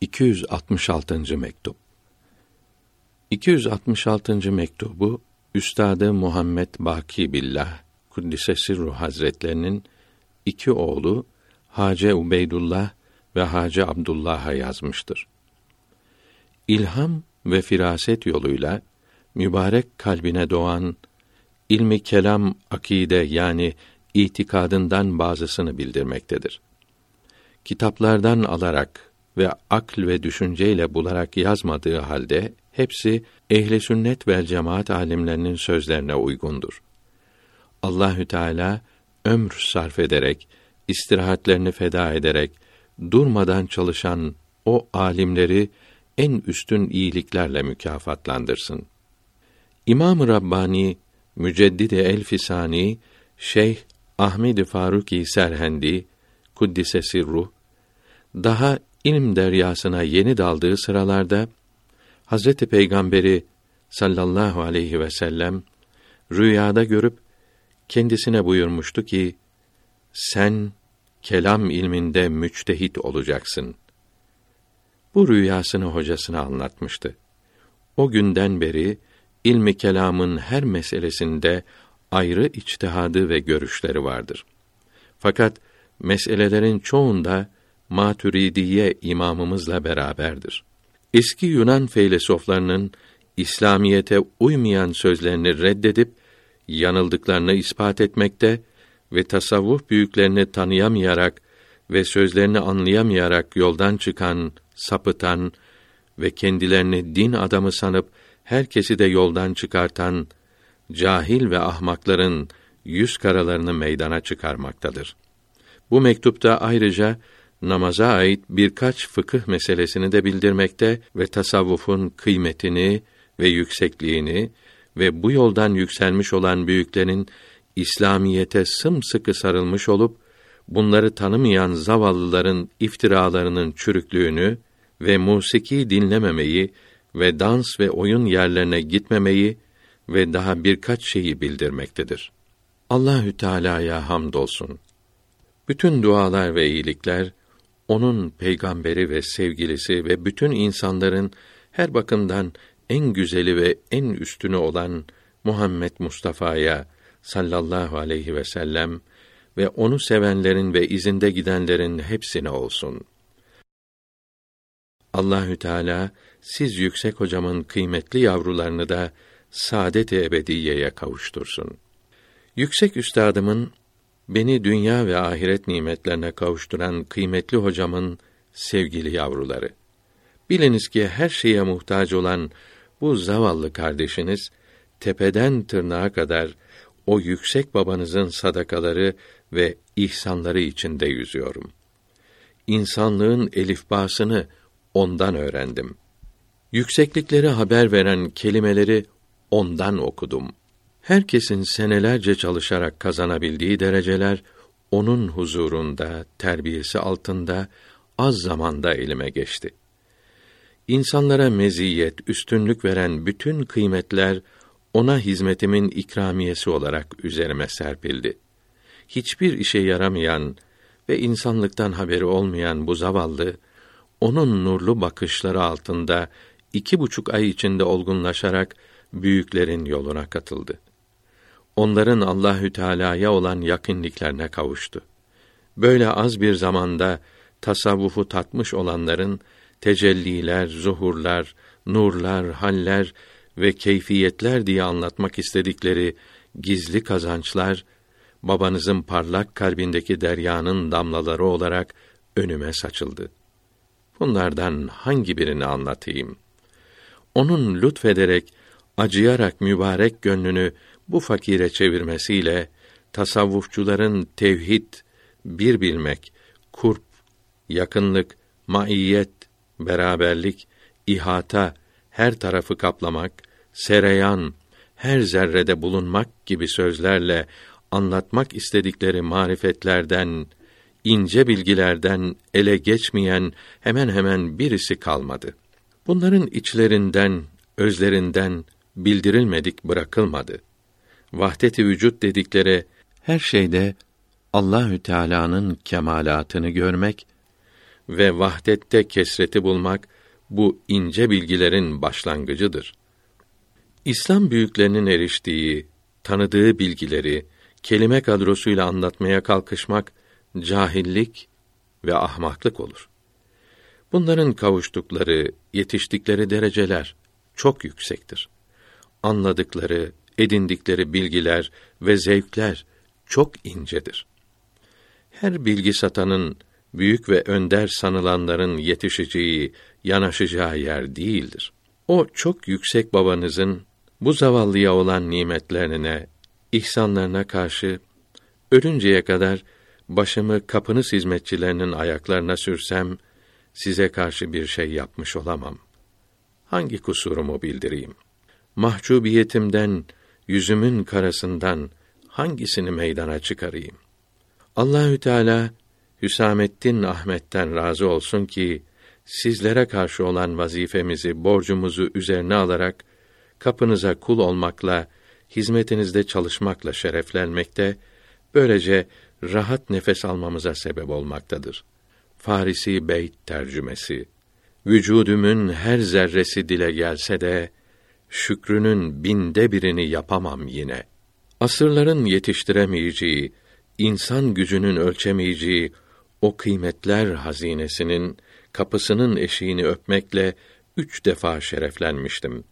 266. mektup. 266. mektubu Üstadı Muhammed Baki Billah Kuddise Ruh Hazretlerinin iki oğlu Hace Ubeydullah ve Hace Abdullah'a yazmıştır. İlham ve firaset yoluyla mübarek kalbine doğan ilmi kelam akide yani itikadından bazısını bildirmektedir. Kitaplardan alarak ve akl ve düşünceyle bularak yazmadığı halde hepsi ehli sünnet ve cemaat alimlerinin sözlerine uygundur. Allahü Teala ömr sarf ederek, istirahatlerini feda ederek durmadan çalışan o alimleri en üstün iyiliklerle mükafatlandırsın. İmam-ı Rabbani Müceddidi Elfisani Şeyh Ahmed Faruki Serhendi kuddise sirruh daha ilm deryasına yeni daldığı sıralarda Hazreti Peygamberi sallallahu aleyhi ve sellem rüyada görüp kendisine buyurmuştu ki sen kelam ilminde müçtehit olacaksın. Bu rüyasını hocasına anlatmıştı. O günden beri ilmi kelamın her meselesinde ayrı içtihadı ve görüşleri vardır. Fakat meselelerin çoğunda Maturidiye imamımızla beraberdir. Eski Yunan feylesoflarının İslamiyete uymayan sözlerini reddedip yanıldıklarını ispat etmekte ve tasavvuf büyüklerini tanıyamayarak ve sözlerini anlayamayarak yoldan çıkan, sapıtan ve kendilerini din adamı sanıp herkesi de yoldan çıkartan cahil ve ahmakların yüz karalarını meydana çıkarmaktadır. Bu mektupta ayrıca namaza ait birkaç fıkıh meselesini de bildirmekte ve tasavvufun kıymetini ve yüksekliğini ve bu yoldan yükselmiş olan büyüklerin İslamiyete sımsıkı sarılmış olup bunları tanımayan zavallıların iftiralarının çürüklüğünü ve musiki dinlememeyi ve dans ve oyun yerlerine gitmemeyi ve daha birkaç şeyi bildirmektedir. Allahü Teala'ya hamdolsun. Bütün dualar ve iyilikler onun peygamberi ve sevgilisi ve bütün insanların her bakımdan en güzeli ve en üstünü olan Muhammed Mustafa'ya sallallahu aleyhi ve sellem ve onu sevenlerin ve izinde gidenlerin hepsine olsun. Allahü Teala siz yüksek hocamın kıymetli yavrularını da saadet-i ebediyeye kavuştursun. Yüksek üstadımın beni dünya ve ahiret nimetlerine kavuşturan kıymetli hocamın sevgili yavruları. Biliniz ki her şeye muhtaç olan bu zavallı kardeşiniz tepeden tırnağa kadar o yüksek babanızın sadakaları ve ihsanları içinde yüzüyorum. İnsanlığın elifbasını ondan öğrendim. Yükseklikleri haber veren kelimeleri ondan okudum. Herkesin senelerce çalışarak kazanabildiği dereceler onun huzurunda, terbiyesi altında az zamanda elime geçti. İnsanlara meziyet, üstünlük veren bütün kıymetler ona hizmetimin ikramiyesi olarak üzerime serpildi. Hiçbir işe yaramayan ve insanlıktan haberi olmayan bu zavallı, onun nurlu bakışları altında iki buçuk ay içinde olgunlaşarak büyüklerin yoluna katıldı. Onların Allahü Teala'ya olan yakınlıklarına kavuştu. Böyle az bir zamanda tasavvufu tatmış olanların tecelliler, zuhurlar, nurlar, haller ve keyfiyetler diye anlatmak istedikleri gizli kazançlar babanızın parlak kalbindeki deryanın damlaları olarak önüme saçıldı. Bunlardan hangi birini anlatayım? Onun lütfederek, acıyarak mübarek gönlünü bu fakire çevirmesiyle tasavvufçuların tevhid, bir bilmek, kurp, yakınlık, maiyet, beraberlik, ihata, her tarafı kaplamak, sereyan, her zerrede bulunmak gibi sözlerle anlatmak istedikleri marifetlerden, ince bilgilerden ele geçmeyen hemen hemen birisi kalmadı. Bunların içlerinden, özlerinden bildirilmedik bırakılmadı. Vahdet-i vücut dedikleri her şeyde Allahü Teala'nın kemalatını görmek ve vahdette kesreti bulmak bu ince bilgilerin başlangıcıdır. İslam büyüklerinin eriştiği, tanıdığı bilgileri kelime kadrosuyla anlatmaya kalkışmak cahillik ve ahmaklık olur. Bunların kavuştukları, yetiştikleri dereceler çok yüksektir. Anladıkları, edindikleri bilgiler ve zevkler çok incedir. Her bilgi satanın büyük ve önder sanılanların yetişeceği, yanaşacağı yer değildir. O çok yüksek babanızın bu zavallıya olan nimetlerine, ihsanlarına karşı ölünceye kadar başımı kapınız hizmetçilerinin ayaklarına sürsem size karşı bir şey yapmış olamam. Hangi kusurumu bildireyim? Mahcubiyetimden, yüzümün karasından hangisini meydana çıkarayım? Allahü Teala Hüsamettin Ahmet'ten razı olsun ki sizlere karşı olan vazifemizi, borcumuzu üzerine alarak kapınıza kul olmakla, hizmetinizde çalışmakla şereflenmekte, böylece rahat nefes almamıza sebep olmaktadır. Farisi Beyt tercümesi Vücudumun her zerresi dile gelse de şükrünün binde birini yapamam yine. Asırların yetiştiremeyeceği, insan gücünün ölçemeyeceği o kıymetler hazinesinin kapısının eşiğini öpmekle üç defa şereflenmiştim.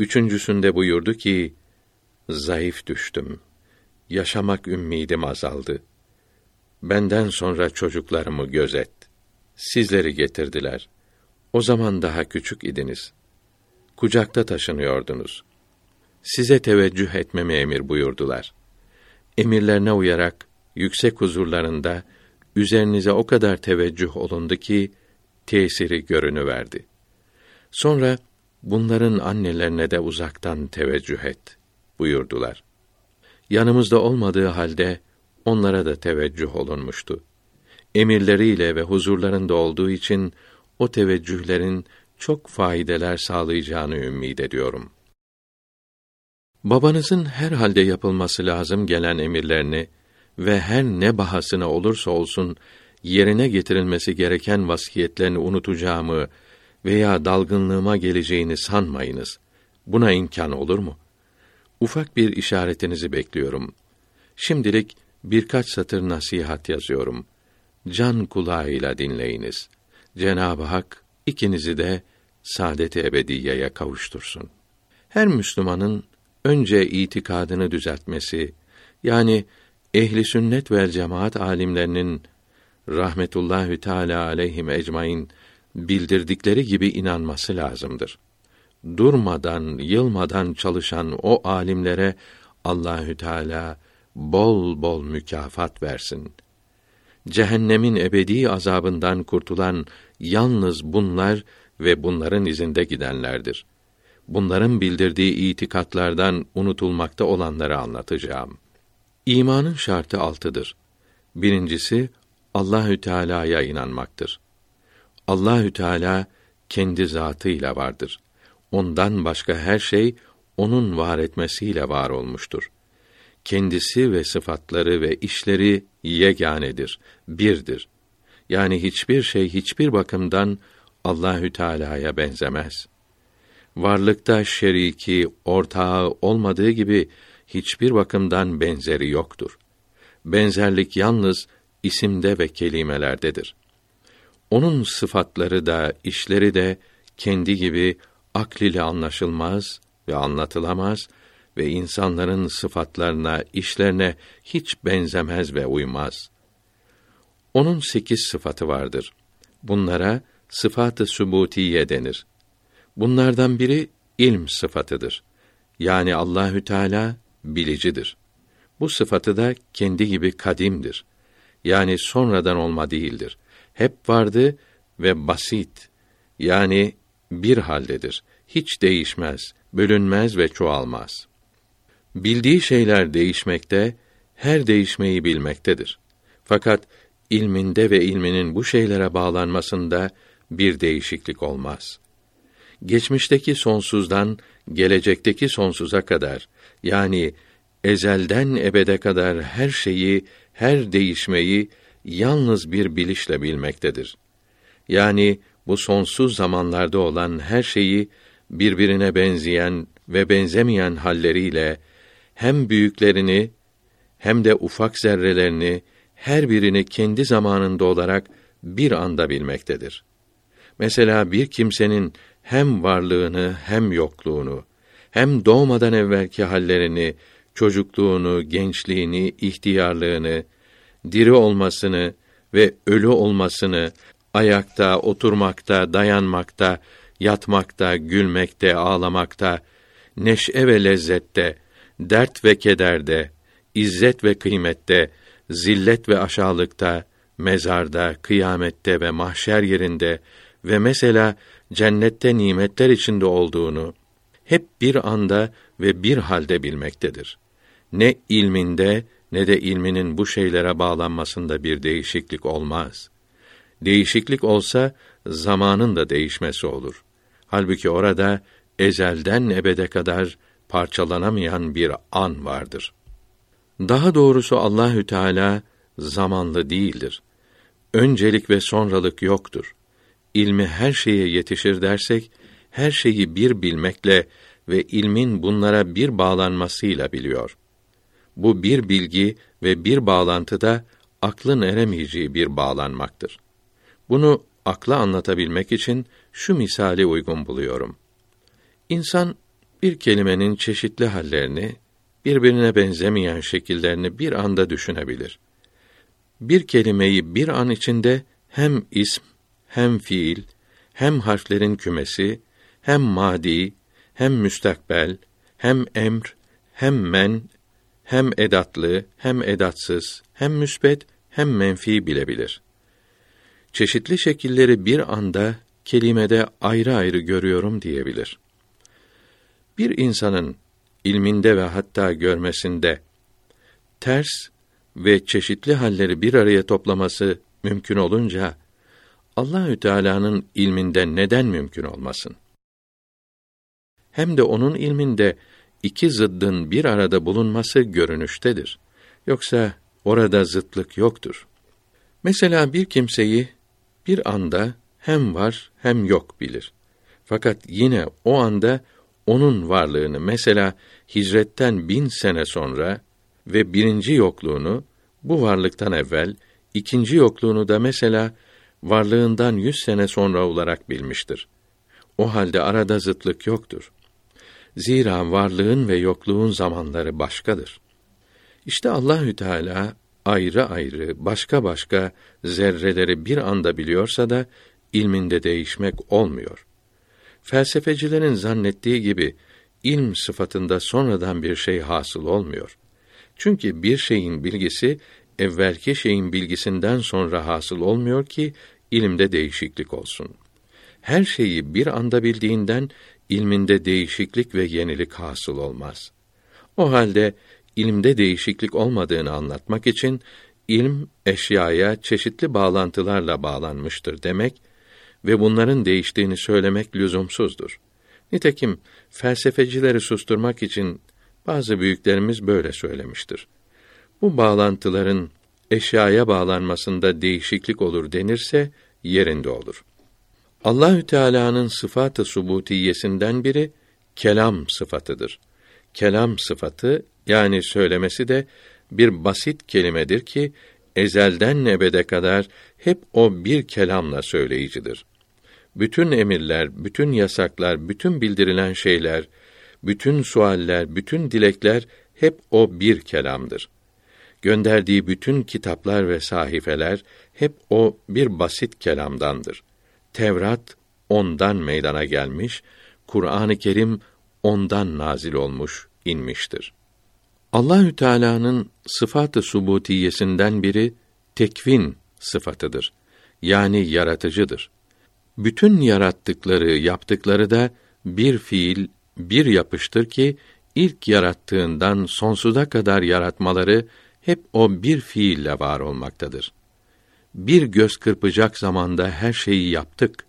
Üçüncüsünde buyurdu ki, zayıf düştüm. Yaşamak ümmidim azaldı. Benden sonra çocuklarımı gözet. Sizleri getirdiler. O zaman daha küçük idiniz. Kucakta taşınıyordunuz. Size teveccüh etmemi emir buyurdular. Emirlerine uyarak yüksek huzurlarında üzerinize o kadar teveccüh olundu ki tesiri görünü verdi. Sonra bunların annelerine de uzaktan teveccüh et buyurdular. Yanımızda olmadığı halde onlara da teveccüh olunmuştu. Emirleriyle ve huzurlarında olduğu için o teveccühlerin çok faydeler sağlayacağını ümid ediyorum. Babanızın her halde yapılması lazım gelen emirlerini ve her ne bahasına olursa olsun yerine getirilmesi gereken vasiyetlerini unutacağımı veya dalgınlığıma geleceğini sanmayınız. Buna imkan olur mu? Ufak bir işaretinizi bekliyorum. Şimdilik birkaç satır nasihat yazıyorum. Can kulağıyla dinleyiniz. Cenab-ı Hak ikinizi de saadet-i ebediyeye kavuştursun. Her Müslümanın önce itikadını düzeltmesi, yani ehli sünnet ve cemaat alimlerinin rahmetullahü teala aleyhim ecmaîn bildirdikleri gibi inanması lazımdır. Durmadan, yılmadan çalışan o alimlere Allahü Teala bol bol mükafat versin. Cehennemin ebedi azabından kurtulan yalnız bunlar ve bunların izinde gidenlerdir. Bunların bildirdiği itikatlardan unutulmakta olanları anlatacağım. İmanın şartı altıdır. Birincisi Allahü Teala'ya inanmaktır. Allahü Teala kendi zatıyla vardır. Ondan başka her şey onun var etmesiyle var olmuştur. Kendisi ve sıfatları ve işleri yeganedir, birdir. Yani hiçbir şey hiçbir bakımdan Allahü Teala'ya benzemez. Varlıkta şeriki, ortağı olmadığı gibi hiçbir bakımdan benzeri yoktur. Benzerlik yalnız isimde ve kelimelerdedir. Onun sıfatları da, işleri de kendi gibi akl ile anlaşılmaz ve anlatılamaz ve insanların sıfatlarına, işlerine hiç benzemez ve uymaz. Onun sekiz sıfatı vardır. Bunlara sıfatı subutiye denir. Bunlardan biri ilm sıfatıdır. Yani Allahü Teala bilicidir. Bu sıfatı da kendi gibi kadimdir. Yani sonradan olma değildir. Hep vardı ve basit. Yani bir haldedir. Hiç değişmez, bölünmez ve çoğalmaz. Bildiği şeyler değişmekte, her değişmeyi bilmektedir. Fakat ilminde ve ilminin bu şeylere bağlanmasında bir değişiklik olmaz. Geçmişteki sonsuzdan gelecekteki sonsuza kadar yani ezelden ebede kadar her şeyi, her değişmeyi yalnız bir bilişle bilmektedir. Yani bu sonsuz zamanlarda olan her şeyi birbirine benzeyen ve benzemeyen halleriyle hem büyüklerini hem de ufak zerrelerini her birini kendi zamanında olarak bir anda bilmektedir. Mesela bir kimsenin hem varlığını hem yokluğunu, hem doğmadan evvelki hallerini, çocukluğunu, gençliğini, ihtiyarlığını, diri olmasını ve ölü olmasını, ayakta, oturmakta, dayanmakta, yatmakta, gülmekte, ağlamakta, neşe ve lezzette, dert ve kederde, izzet ve kıymette, zillet ve aşağılıkta, mezarda, kıyamette ve mahşer yerinde ve mesela cennette nimetler içinde olduğunu hep bir anda ve bir halde bilmektedir. Ne ilminde ne de ilminin bu şeylere bağlanmasında bir değişiklik olmaz. Değişiklik olsa zamanın da değişmesi olur. Halbuki orada ezelden ebede kadar parçalanamayan bir an vardır. Daha doğrusu Allahü Teala zamanlı değildir. Öncelik ve sonralık yoktur. İlmi her şeye yetişir dersek, her şeyi bir bilmekle ve ilmin bunlara bir bağlanmasıyla biliyor. Bu bir bilgi ve bir bağlantıda aklın eremeyeceği bir bağlanmaktır. Bunu akla anlatabilmek için şu misali uygun buluyorum. İnsan bir kelimenin çeşitli hallerini, birbirine benzemeyen şekillerini bir anda düşünebilir. Bir kelimeyi bir an içinde hem ism, hem fiil, hem harflerin kümesi, hem madi, hem müstakbel, hem emr, hem men, hem edatlı, hem edatsız, hem müsbet, hem menfi bilebilir. Çeşitli şekilleri bir anda kelimede ayrı ayrı görüyorum diyebilir. Bir insanın ilminde ve hatta görmesinde ters ve çeşitli halleri bir araya toplaması mümkün olunca Allahü Teala'nın ilminde neden mümkün olmasın? Hem de onun ilminde iki zıddın bir arada bulunması görünüştedir. Yoksa orada zıtlık yoktur. Mesela bir kimseyi bir anda hem var hem yok bilir. Fakat yine o anda onun varlığını mesela hicretten bin sene sonra ve birinci yokluğunu bu varlıktan evvel, ikinci yokluğunu da mesela varlığından yüz sene sonra olarak bilmiştir. O halde arada zıtlık yoktur. Zira varlığın ve yokluğun zamanları başkadır. İşte Allahü Teala ayrı ayrı, başka başka zerreleri bir anda biliyorsa da ilminde değişmek olmuyor. Felsefecilerin zannettiği gibi ilm sıfatında sonradan bir şey hasıl olmuyor. Çünkü bir şeyin bilgisi evvelki şeyin bilgisinden sonra hasıl olmuyor ki ilimde değişiklik olsun. Her şeyi bir anda bildiğinden ilminde değişiklik ve yenilik hasıl olmaz. O halde ilimde değişiklik olmadığını anlatmak için ilm eşyaya çeşitli bağlantılarla bağlanmıştır demek ve bunların değiştiğini söylemek lüzumsuzdur. Nitekim felsefecileri susturmak için bazı büyüklerimiz böyle söylemiştir. Bu bağlantıların eşyaya bağlanmasında değişiklik olur denirse yerinde olur. Allahü Teala'nın sıfatı subutiyesinden biri kelam sıfatıdır. Kelam sıfatı yani söylemesi de bir basit kelimedir ki ezelden ebede kadar hep o bir kelamla söyleyicidir. Bütün emirler, bütün yasaklar, bütün bildirilen şeyler, bütün sualler, bütün dilekler hep o bir kelamdır. Gönderdiği bütün kitaplar ve sahifeler hep o bir basit kelamdandır. Tevrat ondan meydana gelmiş, Kur'an-ı Kerim ondan nazil olmuş, inmiştir. Allahü Teala'nın sıfatı subutiyesinden biri tekvin sıfatıdır. Yani yaratıcıdır. Bütün yarattıkları, yaptıkları da bir fiil, bir yapıştır ki ilk yarattığından sonsuza kadar yaratmaları hep o bir fiille var olmaktadır. Bir göz kırpacak zamanda her şeyi yaptık.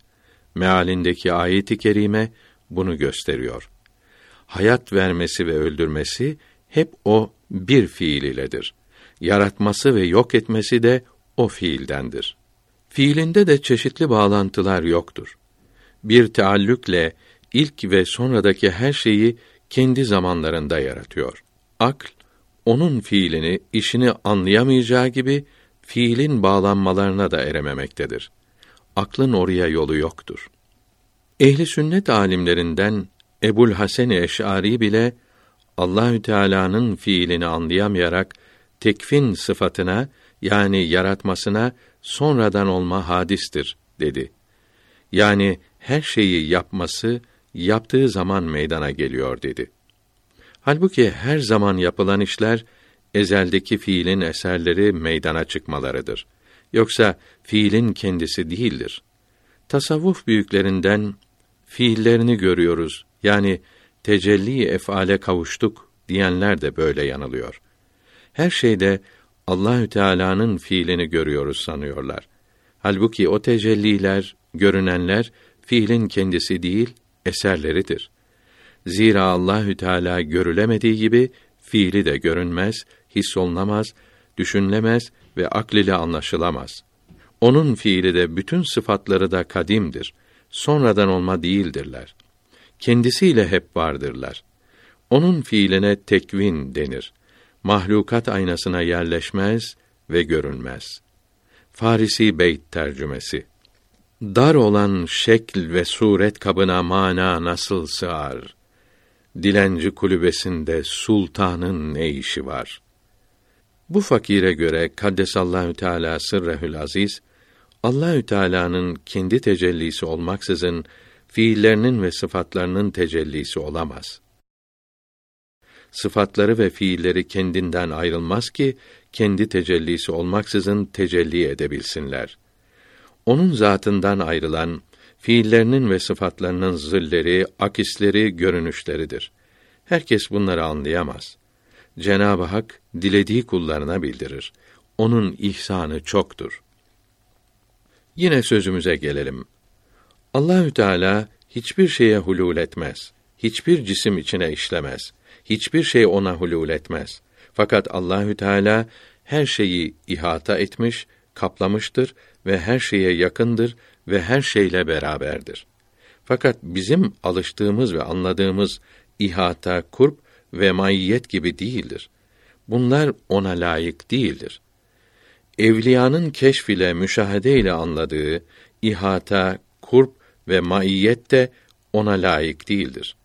Mealindeki ayet-i kerime bunu gösteriyor. Hayat vermesi ve öldürmesi hep o bir fiil iledir. Yaratması ve yok etmesi de o fiildendir. Fiilinde de çeşitli bağlantılar yoktur. Bir taallükle ilk ve sonradaki her şeyi kendi zamanlarında yaratıyor. Akl onun fiilini, işini anlayamayacağı gibi fiilin bağlanmalarına da erememektedir. Aklın oraya yolu yoktur. Ehli sünnet alimlerinden Ebul Hasan Eş'ari bile Allahü Teala'nın fiilini anlayamayarak tekvin sıfatına yani yaratmasına sonradan olma hadistir dedi. Yani her şeyi yapması yaptığı zaman meydana geliyor dedi. Halbuki her zaman yapılan işler ezeldeki fiilin eserleri meydana çıkmalarıdır. Yoksa fiilin kendisi değildir. Tasavvuf büyüklerinden fiillerini görüyoruz. Yani tecelli efale kavuştuk diyenler de böyle yanılıyor. Her şeyde Allahü Teala'nın fiilini görüyoruz sanıyorlar. Halbuki o tecelliler, görünenler fiilin kendisi değil, eserleridir. Zira Allahü Teala görülemediği gibi fiili de görünmez, hissolunamaz, düşünülemez ve akl ile anlaşılamaz. Onun fiili de bütün sıfatları da kadimdir. Sonradan olma değildirler. Kendisiyle hep vardırlar. Onun fiiline tekvin denir. Mahlukat aynasına yerleşmez ve görünmez. Farisi Beyt tercümesi Dar olan şekl ve suret kabına mana nasıl sığar? Dilenci kulübesinde sultanın ne işi var? Bu fakire göre Kaddesallahu Teala sırrehül aziz Allahü Teala'nın kendi tecellisi olmaksızın fiillerinin ve sıfatlarının tecellisi olamaz. Sıfatları ve fiilleri kendinden ayrılmaz ki kendi tecellisi olmaksızın tecelli edebilsinler. Onun zatından ayrılan fiillerinin ve sıfatlarının zilleri, akisleri, görünüşleridir. Herkes bunları anlayamaz. Cenab-ı Hak dilediği kullarına bildirir. Onun ihsanı çoktur. Yine sözümüze gelelim. Allahü Teala hiçbir şeye hulul etmez. Hiçbir cisim içine işlemez. Hiçbir şey ona hulul etmez. Fakat Allahü Teala her şeyi ihata etmiş, kaplamıştır ve her şeye yakındır ve her şeyle beraberdir. Fakat bizim alıştığımız ve anladığımız ihata, kurp ve maiyet gibi değildir. Bunlar ona layık değildir. Evliyanın keşf ile müşahede ile anladığı ihata, kurp ve maiyet de ona layık değildir.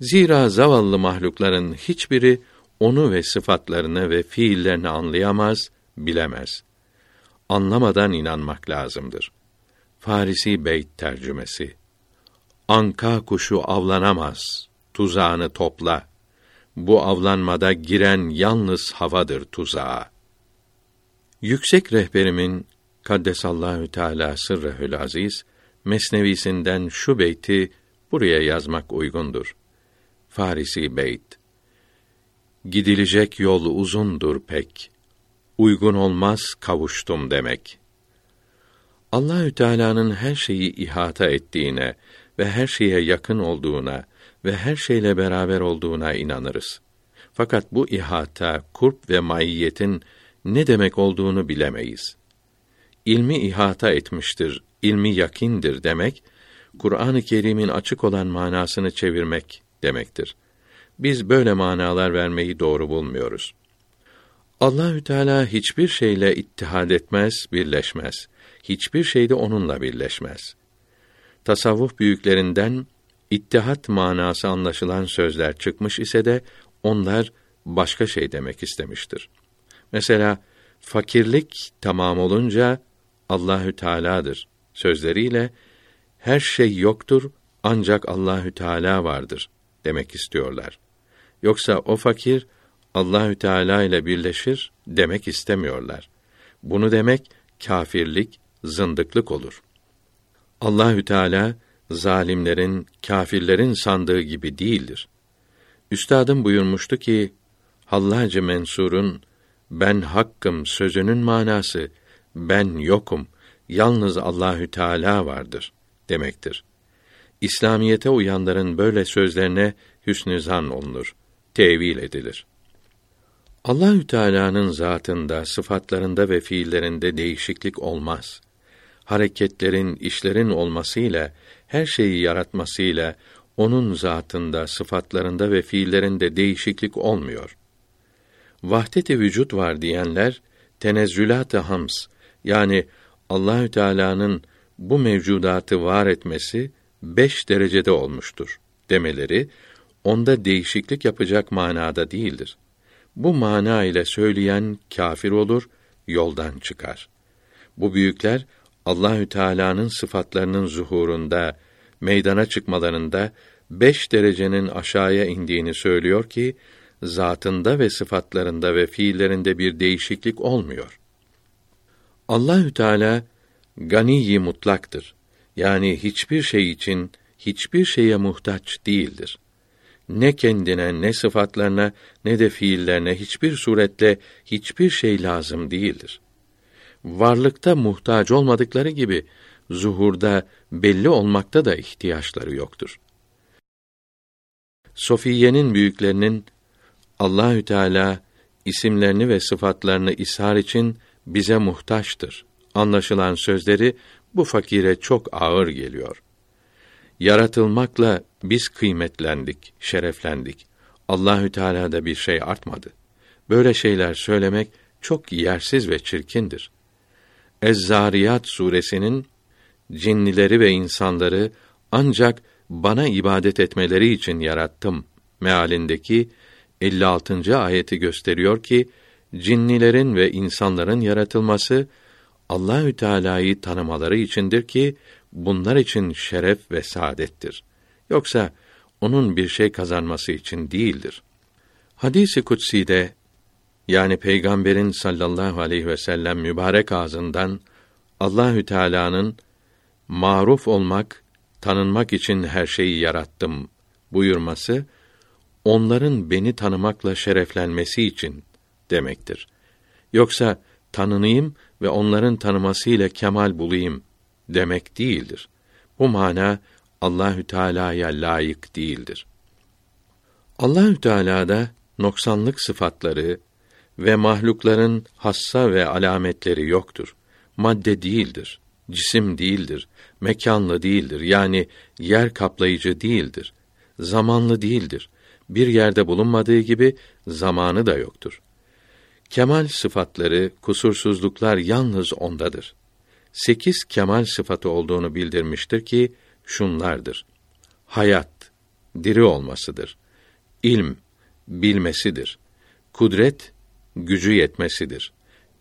Zira zavallı mahlukların hiçbiri onu ve sıfatlarını ve fiillerini anlayamaz, bilemez. Anlamadan inanmak lazımdır. Farisi Beyt tercümesi. Anka kuşu avlanamaz, tuzağını topla. Bu avlanmada giren yalnız havadır tuzağa. Yüksek rehberimin Kaddesallahu Teala sırrehül aziz mesnevisinden şu beyti buraya yazmak uygundur. Farisi beyt. Gidilecek yol uzundur pek. Uygun olmaz kavuştum demek. Allahü Teala'nın her şeyi ihata ettiğine ve her şeye yakın olduğuna ve her şeyle beraber olduğuna inanırız. Fakat bu ihata, kurp ve maiyetin ne demek olduğunu bilemeyiz. İlmi ihata etmiştir, ilmi yakindir demek, Kur'an-ı Kerim'in açık olan manasını çevirmek demektir. Biz böyle manalar vermeyi doğru bulmuyoruz. Allahü Teala hiçbir şeyle ittihad etmez, birleşmez. Hiçbir şeyde onunla birleşmez. Tasavvuf büyüklerinden ittihat manası anlaşılan sözler çıkmış ise de onlar başka şey demek istemiştir. Mesela fakirlik tamam olunca Allahü Teala'dır sözleriyle her şey yoktur ancak Allahü Teala vardır demek istiyorlar. Yoksa o fakir Allahü Teala ile birleşir demek istemiyorlar. Bunu demek kâfirlik, zındıklık olur. Allahü Teala zalimlerin, kâfirlerin sandığı gibi değildir. Üstadım buyurmuştu ki Hallacı Mensur'un ben hakkım sözünün manası ben yokum, yalnız Allahü Teala vardır demektir. İslamiyete uyanların böyle sözlerine hüsnü zan olunur, tevil edilir. Allahü Teala'nın zatında, sıfatlarında ve fiillerinde değişiklik olmaz. hareketlerin, işlerin olmasıyla, her şeyi yaratmasıyla onun zatında, sıfatlarında ve fiillerinde değişiklik olmuyor. Vahdet-i vücut var diyenler tenezzülat-ı hams yani Allahü Teala'nın bu mevcudatı var etmesi beş derecede olmuştur demeleri onda değişiklik yapacak manada değildir. Bu mana ile söyleyen kafir olur, yoldan çıkar. Bu büyükler Allahü Teala'nın sıfatlarının zuhurunda, meydana çıkmalarında beş derecenin aşağıya indiğini söylüyor ki zatında ve sıfatlarında ve fiillerinde bir değişiklik olmuyor. Allahü Teala ganiyi mutlaktır. Yani hiçbir şey için hiçbir şeye muhtaç değildir. Ne kendine, ne sıfatlarına, ne de fiillerine hiçbir suretle hiçbir şey lazım değildir. Varlıkta muhtaç olmadıkları gibi zuhurda belli olmakta da ihtiyaçları yoktur. Sofiye'nin büyüklerinin Allahü Teala isimlerini ve sıfatlarını ishar için bize muhtaçtır. Anlaşılan sözleri bu fakire çok ağır geliyor. Yaratılmakla biz kıymetlendik, şereflendik. Allahü Teala'da bir şey artmadı. Böyle şeyler söylemek çok yersiz ve çirkindir. Ez-Zariyat suresinin cinnileri ve insanları ancak bana ibadet etmeleri için yarattım mealindeki 56. ayeti gösteriyor ki cinnilerin ve insanların yaratılması Allahü Teala'yı tanımaları içindir ki bunlar için şeref ve saadettir. Yoksa onun bir şey kazanması için değildir. Hadisi kutsi'de yani Peygamberin sallallahu aleyhi ve sellem mübarek ağzından Allahü Teala'nın maruf olmak, tanınmak için her şeyi yarattım buyurması onların beni tanımakla şereflenmesi için demektir. Yoksa tanınayım ve onların tanımasıyla kemal bulayım demek değildir. Bu mana Allahü Teala'ya layık değildir. Allahü Teala'da noksanlık sıfatları ve mahlukların hassa ve alametleri yoktur. Madde değildir, cisim değildir, mekanlı değildir. Yani yer kaplayıcı değildir. Zamanlı değildir. Bir yerde bulunmadığı gibi zamanı da yoktur. Kemal sıfatları, kusursuzluklar yalnız ondadır. Sekiz kemal sıfatı olduğunu bildirmiştir ki, şunlardır. Hayat, diri olmasıdır. İlm, bilmesidir. Kudret, gücü yetmesidir.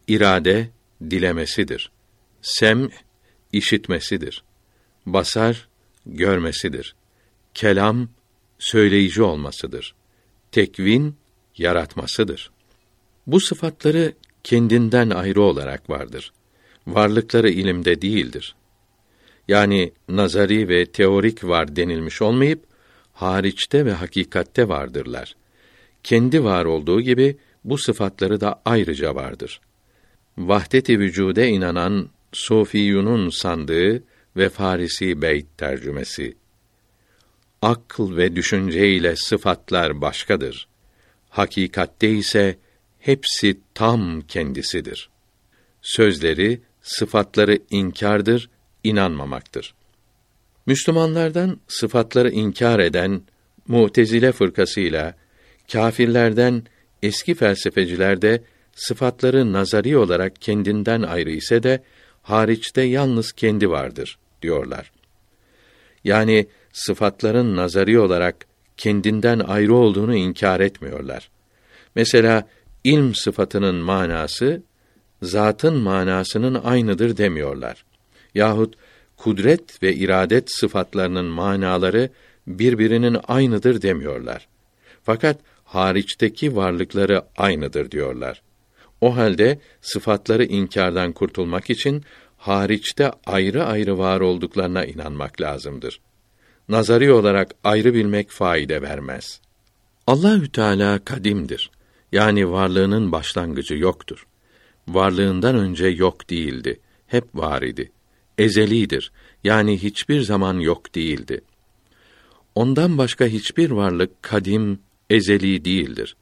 İrade, dilemesidir. Sem, işitmesidir. Basar, görmesidir. Kelam, söyleyici olmasıdır. Tekvin, yaratmasıdır. Bu sıfatları kendinden ayrı olarak vardır. Varlıkları ilimde değildir. Yani nazari ve teorik var denilmiş olmayıp hariçte ve hakikatte vardırlar. Kendi var olduğu gibi bu sıfatları da ayrıca vardır. Vahdet-i vücude inanan Sufiyunun sandığı ve Farisi Beyt tercümesi. Akıl ve düşünce ile sıfatlar başkadır. Hakikatte ise hepsi tam kendisidir. Sözleri, sıfatları inkardır, inanmamaktır. Müslümanlardan sıfatları inkar eden Mu'tezile fırkasıyla kâfirlerden eski felsefeciler de sıfatları nazari olarak kendinden ayrı ise de hariçte yalnız kendi vardır diyorlar. Yani sıfatların nazari olarak kendinden ayrı olduğunu inkar etmiyorlar. Mesela ilm sıfatının manası zatın manasının aynıdır demiyorlar. Yahut kudret ve iradet sıfatlarının manaları birbirinin aynıdır demiyorlar. Fakat hariçteki varlıkları aynıdır diyorlar. O halde sıfatları inkardan kurtulmak için hariçte ayrı ayrı var olduklarına inanmak lazımdır. Nazari olarak ayrı bilmek faide vermez. Allahü Teala kadimdir. Yani varlığının başlangıcı yoktur. Varlığından önce yok değildi. Hep var idi. Ezelidir. Yani hiçbir zaman yok değildi. Ondan başka hiçbir varlık kadim, ezeli değildir.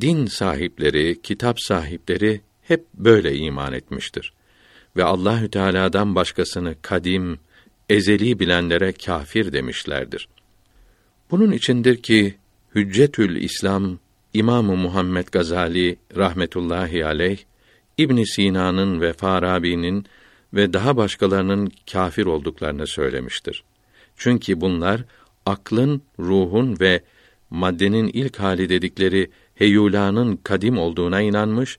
Din sahipleri, kitap sahipleri hep böyle iman etmiştir. ve Allahü Teala'dan başkasını kadim, ezeli bilenlere kafir demişlerdir. Bunun içindir ki Hüccetül İslam İmamı Muhammed Gazali rahmetullahi aleyh İbn Sina'nın ve Farabi'nin ve daha başkalarının kafir olduklarını söylemiştir. Çünkü bunlar aklın, ruhun ve maddenin ilk hali dedikleri heyulanın kadim olduğuna inanmış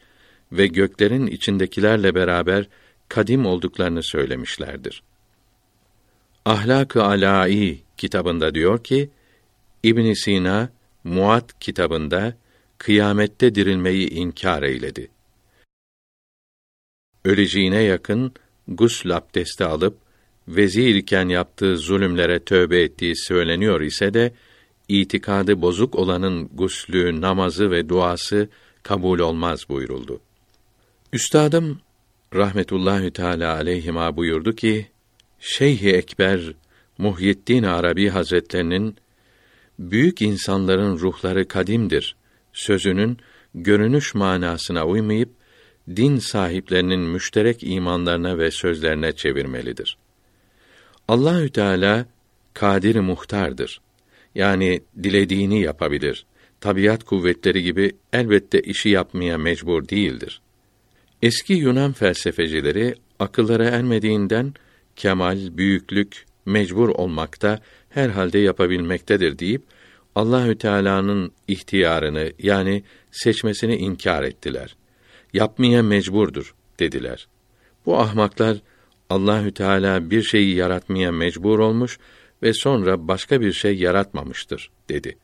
ve göklerin içindekilerle beraber kadim olduklarını söylemişlerdir. Ahlak-ı Alai kitabında diyor ki İbn Sina Muat kitabında kıyamette dirilmeyi inkar eyledi. Öleceğine yakın gusl abdesti alıp vezir iken yaptığı zulümlere tövbe ettiği söyleniyor ise de itikadı bozuk olanın guslü, namazı ve duası kabul olmaz buyuruldu. Üstadım rahmetullahi teala aleyhima buyurdu ki Şeyh Ekber Muhyiddin Arabi Hazretlerinin büyük insanların ruhları kadimdir sözünün görünüş manasına uymayıp din sahiplerinin müşterek imanlarına ve sözlerine çevirmelidir. Allahü Teala kadir muhtardır. Yani dilediğini yapabilir. Tabiat kuvvetleri gibi elbette işi yapmaya mecbur değildir. Eski Yunan felsefecileri akıllara ermediğinden kemal, büyüklük mecbur olmakta herhalde yapabilmektedir deyip Allahü Teala'nın ihtiyarını yani seçmesini inkar ettiler. Yapmaya mecburdur dediler. Bu ahmaklar Allahü Teala bir şeyi yaratmaya mecbur olmuş ve sonra başka bir şey yaratmamıştır dedi.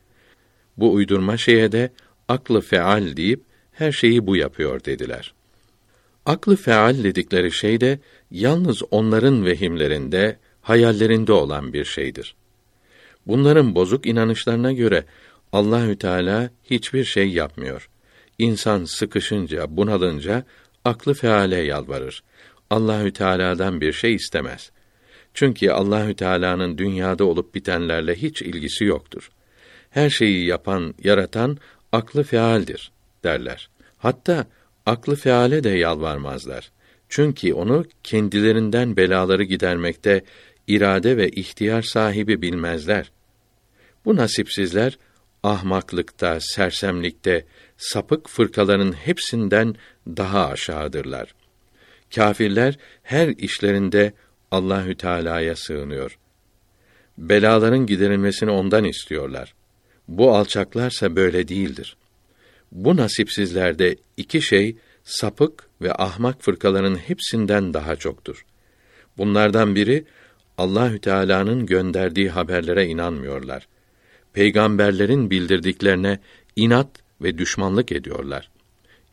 Bu uydurma şeye de aklı feal deyip her şeyi bu yapıyor dediler. Aklı feal dedikleri şey de yalnız onların vehimlerinde, hayallerinde olan bir şeydir. Bunların bozuk inanışlarına göre Allahü Teala hiçbir şey yapmıyor. İnsan sıkışınca, bunalınca aklı feale yalvarır. Allahü Teala'dan bir şey istemez. Çünkü Allahü Teala'nın dünyada olup bitenlerle hiç ilgisi yoktur. Her şeyi yapan, yaratan aklı fealdir derler. Hatta aklı feale de yalvarmazlar. Çünkü onu kendilerinden belaları gidermekte irade ve ihtiyar sahibi bilmezler. Bu nasipsizler ahmaklıkta, sersemlikte, sapık fırkaların hepsinden daha aşağıdırlar. Kafirler her işlerinde Allahü Teala'ya sığınıyor. Belaların giderilmesini ondan istiyorlar. Bu alçaklarsa böyle değildir. Bu nasipsizlerde iki şey sapık ve ahmak fırkaların hepsinden daha çoktur. Bunlardan biri Allahü Teala'nın gönderdiği haberlere inanmıyorlar. Peygamberlerin bildirdiklerine inat ve düşmanlık ediyorlar.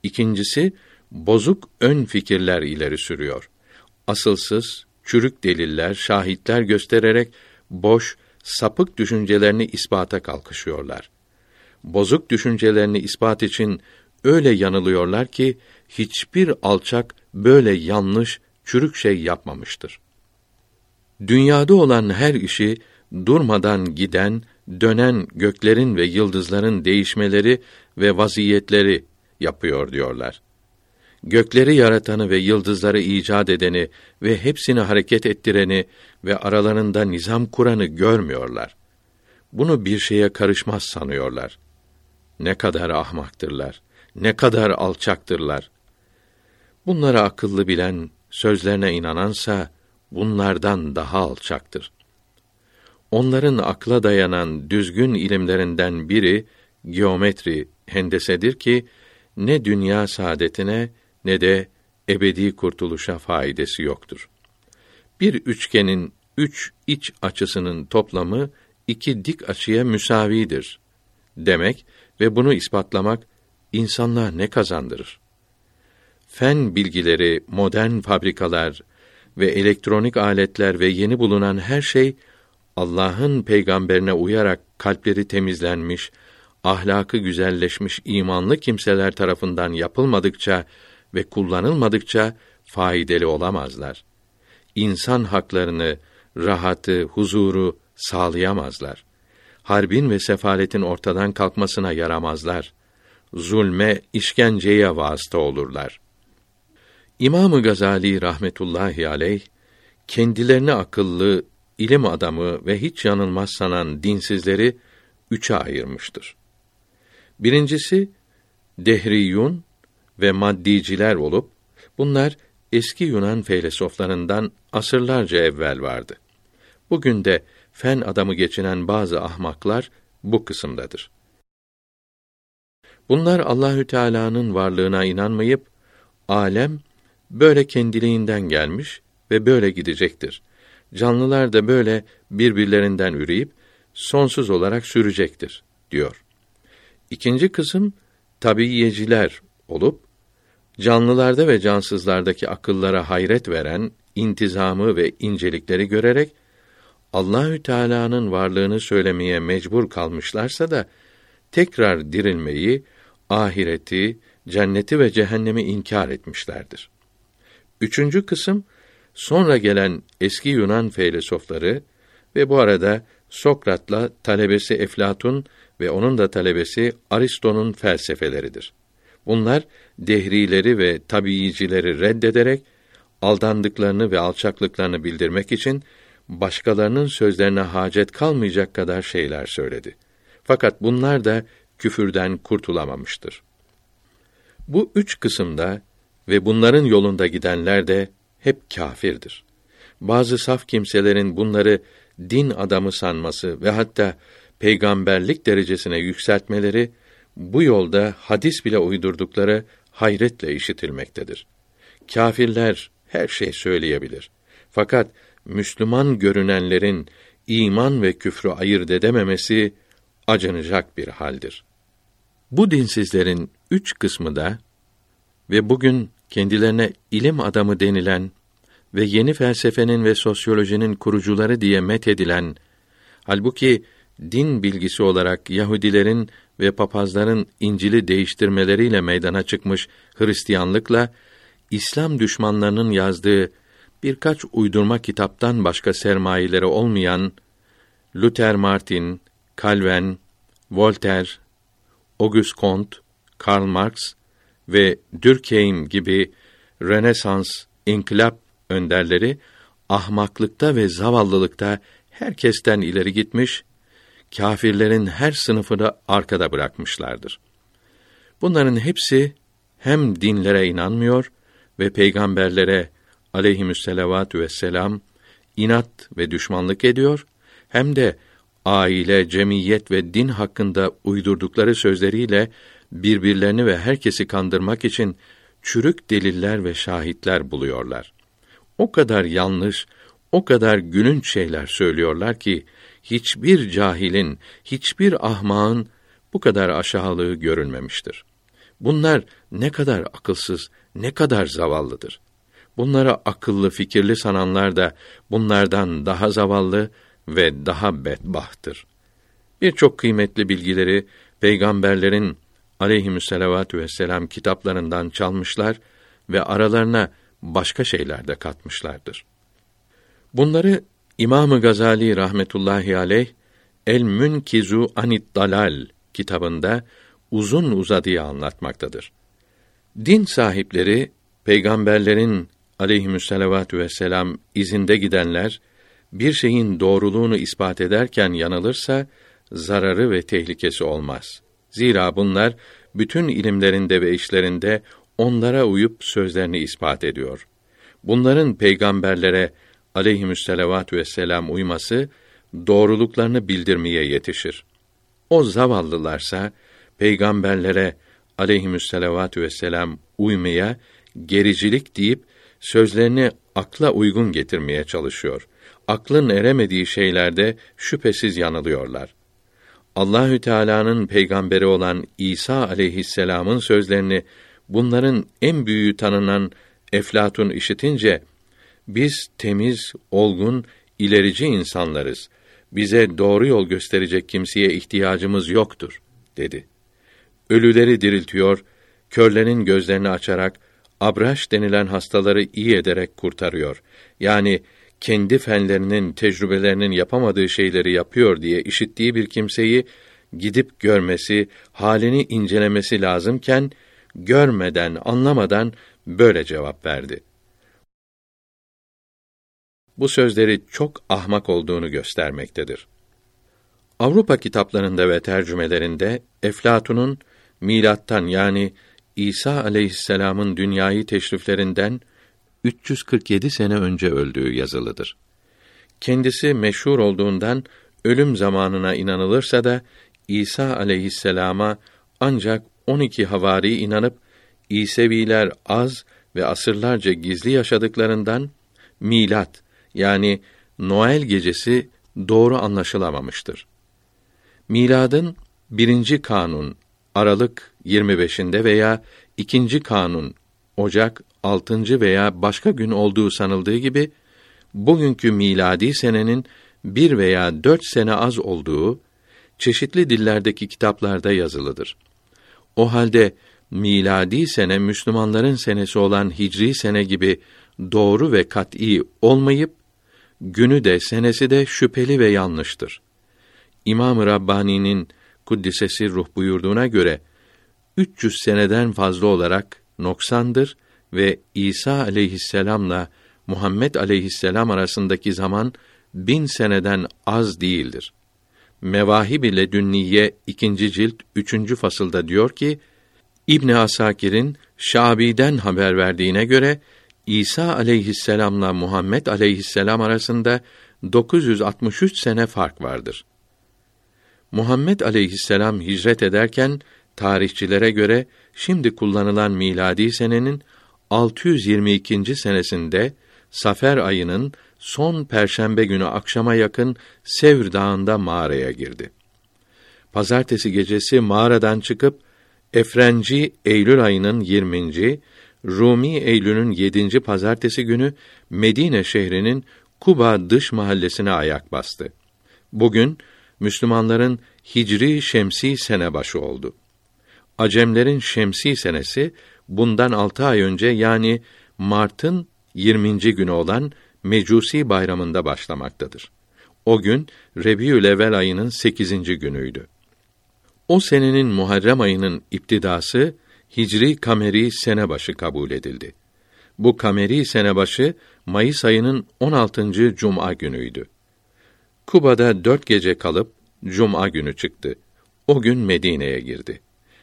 İkincisi bozuk ön fikirler ileri sürüyor. Asılsız, çürük deliller, şahitler göstererek boş, sapık düşüncelerini ispata kalkışıyorlar. Bozuk düşüncelerini ispat için öyle yanılıyorlar ki hiçbir alçak böyle yanlış, çürük şey yapmamıştır. Dünyada olan her işi durmadan giden, dönen göklerin ve yıldızların değişmeleri ve vaziyetleri yapıyor diyorlar. Gökleri yaratanı ve yıldızları icat edeni ve hepsini hareket ettireni ve aralarında nizam kuranı görmüyorlar. Bunu bir şeye karışmaz sanıyorlar. Ne kadar ahmaktırlar, ne kadar alçaktırlar. Bunları akıllı bilen, sözlerine inanansa bunlardan daha alçaktır. Onların akla dayanan düzgün ilimlerinden biri geometri, hendesedir ki ne dünya saadetine ne de ebedi kurtuluşa faydası yoktur. Bir üçgenin üç iç açısının toplamı iki dik açıya müsavidir demek ve bunu ispatlamak insanlar ne kazandırır? Fen bilgileri, modern fabrikalar ve elektronik aletler ve yeni bulunan her şey Allah'ın peygamberine uyarak kalpleri temizlenmiş, ahlakı güzelleşmiş imanlı kimseler tarafından yapılmadıkça ve kullanılmadıkça faydalı olamazlar. İnsan haklarını, rahatı, huzuru sağlayamazlar. Harbin ve sefaletin ortadan kalkmasına yaramazlar. Zulme, işkenceye vasıta olurlar. İmam Gazali rahmetullahi aleyh kendilerini akıllı, ilim adamı ve hiç yanılmaz sanan dinsizleri üçe ayırmıştır. Birincisi dehriyun ve maddiciler olup bunlar eski Yunan felsefelerinden asırlarca evvel vardı. Bugün de fen adamı geçinen bazı ahmaklar bu kısımdadır. Bunlar Allahü Teala'nın varlığına inanmayıp alem böyle kendiliğinden gelmiş ve böyle gidecektir. Canlılar da böyle birbirlerinden üreyip sonsuz olarak sürecektir diyor. İkinci kısım tabiyeciler olup canlılarda ve cansızlardaki akıllara hayret veren intizamı ve incelikleri görerek Allahü Teala'nın varlığını söylemeye mecbur kalmışlarsa da tekrar dirilmeyi, ahireti, cenneti ve cehennemi inkar etmişlerdir. Üçüncü kısım sonra gelen eski Yunan filozofları ve bu arada Sokrat'la talebesi Eflatun ve onun da talebesi Aristo'nun felsefeleridir. Bunlar dehrileri ve tabiiyicileri reddederek aldandıklarını ve alçaklıklarını bildirmek için başkalarının sözlerine hacet kalmayacak kadar şeyler söyledi. Fakat bunlar da küfürden kurtulamamıştır. Bu üç kısımda ve bunların yolunda gidenler de hep kâfirdir. Bazı saf kimselerin bunları din adamı sanması ve hatta peygamberlik derecesine yükseltmeleri bu yolda hadis bile uydurdukları hayretle işitilmektedir. Kâfirler her şey söyleyebilir. Fakat Müslüman görünenlerin iman ve küfrü ayırt edememesi acınacak bir haldir. Bu dinsizlerin üç kısmı da ve bugün kendilerine ilim adamı denilen ve yeni felsefenin ve sosyolojinin kurucuları diye met edilen, halbuki din bilgisi olarak Yahudilerin ve papazların İncil'i değiştirmeleriyle meydana çıkmış Hristiyanlıkla İslam düşmanlarının yazdığı birkaç uydurma kitaptan başka sermayeleri olmayan Luther Martin, Calvin, Voltaire, Auguste Comte, Karl Marx ve Durkheim gibi Rönesans, inkılap önderleri ahmaklıkta ve zavallılıkta herkesten ileri gitmiş, kâfirlerin her sınıfını arkada bırakmışlardır. Bunların hepsi hem dinlere inanmıyor ve peygamberlere aleyhimüsselavatü vesselam inat ve düşmanlık ediyor hem de aile, cemiyet ve din hakkında uydurdukları sözleriyle birbirlerini ve herkesi kandırmak için çürük deliller ve şahitler buluyorlar. O kadar yanlış, o kadar gülünç şeyler söylüyorlar ki hiçbir cahilin, hiçbir ahmağın bu kadar aşağılığı görülmemiştir. Bunlar ne kadar akılsız, ne kadar zavallıdır. Bunlara akıllı, fikirli sananlar da bunlardan daha zavallı ve daha bedbahtır. Birçok kıymetli bilgileri peygamberlerin aleyhisselatü vesselam kitaplarından çalmışlar ve aralarına başka şeyler de katmışlardır. Bunları İmam Gazali rahmetullahi aleyh El Münkizu Anit Dalal kitabında uzun uzadıya anlatmaktadır. Din sahipleri peygamberlerin aleyhisselatü vesselam izinde gidenler bir şeyin doğruluğunu ispat ederken yanılırsa zararı ve tehlikesi olmaz. Zira bunlar bütün ilimlerinde ve işlerinde onlara uyup sözlerini ispat ediyor. Bunların peygamberlere aleyhisselatü vesselam uyması doğruluklarını bildirmeye yetişir. O zavallılarsa peygamberlere aleyhisselatü vesselam uymaya gericilik deyip sözlerini akla uygun getirmeye çalışıyor. Aklın eremediği şeylerde şüphesiz yanılıyorlar. Allahü Teala'nın peygamberi olan İsa aleyhisselam'ın sözlerini bunların en büyüğü tanınan Eflatun işitince biz temiz, olgun, ilerici insanlarız. Bize doğru yol gösterecek kimseye ihtiyacımız yoktur dedi. Ölüleri diriltiyor, körlerin gözlerini açarak abraş denilen hastaları iyi ederek kurtarıyor. Yani kendi fenlerinin, tecrübelerinin yapamadığı şeyleri yapıyor diye işittiği bir kimseyi gidip görmesi, halini incelemesi lazımken görmeden, anlamadan böyle cevap verdi. Bu sözleri çok ahmak olduğunu göstermektedir. Avrupa kitaplarında ve tercümelerinde Eflatun'un milattan yani İsa aleyhisselam'ın dünyayı teşriflerinden 347 sene önce öldüğü yazılıdır. Kendisi meşhur olduğundan ölüm zamanına inanılırsa da İsa aleyhisselama ancak 12 havari inanıp İseviler az ve asırlarca gizli yaşadıklarından milat yani Noel gecesi doğru anlaşılamamıştır. Miladın birinci kanun Aralık 25'inde veya ikinci kanun Ocak 6. veya başka gün olduğu sanıldığı gibi bugünkü miladi senenin bir veya dört sene az olduğu çeşitli dillerdeki kitaplarda yazılıdır. O halde miladi sene Müslümanların senesi olan hicri sene gibi doğru ve kat'î olmayıp günü de senesi de şüpheli ve yanlıştır. İmam-ı Rabbani'nin kuddisesi ruh buyurduğuna göre 300 seneden fazla olarak noksandır ve İsa aleyhisselamla Muhammed aleyhisselam arasındaki zaman bin seneden az değildir. Mevahib ile Dünniye ikinci cilt üçüncü fasılda diyor ki İbn Asakir'in Şabi'den haber verdiğine göre İsa aleyhisselamla Muhammed aleyhisselam arasında 963 sene fark vardır. Muhammed aleyhisselam hicret ederken tarihçilere göre şimdi kullanılan miladi senenin 622. senesinde Safer ayının son perşembe günü akşama yakın Sevr Dağı'nda mağaraya girdi. Pazartesi gecesi mağaradan çıkıp Efrenci Eylül ayının 20. Rumi Eylül'ün 7. pazartesi günü Medine şehrinin Kuba dış mahallesine ayak bastı. Bugün Müslümanların Hicri Şemsi sene başı oldu. Acemlerin Şemsi senesi bundan altı ay önce yani Mart'ın 20. günü olan Mecusi bayramında başlamaktadır. O gün Rebiül Evvel ayının 8. günüydü. O senenin Muharrem ayının iptidası Hicri kameri sene başı kabul edildi. Bu kameri sene başı Mayıs ayının 16. cuma günüydü. Kuba'da dört gece kalıp cuma günü çıktı. O gün Medine'ye girdi.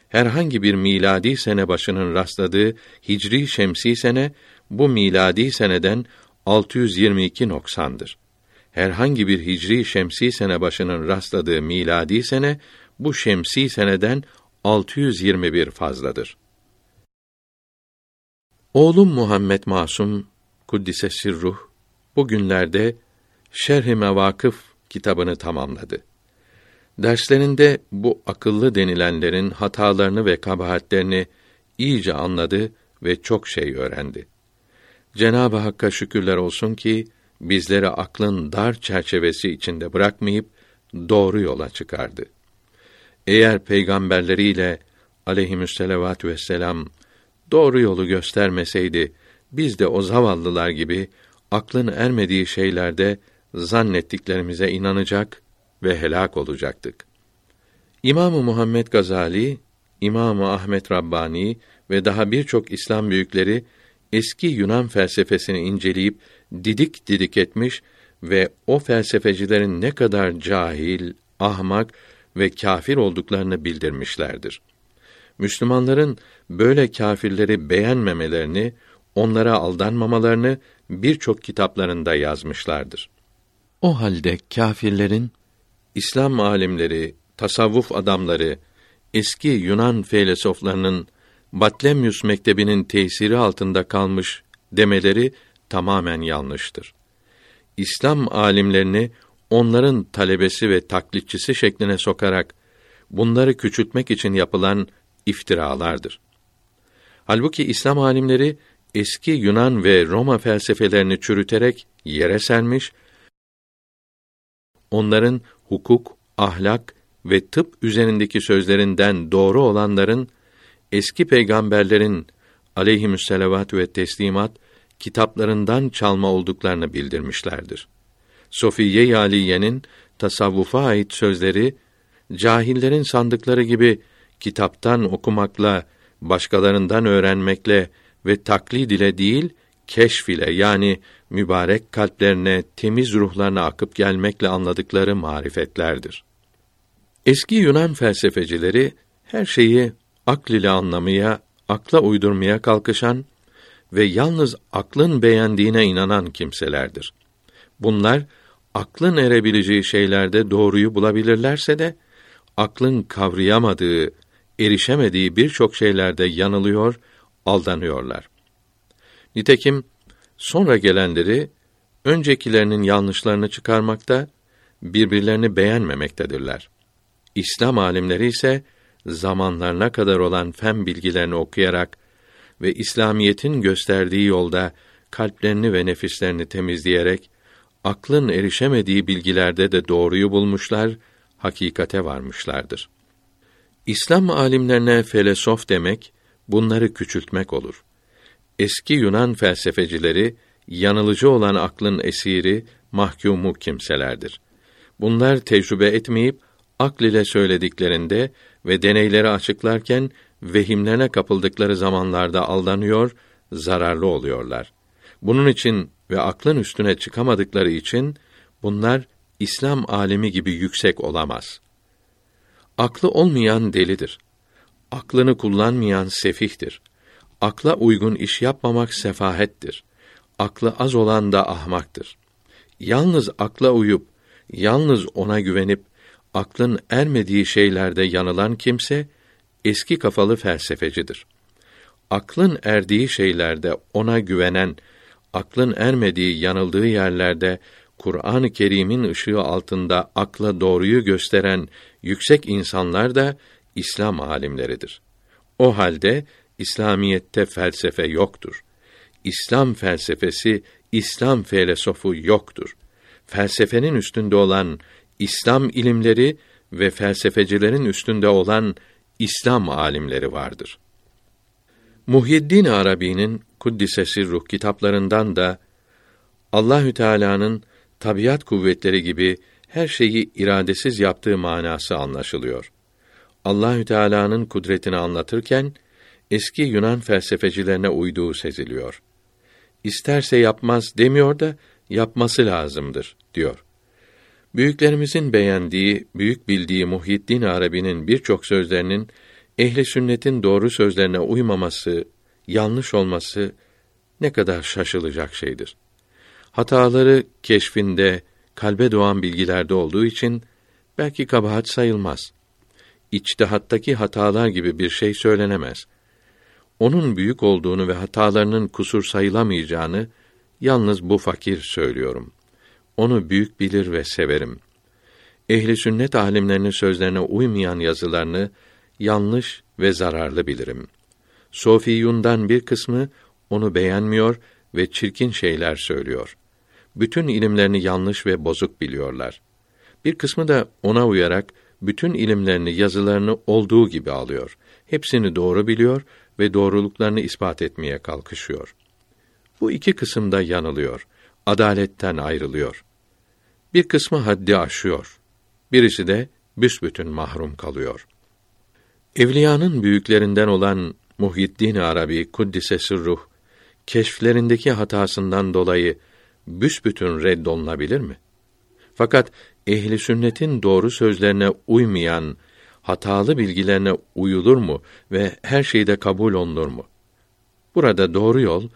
Herhangi bir miladi sene başının rastladığı Hicri şemsi sene bu miladi seneden 622 noksandır. Herhangi bir hicri şemsi sene başının rastladığı miladi sene bu şemsi seneden 621 fazladır. Oğlum Muhammed Masum kuddise sirruh bu günlerde Şerh-i Mevakıf kitabını tamamladı. Derslerinde bu akıllı denilenlerin hatalarını ve kabahatlerini iyice anladı ve çok şey öğrendi. Cenab-ı Hakk'a şükürler olsun ki bizleri aklın dar çerçevesi içinde bırakmayıp doğru yola çıkardı. Eğer peygamberleriyle aleyhisselatü vesselam doğru yolu göstermeseydi biz de o zavallılar gibi aklın ermediği şeylerde zannettiklerimize inanacak ve helak olacaktık. İmamı Muhammed Gazali, İmamı Ahmet Rabbani ve daha birçok İslam büyükleri eski Yunan felsefesini inceleyip didik didik etmiş ve o felsefecilerin ne kadar cahil, ahmak ve kafir olduklarını bildirmişlerdir. Müslümanların böyle kâfirleri beğenmemelerini, onlara aldanmamalarını birçok kitaplarında yazmışlardır. O halde kâfirlerin İslam alimleri, tasavvuf adamları, eski Yunan felsefelerinin Batlemyus mektebinin tesiri altında kalmış demeleri tamamen yanlıştır. İslam alimlerini onların talebesi ve taklitçisi şekline sokarak bunları küçültmek için yapılan iftiralardır. Halbuki İslam alimleri eski Yunan ve Roma felsefelerini çürüterek yere sermiş, onların hukuk, ahlak ve tıp üzerindeki sözlerinden doğru olanların eski peygamberlerin aleyhisselatü ve teslimat kitaplarından çalma olduklarını bildirmişlerdir. Sofiye Aliye'nin tasavvufa ait sözleri cahillerin sandıkları gibi kitaptan okumakla, başkalarından öğrenmekle ve taklid ile değil, keşf ile yani mübarek kalplerine, temiz ruhlarına akıp gelmekle anladıkları marifetlerdir. Eski Yunan felsefecileri her şeyi akl ile anlamaya, akla uydurmaya kalkışan ve yalnız aklın beğendiğine inanan kimselerdir. Bunlar aklın erebileceği şeylerde doğruyu bulabilirlerse de aklın kavrayamadığı, erişemediği birçok şeylerde yanılıyor, aldanıyorlar. Nitekim sonra gelenleri öncekilerinin yanlışlarını çıkarmakta, birbirlerini beğenmemektedirler. İslam alimleri ise zamanlarına kadar olan fen bilgilerini okuyarak ve İslamiyetin gösterdiği yolda kalplerini ve nefislerini temizleyerek aklın erişemediği bilgilerde de doğruyu bulmuşlar, hakikate varmışlardır. İslam alimlerine felesof demek bunları küçültmek olur. Eski Yunan felsefecileri yanılıcı olan aklın esiri, mahkumu kimselerdir. Bunlar tecrübe etmeyip akl ile söylediklerinde ve deneyleri açıklarken vehimlerine kapıldıkları zamanlarda aldanıyor, zararlı oluyorlar. Bunun için ve aklın üstüne çıkamadıkları için bunlar İslam alimi gibi yüksek olamaz. Aklı olmayan delidir. Aklını kullanmayan sefihtir. Akla uygun iş yapmamak sefahettir. Aklı az olan da ahmaktır. Yalnız akla uyup, yalnız ona güvenip, aklın ermediği şeylerde yanılan kimse, eski kafalı felsefecidir. Aklın erdiği şeylerde ona güvenen, aklın ermediği, yanıldığı yerlerde Kur'an-ı Kerim'in ışığı altında akla doğruyu gösteren yüksek insanlar da İslam alimleridir. O halde İslamiyette felsefe yoktur. İslam felsefesi, İslam filosofu yoktur. Felsefenin üstünde olan İslam ilimleri ve felsefecilerin üstünde olan İslam alimleri vardır. Muhyiddin Arabi'nin Kuddisesi Ruh kitaplarından da Allahü Teala'nın tabiat kuvvetleri gibi her şeyi iradesiz yaptığı manası anlaşılıyor. Allahü Teala'nın kudretini anlatırken eski Yunan felsefecilerine uyduğu seziliyor. İsterse yapmaz demiyor da yapması lazımdır diyor. Büyüklerimizin beğendiği, büyük bildiği Muhyiddin Arabi'nin birçok sözlerinin ehli sünnetin doğru sözlerine uymaması, yanlış olması ne kadar şaşılacak şeydir. Hataları keşfinde, kalbe doğan bilgilerde olduğu için belki kabahat sayılmaz. İçtihattaki hatalar gibi bir şey söylenemez. Onun büyük olduğunu ve hatalarının kusur sayılamayacağını yalnız bu fakir söylüyorum. Onu büyük bilir ve severim. Ehli sünnet alimlerinin sözlerine uymayan yazılarını yanlış ve zararlı bilirim. Sofiyundan bir kısmı onu beğenmiyor ve çirkin şeyler söylüyor. Bütün ilimlerini yanlış ve bozuk biliyorlar. Bir kısmı da ona uyarak bütün ilimlerini, yazılarını olduğu gibi alıyor. Hepsini doğru biliyor ve doğruluklarını ispat etmeye kalkışıyor. Bu iki kısımda yanılıyor. Adaletten ayrılıyor. Bir kısmı haddi aşıyor. Birisi de büsbütün mahrum kalıyor. Evliyanın büyüklerinden olan Muhyiddin Arabi kuddise sırruh keşflerindeki hatasından dolayı büsbütün reddolunabilir mi? Fakat ehli sünnetin doğru sözlerine uymayan hatalı bilgilerine uyulur mu ve her şeyde kabul olunur mu? Burada doğru yol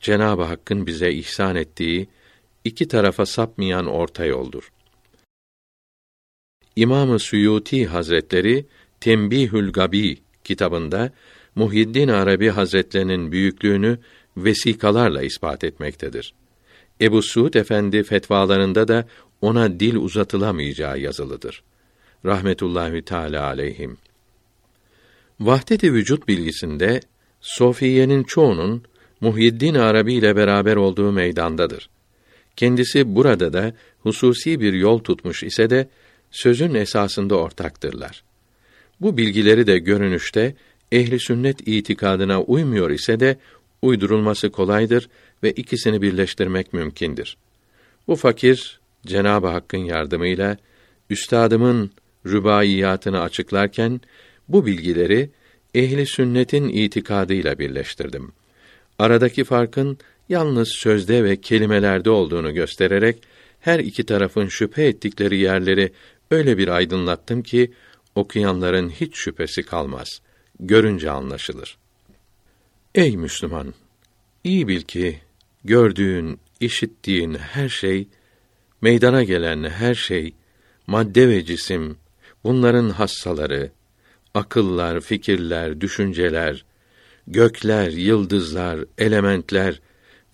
Cenab-ı Hakk'ın bize ihsan ettiği iki tarafa sapmayan orta yoldur. İmam-ı Suyuti Hazretleri Tembihül Gabi kitabında Muhiddin Arabi Hazretlerinin büyüklüğünü vesikalarla ispat etmektedir. Ebu Suud Efendi fetvalarında da ona dil uzatılamayacağı yazılıdır. Rahmetullahi Teala aleyhim. Vahdet-i vücut bilgisinde Sofiye'nin çoğunun Muhyiddin Arabi ile beraber olduğu meydandadır. Kendisi burada da hususi bir yol tutmuş ise de sözün esasında ortaktırlar. Bu bilgileri de görünüşte ehli sünnet itikadına uymuyor ise de uydurulması kolaydır ve ikisini birleştirmek mümkündür. Bu fakir Cenab-ı Hakk'ın yardımıyla üstadımın rübaiyatını açıklarken bu bilgileri ehli sünnetin itikadıyla birleştirdim. Aradaki farkın yalnız sözde ve kelimelerde olduğunu göstererek her iki tarafın şüphe ettikleri yerleri öyle bir aydınlattım ki okuyanların hiç şüphesi kalmaz. Görünce anlaşılır. Ey Müslüman, iyi bil ki gördüğün, işittiğin her şey, meydana gelen her şey, madde ve cisim, bunların hassaları, akıllar, fikirler, düşünceler, gökler, yıldızlar, elementler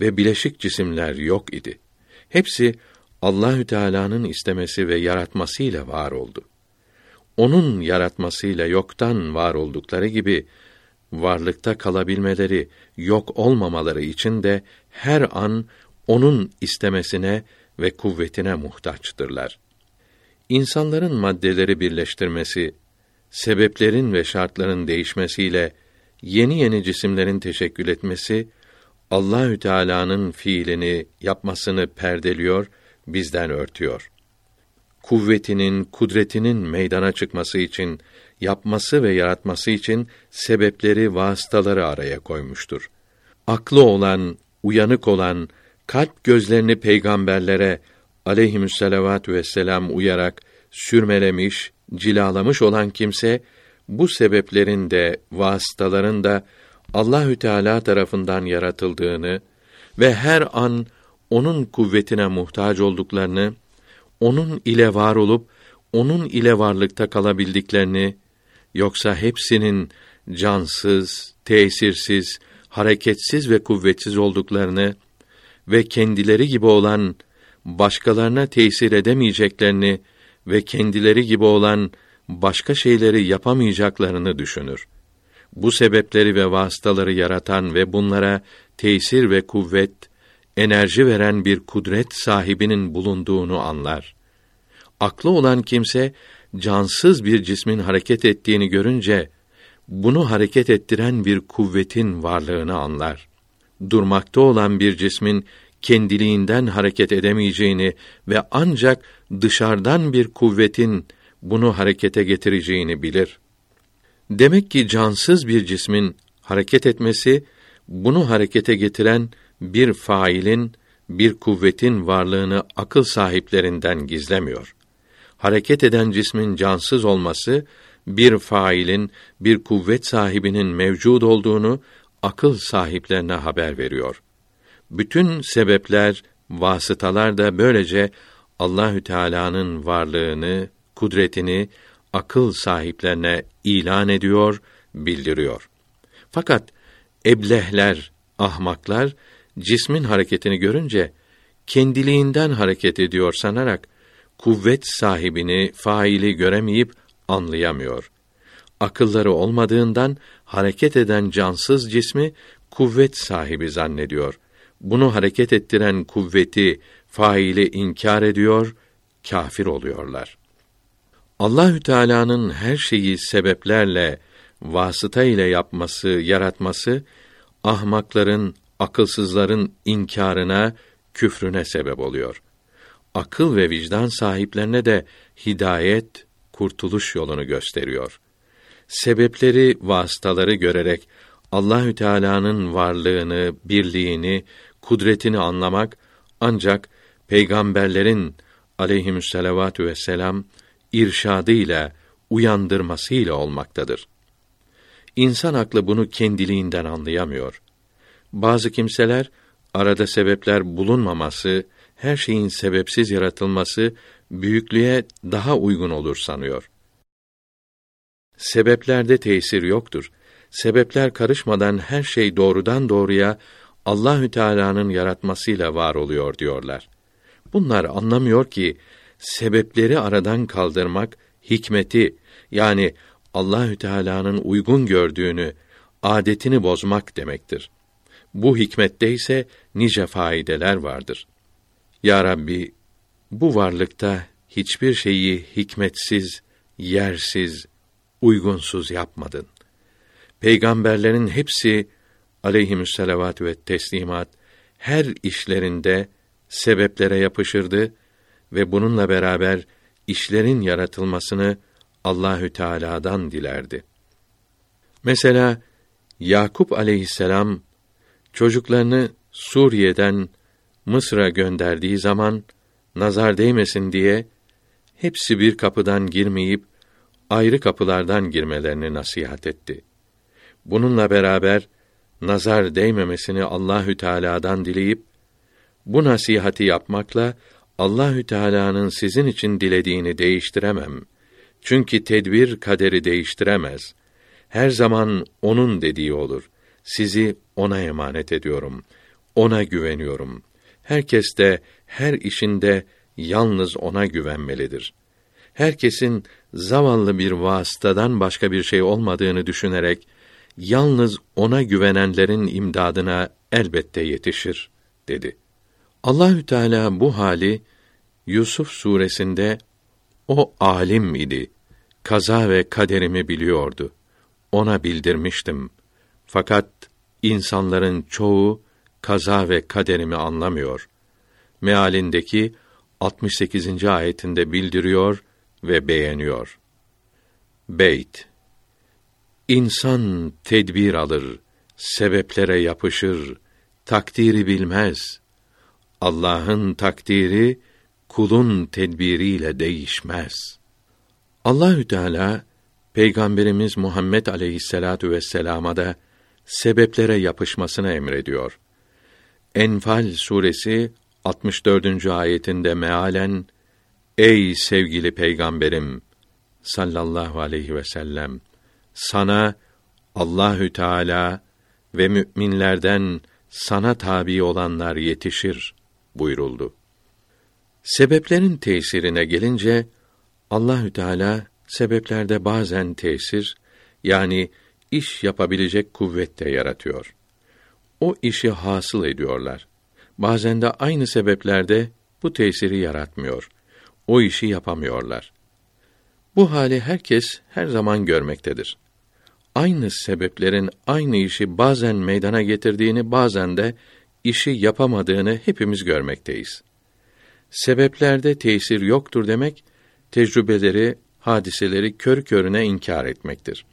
ve bileşik cisimler yok idi. Hepsi Allahü Teala'nın istemesi ve yaratmasıyla var oldu. Onun yaratmasıyla yoktan var oldukları gibi varlıkta kalabilmeleri, yok olmamaları için de her an onun istemesine ve kuvvetine muhtaçtırlar. İnsanların maddeleri birleştirmesi, sebeplerin ve şartların değişmesiyle yeni yeni cisimlerin teşekkül etmesi Allahü Teala'nın fiilini yapmasını perdeliyor, bizden örtüyor. Kuvvetinin, kudretinin meydana çıkması için, yapması ve yaratması için sebepleri, vasıtaları araya koymuştur. Aklı olan, uyanık olan, kalp gözlerini peygamberlere aleyhissalatu vesselam uyarak sürmelemiş, cilalamış olan kimse bu sebeplerin de vasıtaların da Allahü Teala tarafından yaratıldığını ve her an onun kuvvetine muhtaç olduklarını, onun ile var olup onun ile varlıkta kalabildiklerini yoksa hepsinin cansız, tesirsiz, hareketsiz ve kuvvetsiz olduklarını ve kendileri gibi olan başkalarına tesir edemeyeceklerini ve kendileri gibi olan başka şeyleri yapamayacaklarını düşünür. Bu sebepleri ve vasıtaları yaratan ve bunlara tesir ve kuvvet, enerji veren bir kudret sahibinin bulunduğunu anlar. Aklı olan kimse cansız bir cismin hareket ettiğini görünce bunu hareket ettiren bir kuvvetin varlığını anlar. Durmakta olan bir cismin kendiliğinden hareket edemeyeceğini ve ancak dışarıdan bir kuvvetin bunu harekete getireceğini bilir. Demek ki cansız bir cismin hareket etmesi bunu harekete getiren bir failin, bir kuvvetin varlığını akıl sahiplerinden gizlemiyor. Hareket eden cismin cansız olması bir failin, bir kuvvet sahibinin mevcud olduğunu akıl sahiplerine haber veriyor. Bütün sebepler, vasıtalar da böylece Allahü Teala'nın varlığını, kudretini akıl sahiplerine ilan ediyor, bildiriyor. Fakat eblehler, ahmaklar cismin hareketini görünce kendiliğinden hareket ediyor sanarak kuvvet sahibini, faili göremeyip anlayamıyor. Akılları olmadığından hareket eden cansız cismi kuvvet sahibi zannediyor. Bunu hareket ettiren kuvveti, faili inkar ediyor, kafir oluyorlar. Allahü Teala'nın her şeyi sebeplerle, vasıta ile yapması, yaratması ahmakların, akılsızların inkarına, küfrüne sebep oluyor. Akıl ve vicdan sahiplerine de hidayet, kurtuluş yolunu gösteriyor. Sebepleri, vasıtaları görerek Allahü Teala'nın varlığını, birliğini, kudretini anlamak ancak peygamberlerin aleyhissalatu vesselam irşadıyla, uyandırmasıyla olmaktadır. İnsan aklı bunu kendiliğinden anlayamıyor. Bazı kimseler arada sebepler bulunmaması, her şeyin sebepsiz yaratılması büyüklüğe daha uygun olur sanıyor. Sebeplerde tesir yoktur. Sebepler karışmadan her şey doğrudan doğruya Allahü Teala'nın yaratmasıyla var oluyor diyorlar. Bunlar anlamıyor ki sebepleri aradan kaldırmak hikmeti yani Allahü Teala'nın uygun gördüğünü, adetini bozmak demektir. Bu hikmette ise nice faydeler vardır. Ya Rabbi, bu varlıkta hiçbir şeyi hikmetsiz, yersiz, uygunsuz yapmadın. Peygamberlerin hepsi aleyhissalavat ve teslimat her işlerinde sebeplere yapışırdı ve bununla beraber işlerin yaratılmasını Allahü Teala'dan dilerdi. Mesela Yakup aleyhisselam çocuklarını Suriye'den Mısır'a gönderdiği zaman nazar değmesin diye hepsi bir kapıdan girmeyip ayrı kapılardan girmelerini nasihat etti. Bununla beraber nazar değmemesini Allahü Teala'dan dileyip bu nasihati yapmakla Allahü Teala'nın sizin için dilediğini değiştiremem. Çünkü tedbir kaderi değiştiremez. Her zaman onun dediği olur. Sizi ona emanet ediyorum. Ona güveniyorum. Herkes de her işinde yalnız ona güvenmelidir. Herkesin zavallı bir vasıtadan başka bir şey olmadığını düşünerek yalnız ona güvenenlerin imdadına elbette yetişir dedi. Allahü Teala bu hali Yusuf suresinde o alim idi. Kaza ve kaderimi biliyordu. Ona bildirmiştim. Fakat insanların çoğu kaza ve kaderimi anlamıyor. Mealindeki 68. ayetinde bildiriyor ve beğeniyor. Beyt İnsan tedbir alır, sebeplere yapışır, takdiri bilmez. Allah'ın takdiri kulun tedbiriyle değişmez. Allahü Teala Peygamberimiz Muhammed aleyhisselatu vesselama da sebeplere yapışmasını emrediyor. Enfal suresi 64. ayetinde mealen Ey sevgili peygamberim sallallahu aleyhi ve sellem sana Allahü Teala ve müminlerden sana tabi olanlar yetişir buyuruldu. Sebeplerin tesirine gelince Allahü Teala sebeplerde bazen tesir yani iş yapabilecek kuvvet de yaratıyor. O işi hasıl ediyorlar. Bazen de aynı sebeplerde bu tesiri yaratmıyor. O işi yapamıyorlar. Bu hali herkes her zaman görmektedir. Aynı sebeplerin aynı işi bazen meydana getirdiğini, bazen de işi yapamadığını hepimiz görmekteyiz. Sebeplerde tesir yoktur demek, tecrübeleri, hadiseleri kör körüne inkar etmektir.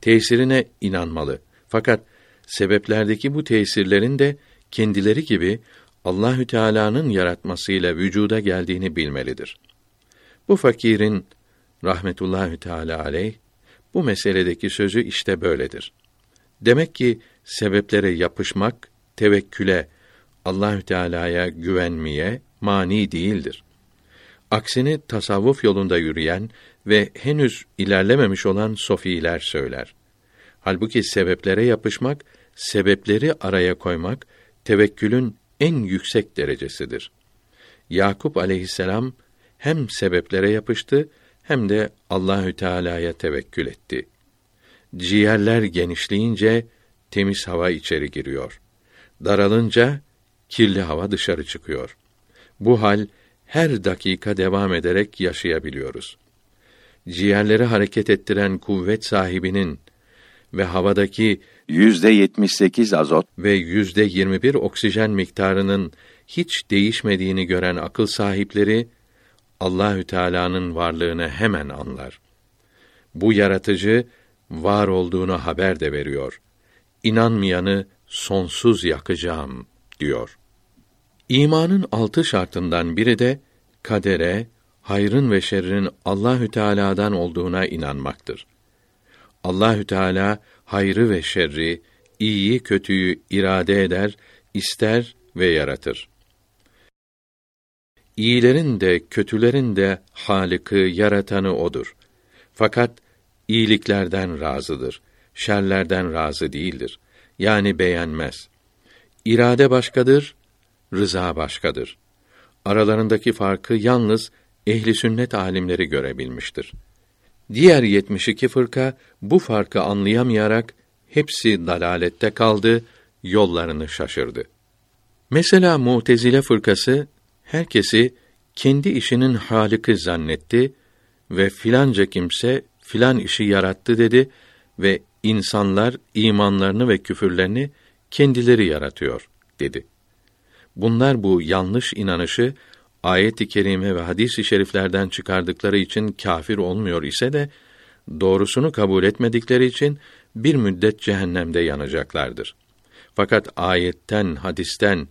Tesirine inanmalı. Fakat sebeplerdeki bu tesirlerin de kendileri gibi Allahü Teala'nın yaratmasıyla vücuda geldiğini bilmelidir. Bu fakirin rahmetullahü teala aleyh bu meseledeki sözü işte böyledir. Demek ki sebeplere yapışmak tevekküle, Allahü Teala'ya güvenmeye mani değildir. Aksini tasavvuf yolunda yürüyen ve henüz ilerlememiş olan sofiler söyler. Halbuki sebeplere yapışmak, sebepleri araya koymak tevekkülün en yüksek derecesidir. Yakup aleyhisselam hem sebeplere yapıştı hem de Allahü Teala'ya tevekkül etti. Ciğerler genişleyince temiz hava içeri giriyor. Daralınca kirli hava dışarı çıkıyor. Bu hal her dakika devam ederek yaşayabiliyoruz. Ciğerleri hareket ettiren kuvvet sahibinin ve havadaki yüzde yetmiş sekiz azot ve yüzde yirmi bir oksijen miktarının hiç değişmediğini gören akıl sahipleri Allahü Teala'nın varlığını hemen anlar. Bu yaratıcı var olduğunu haber de veriyor. İnanmayanı sonsuz yakacağım diyor. İmanın altı şartından biri de kadere, hayrın ve şerrin Allahü Teala'dan olduğuna inanmaktır. Allahü Teala hayrı ve şerri, iyiyi kötüyü irade eder, ister ve yaratır. İyilerin de kötülerin de Halık'ı, yaratanı odur. Fakat iyiliklerden razıdır, şerlerden razı değildir. Yani beğenmez. İrade başkadır, rıza başkadır. Aralarındaki farkı yalnız ehli sünnet alimleri görebilmiştir. Diğer 72 fırka bu farkı anlayamayarak hepsi dalalette kaldı, yollarını şaşırdı. Mesela Mutezile fırkası herkesi kendi işinin haliki zannetti ve filanca kimse filan işi yarattı dedi ve insanlar imanlarını ve küfürlerini kendileri yaratıyor dedi. Bunlar bu yanlış inanışı ayet-i kerime ve hadis-i şeriflerden çıkardıkları için kafir olmuyor ise de doğrusunu kabul etmedikleri için bir müddet cehennemde yanacaklardır. Fakat ayetten, hadisten,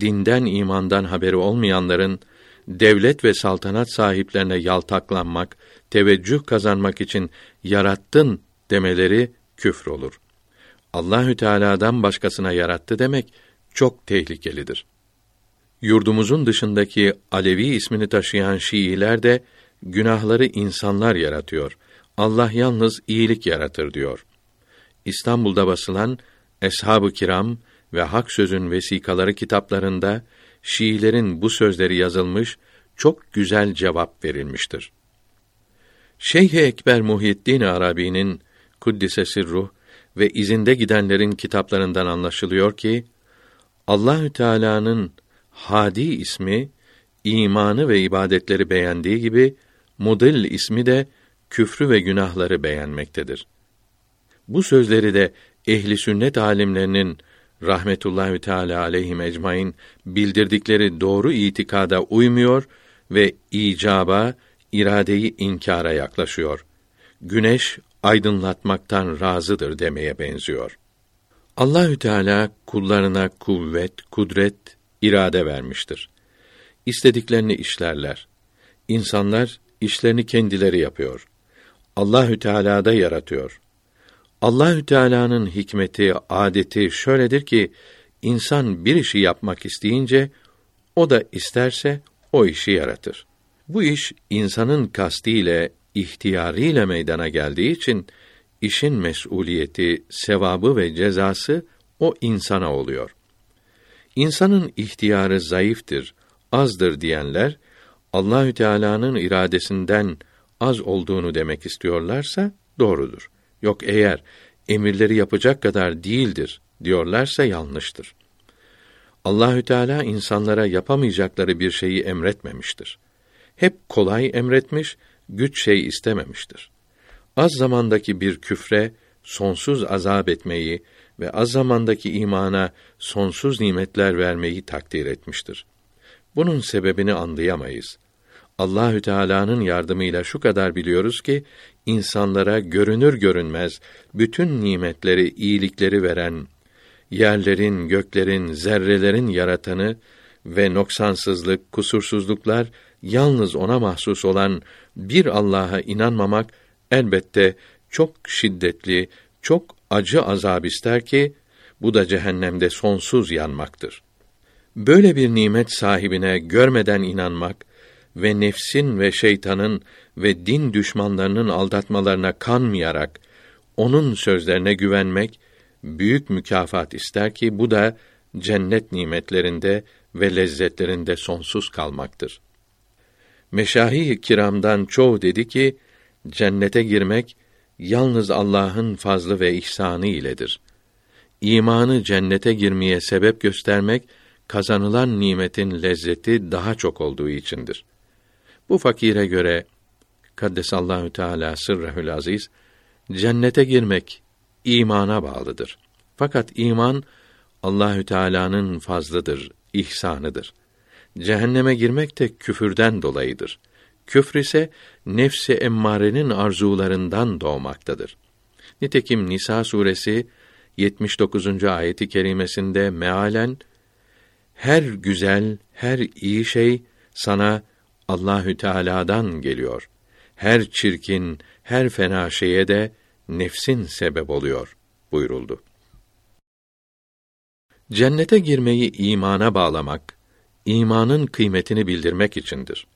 dinden, imandan haberi olmayanların devlet ve saltanat sahiplerine yaltaklanmak, teveccüh kazanmak için yarattın demeleri küfür olur. Allahü Teala'dan başkasına yarattı demek çok tehlikelidir. Yurdumuzun dışındaki Alevi ismini taşıyan Şiiler de günahları insanlar yaratıyor. Allah yalnız iyilik yaratır diyor. İstanbul'da basılan Eshab-ı Kiram ve Hak Sözün vesikaları kitaplarında Şiilerin bu sözleri yazılmış, çok güzel cevap verilmiştir. Şeyh Ekber Muhyiddin Arabi'nin Kuddise Ruh ve izinde gidenlerin kitaplarından anlaşılıyor ki Allahü Teala'nın Hadi ismi imanı ve ibadetleri beğendiği gibi Mudil ismi de küfrü ve günahları beğenmektedir. Bu sözleri de ehli sünnet alimlerinin rahmetullahi teala aleyhi ecmaîn bildirdikleri doğru itikada uymuyor ve icaba iradeyi inkara yaklaşıyor. Güneş aydınlatmaktan razıdır demeye benziyor. Allahü Teala kullarına kuvvet, kudret, irade vermiştir. İstediklerini işlerler. İnsanlar işlerini kendileri yapıyor. Allahü Teala da yaratıyor. Allahü Teala'nın hikmeti, adeti şöyledir ki insan bir işi yapmak isteyince o da isterse o işi yaratır. Bu iş insanın kastiyle, ihtiyarıyla meydana geldiği için işin mesuliyeti, sevabı ve cezası o insana oluyor. İnsanın ihtiyarı zayıftır, azdır diyenler Allahü Teala'nın iradesinden az olduğunu demek istiyorlarsa doğrudur. Yok eğer emirleri yapacak kadar değildir diyorlarsa yanlıştır. Allahü Teala insanlara yapamayacakları bir şeyi emretmemiştir. Hep kolay emretmiş, güç şey istememiştir. Az zamandaki bir küfre sonsuz azap etmeyi ve az zamandaki imana sonsuz nimetler vermeyi takdir etmiştir. Bunun sebebini anlayamayız. Allahü Teala'nın yardımıyla şu kadar biliyoruz ki insanlara görünür görünmez bütün nimetleri, iyilikleri veren, yerlerin, göklerin, zerrelerin yaratanı ve noksansızlık, kusursuzluklar yalnız ona mahsus olan bir Allah'a inanmamak elbette çok şiddetli, çok acı azab ister ki bu da cehennemde sonsuz yanmaktır. Böyle bir nimet sahibine görmeden inanmak ve nefsin ve şeytanın ve din düşmanlarının aldatmalarına kanmayarak onun sözlerine güvenmek büyük mükafat ister ki bu da cennet nimetlerinde ve lezzetlerinde sonsuz kalmaktır. Meşahi kiramdan çoğu dedi ki cennete girmek yalnız Allah'ın fazlı ve ihsanı iledir. İmanı cennete girmeye sebep göstermek kazanılan nimetin lezzeti daha çok olduğu içindir. Bu fakire göre Kaddesallahu Teala sırrehül aziz cennete girmek imana bağlıdır. Fakat iman Allahü Teala'nın fazlıdır, ihsanıdır. Cehenneme girmek de küfürden dolayıdır. Küfr ise nefsi emmarenin arzularından doğmaktadır. Nitekim Nisa suresi 79. ayeti kerimesinde mealen her güzel, her iyi şey sana Allahü Teala'dan geliyor. Her çirkin, her fena şeye de nefsin sebep oluyor buyuruldu. Cennete girmeyi imana bağlamak, imanın kıymetini bildirmek içindir.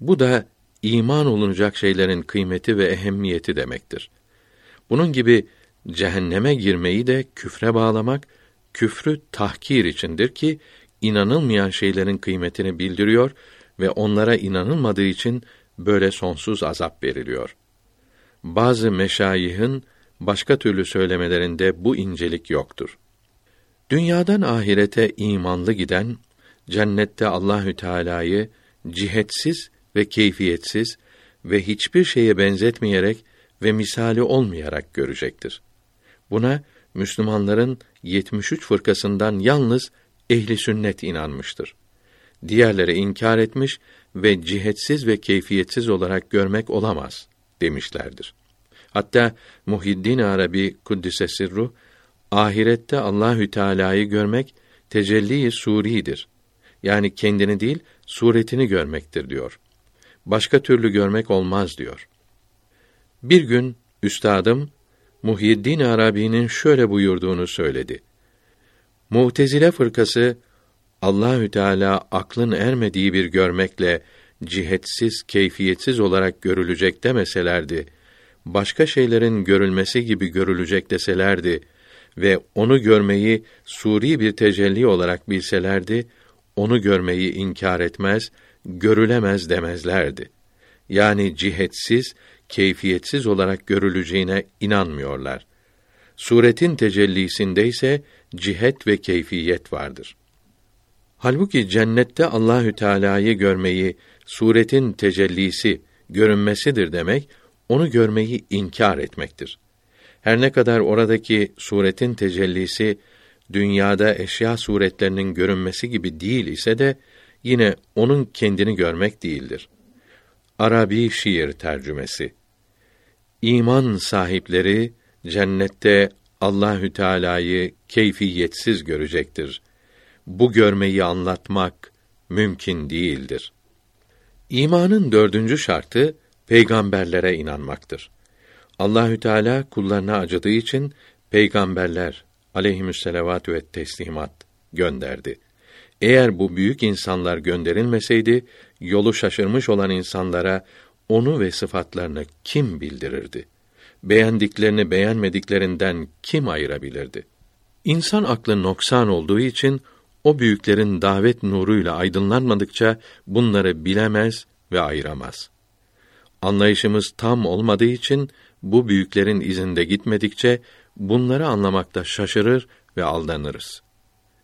Bu da iman olunacak şeylerin kıymeti ve ehemmiyeti demektir. Bunun gibi cehenneme girmeyi de küfre bağlamak, küfrü tahkir içindir ki inanılmayan şeylerin kıymetini bildiriyor ve onlara inanılmadığı için böyle sonsuz azap veriliyor. Bazı meşayihin başka türlü söylemelerinde bu incelik yoktur. Dünyadan ahirete imanlı giden cennette Allahü Teala'yı cihetsiz ve keyfiyetsiz ve hiçbir şeye benzetmeyerek ve misali olmayarak görecektir. Buna Müslümanların 73 fırkasından yalnız ehli sünnet inanmıştır. Diğerleri inkar etmiş ve cihetsiz ve keyfiyetsiz olarak görmek olamaz demişlerdir. Hatta Muhiddin Arabi Kuddise Sirru ahirette Allahü Teala'yı görmek tecelli suridir. Yani kendini değil, suretini görmektir diyor. Başka türlü görmek olmaz diyor. Bir gün üstadım Muhyiddin Arabi'nin şöyle buyurduğunu söyledi. Mu'tezile fırkası Allahü Teala aklın ermediği bir görmekle cihetsiz, keyfiyetsiz olarak görülecek demeselerdi, başka şeylerin görülmesi gibi görülecek deselerdi ve onu görmeyi suri bir tecelli olarak bilselerdi, onu görmeyi inkar etmez, görülemez demezlerdi. Yani cihetsiz, keyfiyetsiz olarak görüleceğine inanmıyorlar. Suretin tecellisinde ise cihet ve keyfiyet vardır. Halbuki cennette Allahü Teala'yı görmeyi suretin tecellisi, görünmesidir demek, onu görmeyi inkar etmektir. Her ne kadar oradaki suretin tecellisi dünyada eşya suretlerinin görünmesi gibi değil ise de yine onun kendini görmek değildir. Arabi şiir tercümesi. İman sahipleri cennette Allahü Teala'yı keyfiyetsiz görecektir. Bu görmeyi anlatmak mümkün değildir. İmanın dördüncü şartı peygamberlere inanmaktır. Allahü Teala kullarına acıdığı için peygamberler aleyhisselatü ve teslimat gönderdi. Eğer bu büyük insanlar gönderilmeseydi, yolu şaşırmış olan insanlara onu ve sıfatlarını kim bildirirdi? Beğendiklerini beğenmediklerinden kim ayırabilirdi? İnsan aklı noksan olduğu için o büyüklerin davet nuruyla aydınlanmadıkça bunları bilemez ve ayıramaz. Anlayışımız tam olmadığı için bu büyüklerin izinde gitmedikçe bunları anlamakta şaşırır ve aldanırız.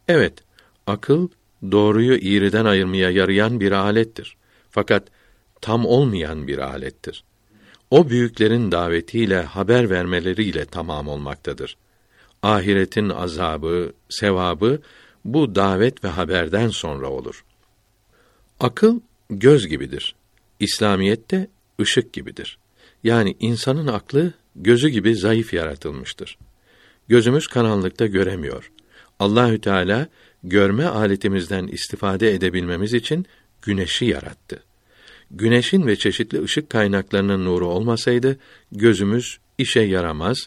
Evet, akıl doğruyu iğriden ayırmaya yarayan bir alettir. Fakat tam olmayan bir alettir. O büyüklerin davetiyle haber vermeleriyle tamam olmaktadır. Ahiretin azabı, sevabı bu davet ve haberden sonra olur. Akıl göz gibidir. İslamiyette ışık gibidir. Yani insanın aklı gözü gibi zayıf yaratılmıştır. Gözümüz karanlıkta göremiyor. Allahü Teala görme aletimizden istifade edebilmemiz için güneşi yarattı. Güneşin ve çeşitli ışık kaynaklarının nuru olmasaydı gözümüz işe yaramaz,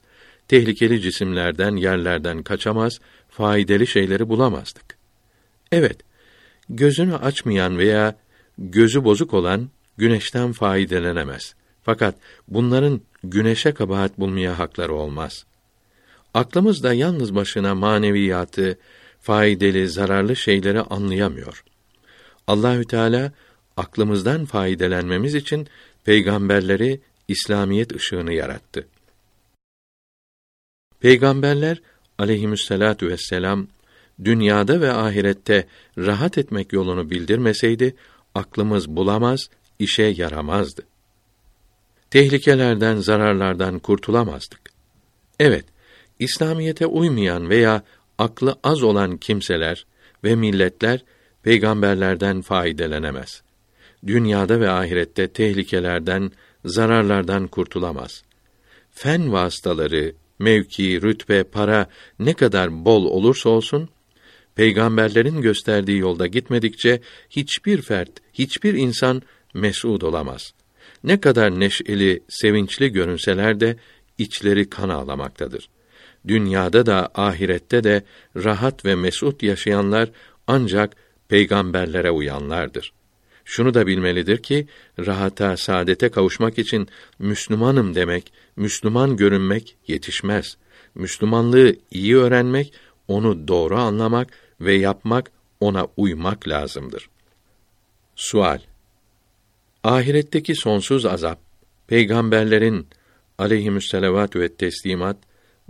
tehlikeli cisimlerden, yerlerden kaçamaz, faydalı şeyleri bulamazdık. Evet, gözünü açmayan veya gözü bozuk olan güneşten faydalanemez. Fakat bunların güneşe kabahat bulmaya hakları olmaz. Aklımız da yalnız başına maneviyatı, faydalı, zararlı şeyleri anlayamıyor. Allahü Teala aklımızdan faydelenmemiz için peygamberleri İslamiyet ışığını yarattı. Peygamberler aleyhissalatu vesselam dünyada ve ahirette rahat etmek yolunu bildirmeseydi aklımız bulamaz, işe yaramazdı. Tehlikelerden, zararlardan kurtulamazdık. Evet, İslamiyete uymayan veya aklı az olan kimseler ve milletler peygamberlerden faydalanemez. Dünyada ve ahirette tehlikelerden, zararlardan kurtulamaz. Fen vasıtaları, mevki, rütbe, para ne kadar bol olursa olsun, peygamberlerin gösterdiği yolda gitmedikçe hiçbir fert, hiçbir insan mes'ud olamaz. Ne kadar neşeli, sevinçli görünseler de içleri kan ağlamaktadır. Dünyada da ahirette de rahat ve mesut yaşayanlar ancak peygamberlere uyanlardır. Şunu da bilmelidir ki rahata, saadete kavuşmak için Müslümanım demek, Müslüman görünmek yetişmez. Müslümanlığı iyi öğrenmek, onu doğru anlamak ve yapmak, ona uymak lazımdır. Sual Ahiretteki sonsuz azap, peygamberlerin aleyhimüsselavatü ve teslimat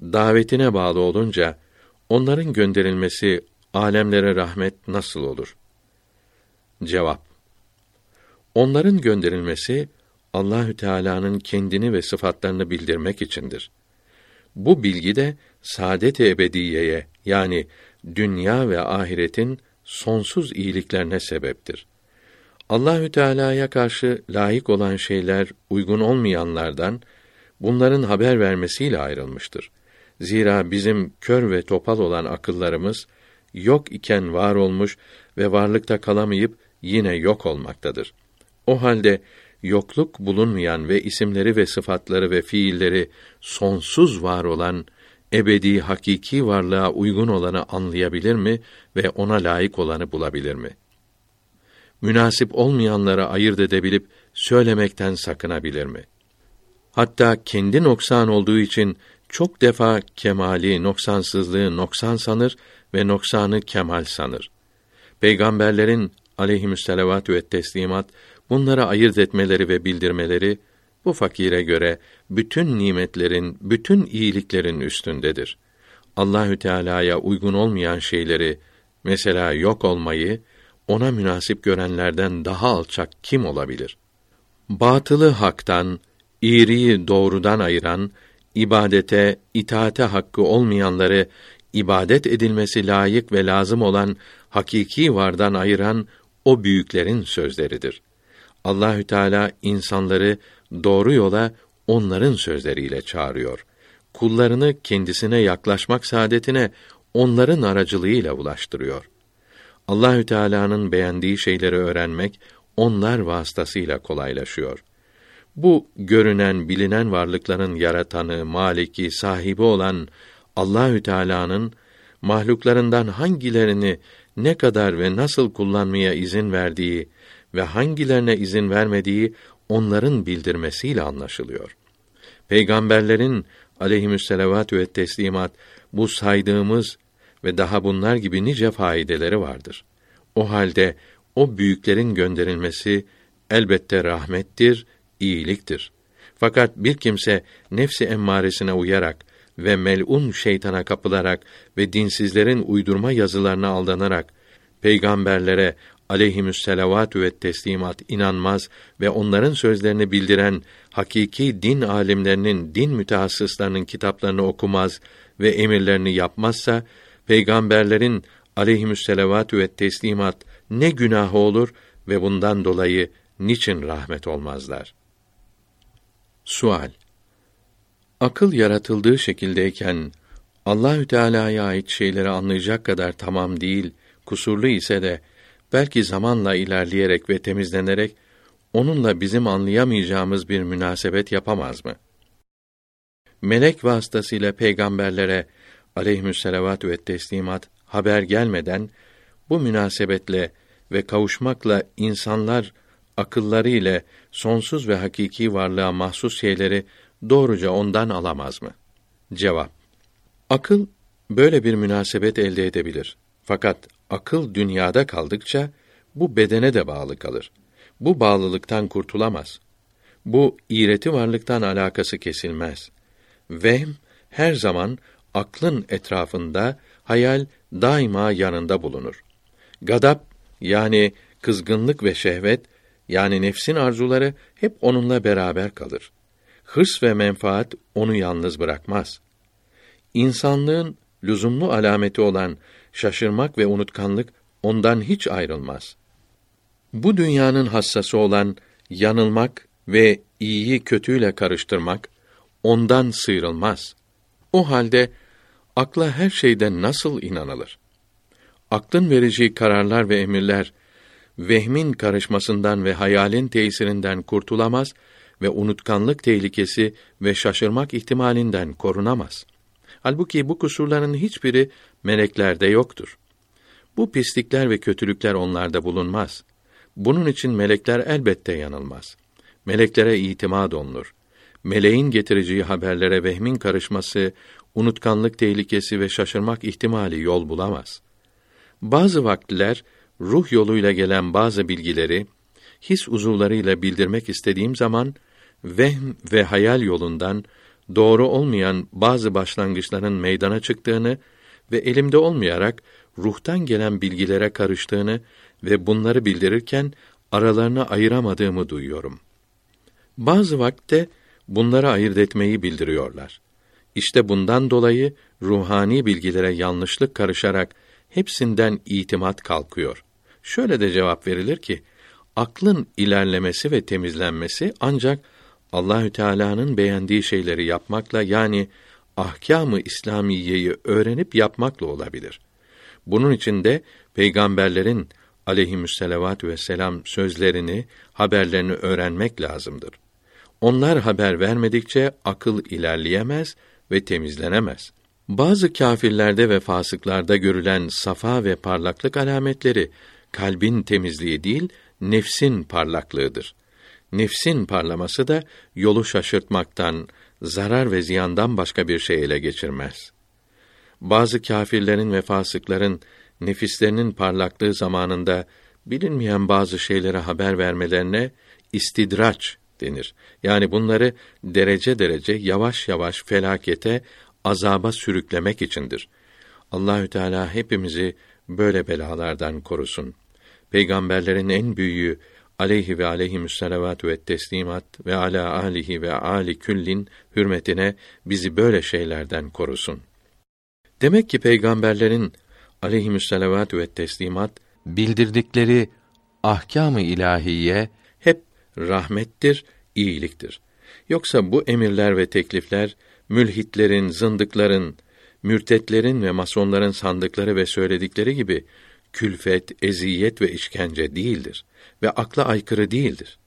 davetine bağlı olunca onların gönderilmesi alemlere rahmet nasıl olur? Cevap Onların gönderilmesi Allahü Teala'nın kendini ve sıfatlarını bildirmek içindir. Bu bilgi de saadet-i ebediyeye yani dünya ve ahiretin sonsuz iyiliklerine sebeptir. Allahü Teala'ya karşı layık olan şeyler uygun olmayanlardan bunların haber vermesiyle ayrılmıştır. Zira bizim kör ve topal olan akıllarımız yok iken var olmuş ve varlıkta kalamayıp yine yok olmaktadır. O halde yokluk bulunmayan ve isimleri ve sıfatları ve fiilleri sonsuz var olan ebedi hakiki varlığa uygun olanı anlayabilir mi ve ona layık olanı bulabilir mi? Münasip olmayanları ayırt edebilip söylemekten sakınabilir mi? Hatta kendi noksan olduğu için çok defa kemali, noksansızlığı noksan sanır ve noksanı kemal sanır. Peygamberlerin aleyhismüsselavatü ve teslimat bunları ayırt etmeleri ve bildirmeleri bu fakire göre bütün nimetlerin, bütün iyiliklerin üstündedir. Allahü Teala'ya uygun olmayan şeyleri, mesela yok olmayı ona münasip görenlerden daha alçak kim olabilir? Batılı haktan, iyiliği doğrudan ayıran, ibadete, itaate hakkı olmayanları ibadet edilmesi layık ve lazım olan hakiki vardan ayıran o büyüklerin sözleridir. Allahü Teala insanları doğru yola onların sözleriyle çağırıyor. Kullarını kendisine yaklaşmak saadetine onların aracılığıyla ulaştırıyor. Allahü Teala'nın beğendiği şeyleri öğrenmek onlar vasıtasıyla kolaylaşıyor. Bu görünen, bilinen varlıkların yaratanı, maliki, sahibi olan Allahü Teala'nın mahluklarından hangilerini ne kadar ve nasıl kullanmaya izin verdiği ve hangilerine izin vermediği onların bildirmesiyle anlaşılıyor. Peygamberlerin aleyhismüsselavatü ve teslimat bu saydığımız ve daha bunlar gibi nice faydeleri vardır. O halde o büyüklerin gönderilmesi elbette rahmettir, iyiliktir. Fakat bir kimse nefsi emmaresine uyarak ve melun şeytana kapılarak ve dinsizlerin uydurma yazılarına aldanarak peygamberlere aleyhimüsselavatü ve teslimat inanmaz ve onların sözlerini bildiren hakiki din alimlerinin, din mütehassıslarının kitaplarını okumaz ve emirlerini yapmazsa peygamberlerin aleyhimüsselavatü ve teslimat ne günahı olur ve bundan dolayı niçin rahmet olmazlar? Sual Akıl yaratıldığı şekildeyken Allahü Teala'ya ait şeyleri anlayacak kadar tamam değil, kusurlu ise de belki zamanla ilerleyerek ve temizlenerek onunla bizim anlayamayacağımız bir münasebet yapamaz mı? Melek vasıtasıyla peygamberlere aleyhimüsselavatü ve teslimat haber gelmeden bu münasebetle ve kavuşmakla insanlar akılları ile sonsuz ve hakiki varlığa mahsus şeyleri doğruca ondan alamaz mı? Cevap Akıl böyle bir münasebet elde edebilir. Fakat akıl dünyada kaldıkça bu bedene de bağlı kalır. Bu bağlılıktan kurtulamaz. Bu iğreti varlıktan alakası kesilmez. Vehm her zaman aklın etrafında, hayal daima yanında bulunur. Gadap yani kızgınlık ve şehvet yani nefsin arzuları hep onunla beraber kalır. Hırs ve menfaat onu yalnız bırakmaz. İnsanlığın lüzumlu alameti olan şaşırmak ve unutkanlık ondan hiç ayrılmaz. Bu dünyanın hassası olan yanılmak ve iyiyi kötüyle karıştırmak ondan sıyrılmaz. O halde akla her şeyden nasıl inanılır? Aklın vereceği kararlar ve emirler vehmin karışmasından ve hayalin tesirinden kurtulamaz ve unutkanlık tehlikesi ve şaşırmak ihtimalinden korunamaz. Halbuki bu kusurların hiçbiri meleklerde yoktur. Bu pislikler ve kötülükler onlarda bulunmaz. Bunun için melekler elbette yanılmaz. Meleklere itimat olunur. Meleğin getireceği haberlere vehmin karışması, unutkanlık tehlikesi ve şaşırmak ihtimali yol bulamaz. Bazı vaktiler ruh yoluyla gelen bazı bilgileri his uzuvlarıyla bildirmek istediğim zaman vehm ve hayal yolundan doğru olmayan bazı başlangıçların meydana çıktığını ve elimde olmayarak ruhtan gelen bilgilere karıştığını ve bunları bildirirken aralarını ayıramadığımı duyuyorum. Bazı vakte bunları ayırt etmeyi bildiriyorlar. İşte bundan dolayı ruhani bilgilere yanlışlık karışarak hepsinden itimat kalkıyor. Şöyle de cevap verilir ki aklın ilerlemesi ve temizlenmesi ancak Allahü Teala'nın beğendiği şeyleri yapmakla yani ahkamı İslamiyeyi öğrenip yapmakla olabilir. Bunun için de peygamberlerin aleyhisselatü vesselam sözlerini, haberlerini öğrenmek lazımdır. Onlar haber vermedikçe akıl ilerleyemez ve temizlenemez. Bazı kâfirlerde ve fasıklarda görülen safa ve parlaklık alametleri kalbin temizliği değil, nefsin parlaklığıdır. Nefsin parlaması da yolu şaşırtmaktan, zarar ve ziyandan başka bir şey ele geçirmez. Bazı kâfirlerin ve fasıkların nefislerinin parlaklığı zamanında bilinmeyen bazı şeylere haber vermelerine istidraç denir. Yani bunları derece derece yavaş yavaş felakete, azaba sürüklemek içindir. Allahü Teala hepimizi böyle belalardan korusun. Peygamberlerin en büyüğü aleyhi ve aleyhimüsselavatü ve teslimat ve ala alihi ve ali küllin hürmetine bizi böyle şeylerden korusun. Demek ki peygamberlerin aleyhimüsselavatü ve teslimat bildirdikleri ahkâm-ı ilahiye hep rahmettir, iyiliktir. Yoksa bu emirler ve teklifler mülhitlerin, zındıkların, mürtetlerin ve masonların sandıkları ve söyledikleri gibi külfet, eziyet ve işkence değildir ve akla aykırı değildir.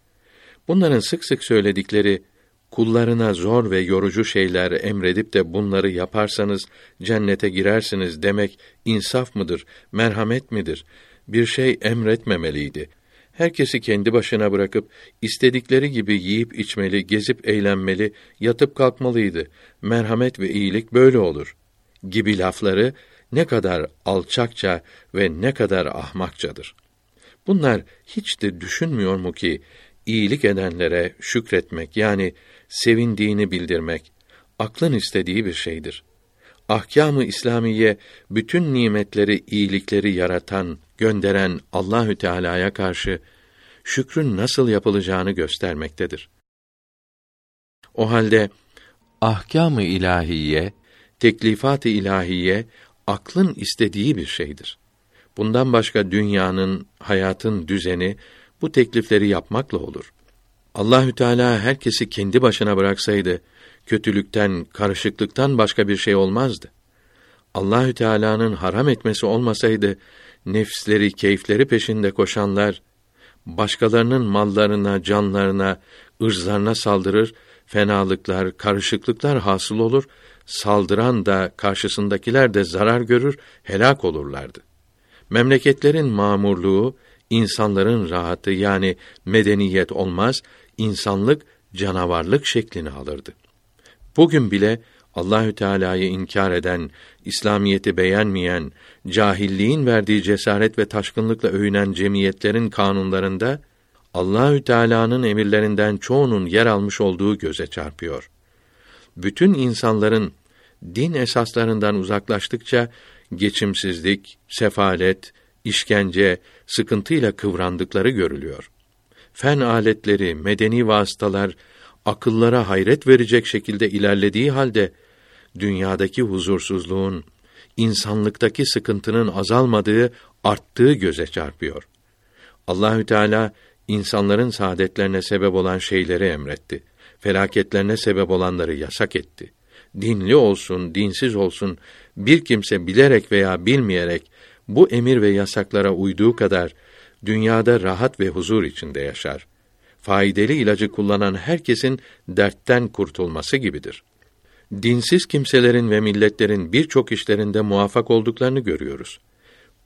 Bunların sık sık söyledikleri kullarına zor ve yorucu şeyler emredip de bunları yaparsanız cennete girersiniz demek insaf mıdır, merhamet midir? Bir şey emretmemeliydi. Herkesi kendi başına bırakıp istedikleri gibi yiyip içmeli, gezip eğlenmeli, yatıp kalkmalıydı. Merhamet ve iyilik böyle olur gibi lafları ne kadar alçakça ve ne kadar ahmakçadır. Bunlar hiç de düşünmüyor mu ki iyilik edenlere şükretmek yani sevindiğini bildirmek aklın istediği bir şeydir. Ahkâm-ı İslamiye bütün nimetleri, iyilikleri yaratan, gönderen Allahü Teala'ya karşı şükrün nasıl yapılacağını göstermektedir. O halde ahkâm-ı ilahiye, teklifat-ı ilahiye aklın istediği bir şeydir. Bundan başka dünyanın, hayatın düzeni bu teklifleri yapmakla olur. Allahü Teala herkesi kendi başına bıraksaydı kötülükten, karışıklıktan başka bir şey olmazdı. Allahü Teala'nın haram etmesi olmasaydı nefsleri, keyifleri peşinde koşanlar başkalarının mallarına, canlarına, ırzlarına saldırır, fenalıklar, karışıklıklar hasıl olur, saldıran da karşısındakiler de zarar görür, helak olurlardı. Memleketlerin mamurluğu, insanların rahatı yani medeniyet olmaz, insanlık canavarlık şeklini alırdı. Bugün bile Allahü Teala'yı inkar eden, İslamiyeti beğenmeyen, cahilliğin verdiği cesaret ve taşkınlıkla övünen cemiyetlerin kanunlarında Allahü Teala'nın emirlerinden çoğunun yer almış olduğu göze çarpıyor. Bütün insanların din esaslarından uzaklaştıkça geçimsizlik, sefalet, işkence, sıkıntıyla kıvrandıkları görülüyor. Fen aletleri, medeni vasıtalar akıllara hayret verecek şekilde ilerlediği halde dünyadaki huzursuzluğun, insanlıktaki sıkıntının azalmadığı, arttığı göze çarpıyor. Allahü Teala insanların saadetlerine sebep olan şeyleri emretti. Felaketlerine sebep olanları yasak etti. Dinli olsun, dinsiz olsun, bir kimse bilerek veya bilmeyerek bu emir ve yasaklara uyduğu kadar dünyada rahat ve huzur içinde yaşar. Faydalı ilacı kullanan herkesin dertten kurtulması gibidir dinsiz kimselerin ve milletlerin birçok işlerinde muvaffak olduklarını görüyoruz.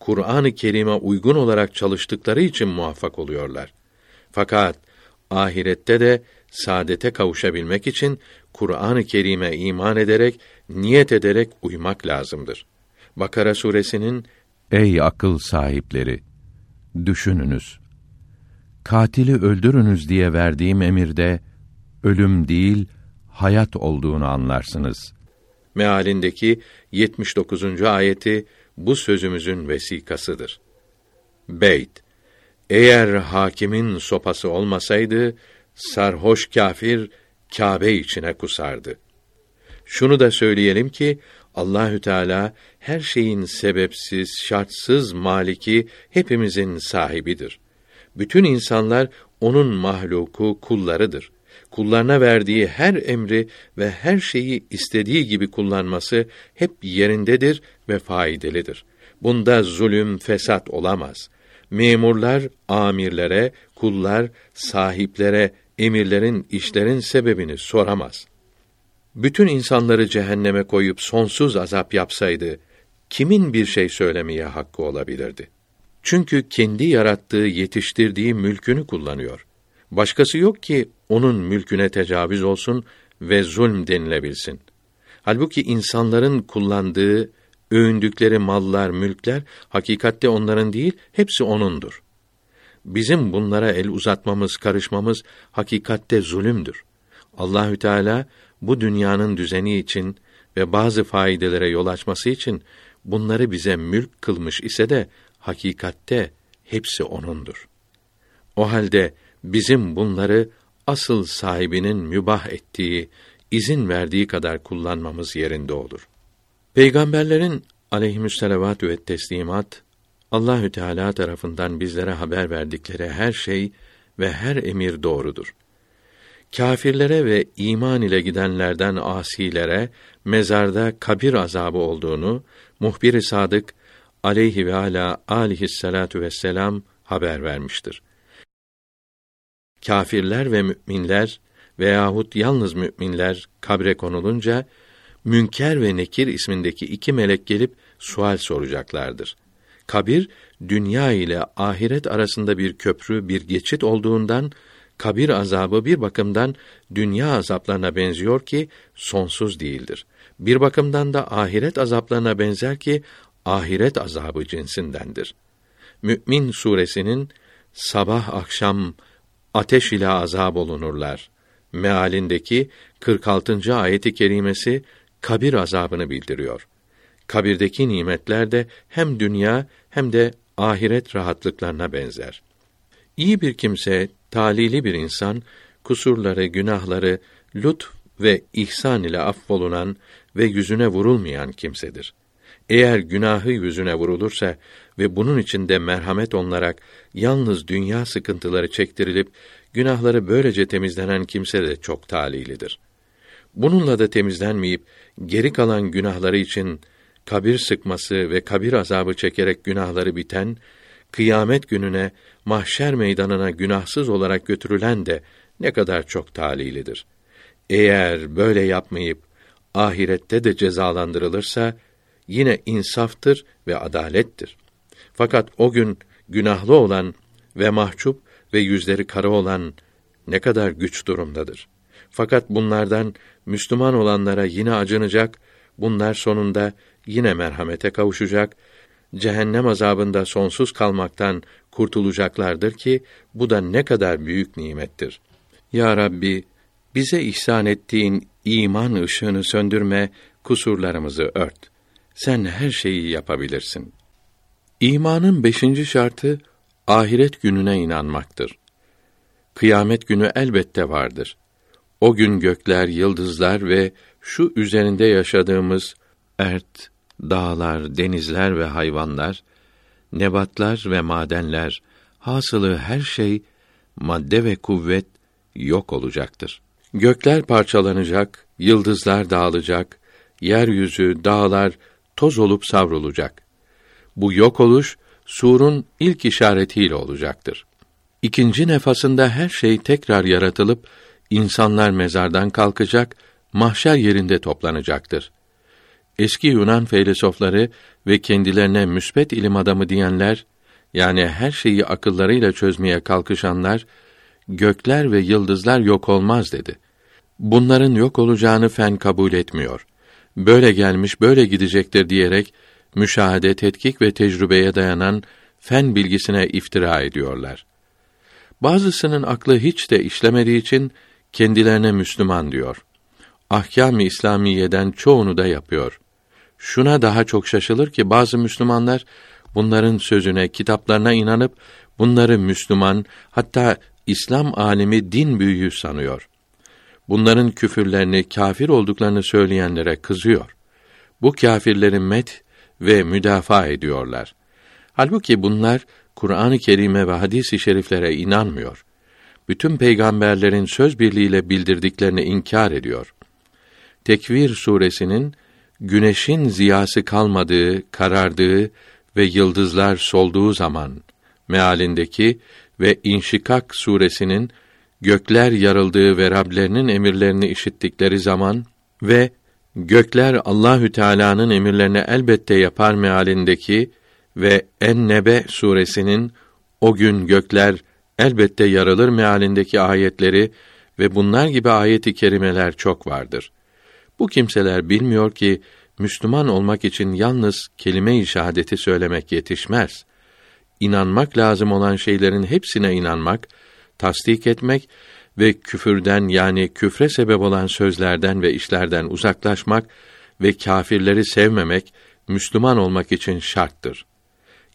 Kur'an-ı Kerim'e uygun olarak çalıştıkları için muvaffak oluyorlar. Fakat ahirette de saadete kavuşabilmek için Kur'an-ı Kerim'e iman ederek, niyet ederek uymak lazımdır. Bakara suresinin Ey akıl sahipleri düşününüz. Katili öldürünüz diye verdiğim emirde ölüm değil, hayat olduğunu anlarsınız. Mealindeki 79. ayeti bu sözümüzün vesikasıdır. Beyt Eğer hakimin sopası olmasaydı sarhoş kafir Kâbe içine kusardı. Şunu da söyleyelim ki Allahü Teala her şeyin sebepsiz, şartsız maliki hepimizin sahibidir. Bütün insanlar onun mahluku, kullarıdır kullarına verdiği her emri ve her şeyi istediği gibi kullanması hep yerindedir ve faydalıdır. Bunda zulüm, fesat olamaz. Memurlar amirlere, kullar sahiplere, emirlerin, işlerin sebebini soramaz. Bütün insanları cehenneme koyup sonsuz azap yapsaydı kimin bir şey söylemeye hakkı olabilirdi? Çünkü kendi yarattığı, yetiştirdiği mülkünü kullanıyor. Başkası yok ki onun mülküne tecavüz olsun ve zulm denilebilsin. Halbuki insanların kullandığı, övündükleri mallar, mülkler hakikatte onların değil, hepsi onundur. Bizim bunlara el uzatmamız, karışmamız hakikatte zulümdür. Allahü Teala bu dünyanın düzeni için ve bazı faydelere yol açması için bunları bize mülk kılmış ise de hakikatte hepsi onundur. O halde bizim bunları asıl sahibinin mübah ettiği, izin verdiği kadar kullanmamız yerinde olur. Peygamberlerin aleyhimüsselavatü ve teslimat Allahü Teala tarafından bizlere haber verdikleri her şey ve her emir doğrudur. Kâfirlere ve iman ile gidenlerden asilere mezarda kabir azabı olduğunu muhbir-i sadık aleyhi ve ala aleyhissalatu vesselam haber vermiştir. Kâfirler ve müminler veyahut yalnız müminler kabre konulunca Münker ve Nekir ismindeki iki melek gelip sual soracaklardır. Kabir dünya ile ahiret arasında bir köprü, bir geçit olduğundan kabir azabı bir bakımdan dünya azaplarına benziyor ki sonsuz değildir. Bir bakımdan da ahiret azaplarına benzer ki ahiret azabı cinsindendir. Mü'min suresinin sabah akşam ateş ile azab olunurlar mealindeki 46. ayeti kerimesi kabir azabını bildiriyor. Kabirdeki nimetler de hem dünya hem de ahiret rahatlıklarına benzer. İyi bir kimse, talili bir insan, kusurları, günahları lut ve ihsan ile affolunan ve yüzüne vurulmayan kimsedir. Eğer günahı yüzüne vurulursa ve bunun içinde merhamet onlarak yalnız dünya sıkıntıları çektirilip günahları böylece temizlenen kimse de çok talilidir. Bununla da temizlenmeyip geri kalan günahları için kabir sıkması ve kabir azabı çekerek günahları biten, kıyamet gününe, mahşer meydanına günahsız olarak götürülen de ne kadar çok talilidir. Eğer böyle yapmayıp ahirette de cezalandırılırsa yine insaftır ve adalettir. Fakat o gün günahlı olan ve mahcup ve yüzleri kara olan ne kadar güç durumdadır. Fakat bunlardan Müslüman olanlara yine acınacak, bunlar sonunda yine merhamete kavuşacak, cehennem azabında sonsuz kalmaktan kurtulacaklardır ki bu da ne kadar büyük nimettir. Ya Rabbi, bize ihsan ettiğin iman ışığını söndürme, kusurlarımızı ört. Sen her şeyi yapabilirsin. İmanın beşinci şartı ahiret gününe inanmaktır. Kıyamet günü elbette vardır. O gün gökler, yıldızlar ve şu üzerinde yaşadığımız ert, dağlar, denizler ve hayvanlar, nebatlar ve madenler, hasılı her şey, madde ve kuvvet yok olacaktır. Gökler parçalanacak, yıldızlar dağılacak, yeryüzü, dağlar toz olup savrulacak. Bu yok oluş surun ilk işaretiyle olacaktır. İkinci nefasında her şey tekrar yaratılıp insanlar mezardan kalkacak, mahşer yerinde toplanacaktır. Eski Yunan filozofları ve kendilerine müsbet ilim adamı diyenler, yani her şeyi akıllarıyla çözmeye kalkışanlar, gökler ve yıldızlar yok olmaz dedi. Bunların yok olacağını fen kabul etmiyor. Böyle gelmiş, böyle gidecektir diyerek müşahede, tetkik ve tecrübeye dayanan fen bilgisine iftira ediyorlar. Bazısının aklı hiç de işlemediği için kendilerine Müslüman diyor. Ahkâm-ı İslamiyeden çoğunu da yapıyor. Şuna daha çok şaşılır ki bazı Müslümanlar bunların sözüne, kitaplarına inanıp bunları Müslüman, hatta İslam alimi din büyüğü sanıyor. Bunların küfürlerini, kafir olduklarını söyleyenlere kızıyor. Bu kâfirlerin met ve müdafaa ediyorlar. Halbuki bunlar Kur'an-ı Kerim'e ve hadis-i şeriflere inanmıyor. bütün peygamberlerin söz birliğiyle bildirdiklerini inkar ediyor. Tekvir suresinin güneşin ziyası kalmadığı, karardığı ve yıldızlar solduğu zaman mealindeki ve İnşikak suresinin gökler yarıldığı ve Rablerinin emirlerini işittikleri zaman ve gökler Allahü Teala'nın emirlerini elbette yapar mealindeki ve En-Nebe suresinin o gün gökler elbette yarılır mealindeki ayetleri ve bunlar gibi ayeti kerimeler çok vardır. Bu kimseler bilmiyor ki Müslüman olmak için yalnız kelime-i şehadeti söylemek yetişmez. İnanmak lazım olan şeylerin hepsine inanmak, tasdik etmek ve küfürden yani küfre sebep olan sözlerden ve işlerden uzaklaşmak ve kâfirleri sevmemek Müslüman olmak için şarttır.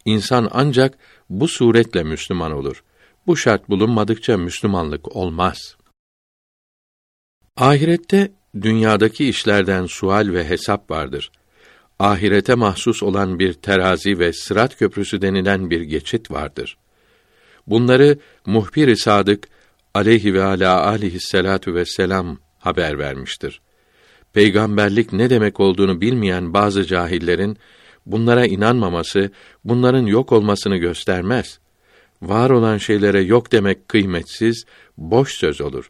İnsan ancak bu suretle Müslüman olur. Bu şart bulunmadıkça Müslümanlık olmaz. Ahirette dünyadaki işlerden sual ve hesap vardır. Ahirete mahsus olan bir terazi ve sırat köprüsü denilen bir geçit vardır. Bunları muhbir-i sadık aleyhi ve ala aleyhisselatu vesselam haber vermiştir. Peygamberlik ne demek olduğunu bilmeyen bazı cahillerin bunlara inanmaması, bunların yok olmasını göstermez. Var olan şeylere yok demek kıymetsiz, boş söz olur.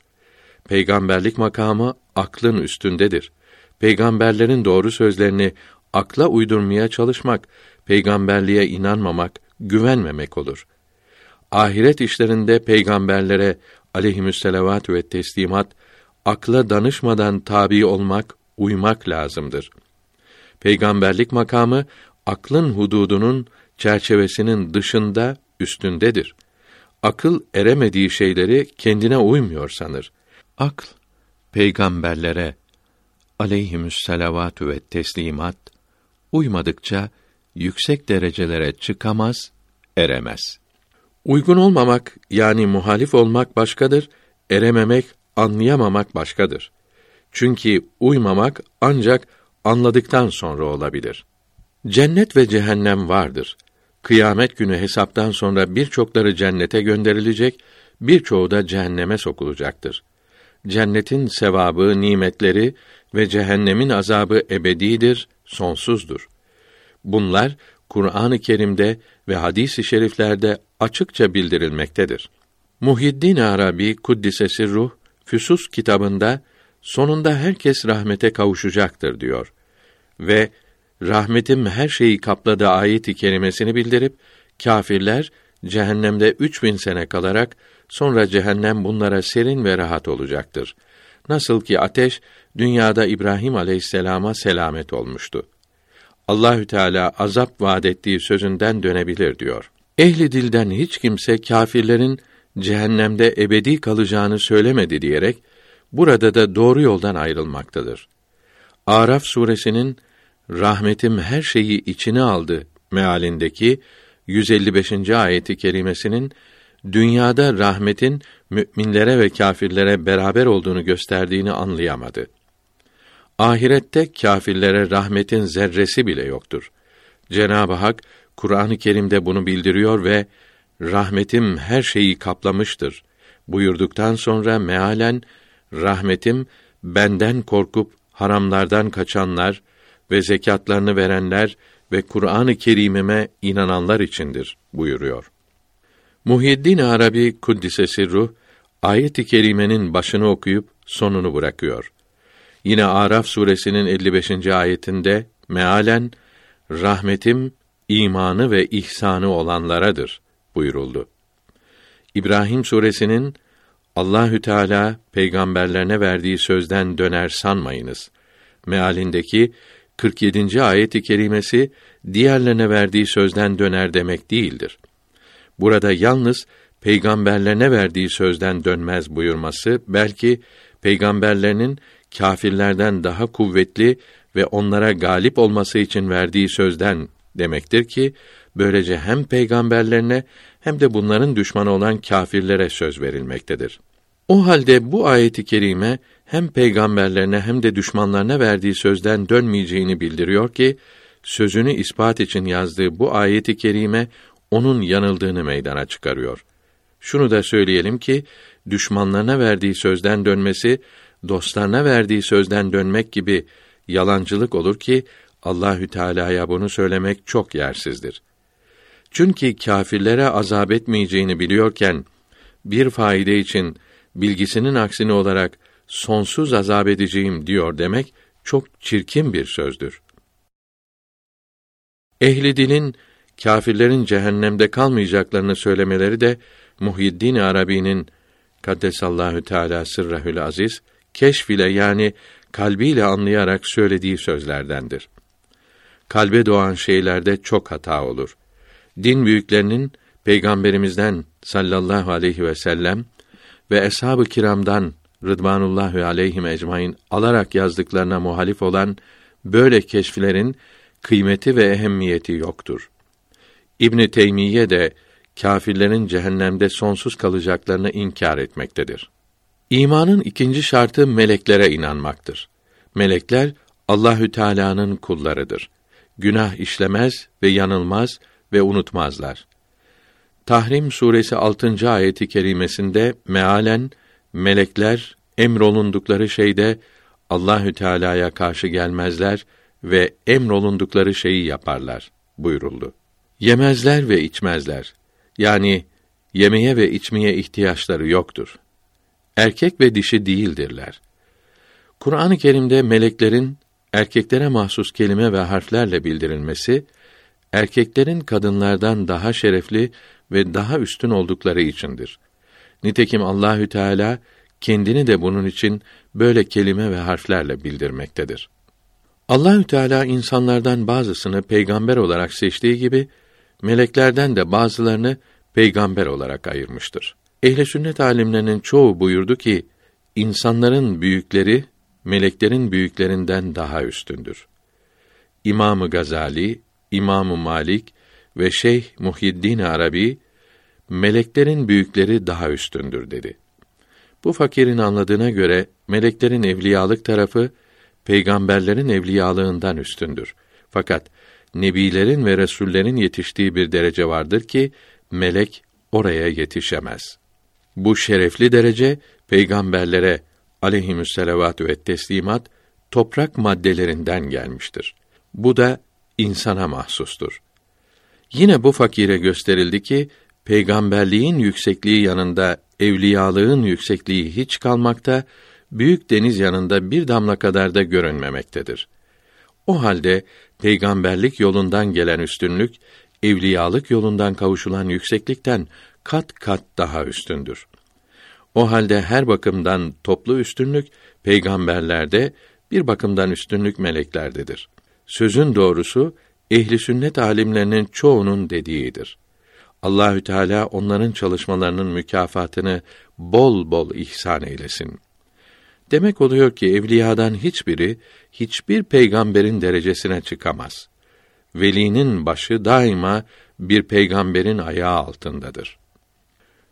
Peygamberlik makamı aklın üstündedir. Peygamberlerin doğru sözlerini akla uydurmaya çalışmak, peygamberliğe inanmamak, güvenmemek olur. Ahiret işlerinde peygamberlere aleyhimüsselavatü ve teslimat akla danışmadan tabi olmak, uymak lazımdır. Peygamberlik makamı aklın hududunun çerçevesinin dışında, üstündedir. Akıl eremediği şeyleri kendine uymuyor sanır. Akl peygamberlere aleyhimüsselavatü ve teslimat uymadıkça yüksek derecelere çıkamaz, eremez. Uygun olmamak yani muhalif olmak başkadır, erememek, anlayamamak başkadır. Çünkü uymamak ancak anladıktan sonra olabilir. Cennet ve cehennem vardır. Kıyamet günü hesaptan sonra birçokları cennete gönderilecek, birçoğu da cehenneme sokulacaktır. Cennetin sevabı, nimetleri ve cehennemin azabı ebedidir, sonsuzdur. Bunlar Kur'an-ı Kerim'de ve hadis-i şeriflerde açıkça bildirilmektedir. Muhiddin Arabi Kuddisesi Ruh Füsus kitabında sonunda herkes rahmete kavuşacaktır diyor ve rahmetim her şeyi kapladı ayet-i kerimesini bildirip kâfirler cehennemde üç bin sene kalarak sonra cehennem bunlara serin ve rahat olacaktır. Nasıl ki ateş dünyada İbrahim aleyhisselama selamet olmuştu. Allahü Teala azap vaad ettiği sözünden dönebilir diyor. Ehli dilden hiç kimse kâfirlerin cehennemde ebedi kalacağını söylemedi diyerek burada da doğru yoldan ayrılmaktadır. Araf suresinin rahmetim her şeyi içine aldı mealindeki 155. ayeti kerimesinin dünyada rahmetin müminlere ve kâfirlere beraber olduğunu gösterdiğini anlayamadı. Ahirette kâfirlere rahmetin zerresi bile yoktur. Cenab-ı Hak Kur'an-ı Kerim'de bunu bildiriyor ve rahmetim her şeyi kaplamıştır buyurduktan sonra mealen rahmetim benden korkup haramlardan kaçanlar ve zekatlarını verenler ve Kur'an-ı Kerim'ime inananlar içindir buyuruyor. Muhyiddin Arabi Kuddisesi Ruh ayet-i kerimenin başını okuyup sonunu bırakıyor. Yine Araf suresinin 55. ayetinde mealen rahmetim imanı ve ihsanı olanlaradır buyuruldu. İbrahim suresinin Allahü Teala peygamberlerine verdiği sözden döner sanmayınız. Mealindeki 47. ayet-i kerimesi diğerlerine verdiği sözden döner demek değildir. Burada yalnız peygamberlerine verdiği sözden dönmez buyurması belki peygamberlerinin kâfirlerden daha kuvvetli ve onlara galip olması için verdiği sözden demektir ki böylece hem peygamberlerine hem de bunların düşmanı olan kâfirlere söz verilmektedir. O halde bu ayeti kerime hem peygamberlerine hem de düşmanlarına verdiği sözden dönmeyeceğini bildiriyor ki sözünü ispat için yazdığı bu ayeti kerime onun yanıldığını meydana çıkarıyor. Şunu da söyleyelim ki düşmanlarına verdiği sözden dönmesi, dostlarına verdiği sözden dönmek gibi yalancılık olur ki Allahü Teala'ya bunu söylemek çok yersizdir. Çünkü kâfirlere azap etmeyeceğini biliyorken bir faide için bilgisinin aksini olarak sonsuz azap edeceğim diyor demek çok çirkin bir sözdür. Ehli dilin kâfirlerin cehennemde kalmayacaklarını söylemeleri de Muhyiddin Arabi'nin Kaddesallahu Teala sırrehül aziz keşf ile yani kalbiyle anlayarak söylediği sözlerdendir. Kalbe doğan şeylerde çok hata olur. Din büyüklerinin peygamberimizden sallallahu aleyhi ve sellem ve eshab-ı kiramdan rıdvanullahi aleyhim ecmaîn alarak yazdıklarına muhalif olan böyle keşflerin kıymeti ve ehemmiyeti yoktur. İbn Teymiye de kâfirlerin cehennemde sonsuz kalacaklarını inkar etmektedir. İmanın ikinci şartı meleklere inanmaktır. Melekler Allahü Teala'nın kullarıdır. Günah işlemez ve yanılmaz ve unutmazlar. Tahrim suresi 6. ayeti kerimesinde mealen melekler emrolundukları şeyde Allahü Teala'ya karşı gelmezler ve emrolundukları şeyi yaparlar buyuruldu. Yemezler ve içmezler. Yani yemeye ve içmeye ihtiyaçları yoktur. Erkek ve dişi değildirler. Kur'an-ı Kerim'de meleklerin erkeklere mahsus kelime ve harflerle bildirilmesi erkeklerin kadınlardan daha şerefli ve daha üstün oldukları içindir. Nitekim Allahü Teala kendini de bunun için böyle kelime ve harflerle bildirmektedir. Allahü Teala insanlardan bazısını peygamber olarak seçtiği gibi meleklerden de bazılarını peygamber olarak ayırmıştır. Ehl-i sünnet alimlerinin çoğu buyurdu ki insanların büyükleri meleklerin büyüklerinden daha üstündür. İmamı Gazali, İmamı Malik ve Şeyh Muhyiddin Arabi meleklerin büyükleri daha üstündür dedi. Bu fakirin anladığına göre meleklerin evliyalık tarafı peygamberlerin evliyalığından üstündür. Fakat nebilerin ve resullerin yetiştiği bir derece vardır ki melek oraya yetişemez. Bu şerefli derece peygamberlere aleyhisselatü ve teslimat toprak maddelerinden gelmiştir. Bu da insana mahsustur. Yine bu fakire gösterildi ki peygamberliğin yüksekliği yanında evliyalığın yüksekliği hiç kalmakta, büyük deniz yanında bir damla kadar da görünmemektedir. O halde peygamberlik yolundan gelen üstünlük evliyalık yolundan kavuşulan yükseklikten kat kat daha üstündür. O halde her bakımdan toplu üstünlük peygamberlerde, bir bakımdan üstünlük meleklerdedir. Sözün doğrusu ehli sünnet alimlerinin çoğunun dediğidir. Allahü Teala onların çalışmalarının mükafatını bol bol ihsan eylesin. Demek oluyor ki evliyadan hiçbiri hiçbir peygamberin derecesine çıkamaz. Velinin başı daima bir peygamberin ayağı altındadır.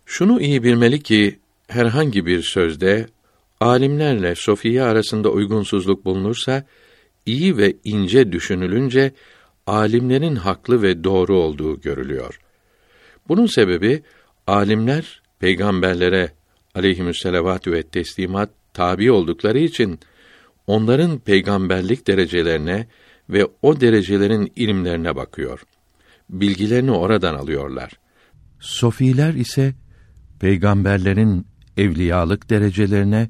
Şunu iyi bilmeli ki herhangi bir sözde alimlerle sofiye arasında uygunsuzluk bulunursa iyi ve ince düşünülünce alimlerin haklı ve doğru olduğu görülüyor. Bunun sebebi alimler peygamberlere aleyhisselatü ve teslimat tabi oldukları için onların peygamberlik derecelerine ve o derecelerin ilimlerine bakıyor. Bilgilerini oradan alıyorlar. Sofiler ise peygamberlerin evliyalık derecelerine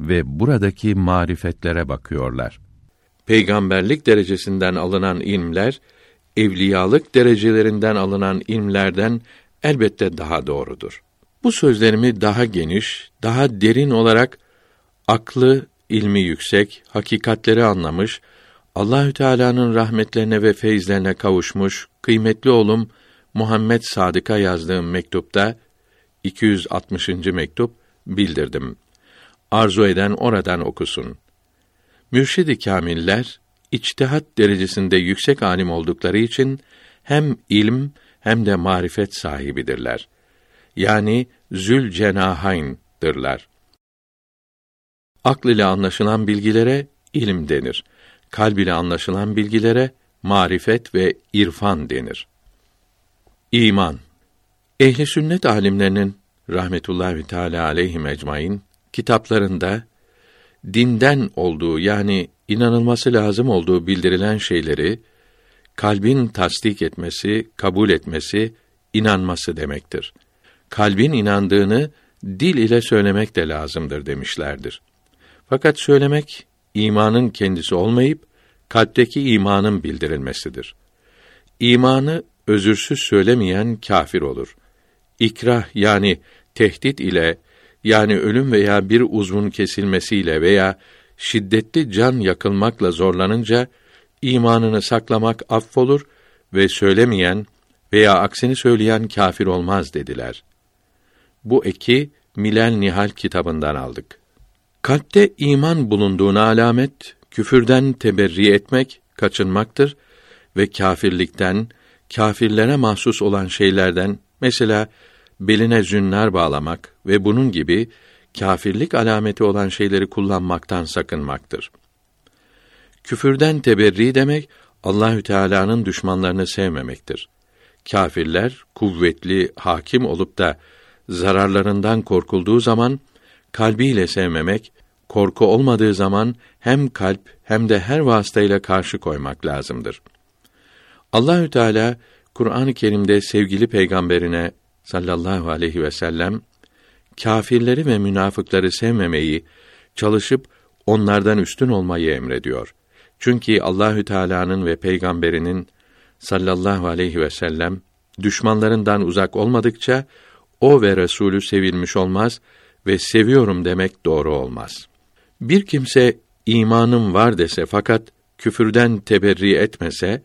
ve buradaki marifetlere bakıyorlar. Peygamberlik derecesinden alınan ilmler evliyalık derecelerinden alınan ilmlerden elbette daha doğrudur. Bu sözlerimi daha geniş, daha derin olarak aklı, ilmi yüksek, hakikatleri anlamış, Allahü Teala'nın rahmetlerine ve feyizlerine kavuşmuş kıymetli oğlum Muhammed Sadık'a yazdığım mektupta 260. mektup bildirdim. Arzu eden oradan okusun. Mürşidi kamiller içtihat derecesinde yüksek alim oldukları için hem ilm hem de marifet sahibidirler. Yani zül cenahayn'dırlar. Akl ile anlaşılan bilgilere ilim denir. Kalb ile anlaşılan bilgilere marifet ve irfan denir. İman Ehli sünnet alimlerinin rahmetullahi teala aleyhi ecmaîn kitaplarında dinden olduğu yani inanılması lazım olduğu bildirilen şeyleri kalbin tasdik etmesi, kabul etmesi, inanması demektir. Kalbin inandığını dil ile söylemek de lazımdır demişlerdir. Fakat söylemek imanın kendisi olmayıp kalpteki imanın bildirilmesidir. İmanı özürsüz söylemeyen kafir olur. İkrah yani tehdit ile yani ölüm veya bir uzvun kesilmesiyle veya şiddetli can yakılmakla zorlanınca imanını saklamak affolur ve söylemeyen veya aksini söyleyen kafir olmaz dediler. Bu eki Milal Nihal kitabından aldık. Kalpte iman bulunduğuna alamet küfürden teberri etmek, kaçınmaktır ve kâfirlikten, kâfirlere mahsus olan şeylerden mesela beline zünnar bağlamak ve bunun gibi kâfirlik alameti olan şeyleri kullanmaktan sakınmaktır. Küfürden teberri demek Allahü Teala'nın düşmanlarını sevmemektir. Kâfirler kuvvetli, hakim olup da zararlarından korkulduğu zaman kalbiyle sevmemek, korku olmadığı zaman hem kalp hem de her vasıtayla karşı koymak lazımdır. Allahü Teala Kur'an-ı Kerim'de sevgili peygamberine sallallahu aleyhi ve sellem kâfirleri ve münafıkları sevmemeyi, çalışıp onlardan üstün olmayı emrediyor. Çünkü Allahü Teala'nın ve peygamberinin sallallahu aleyhi ve sellem düşmanlarından uzak olmadıkça o ve Resulü sevilmiş olmaz ve seviyorum demek doğru olmaz. Bir kimse imanım var dese fakat küfürden teberri etmese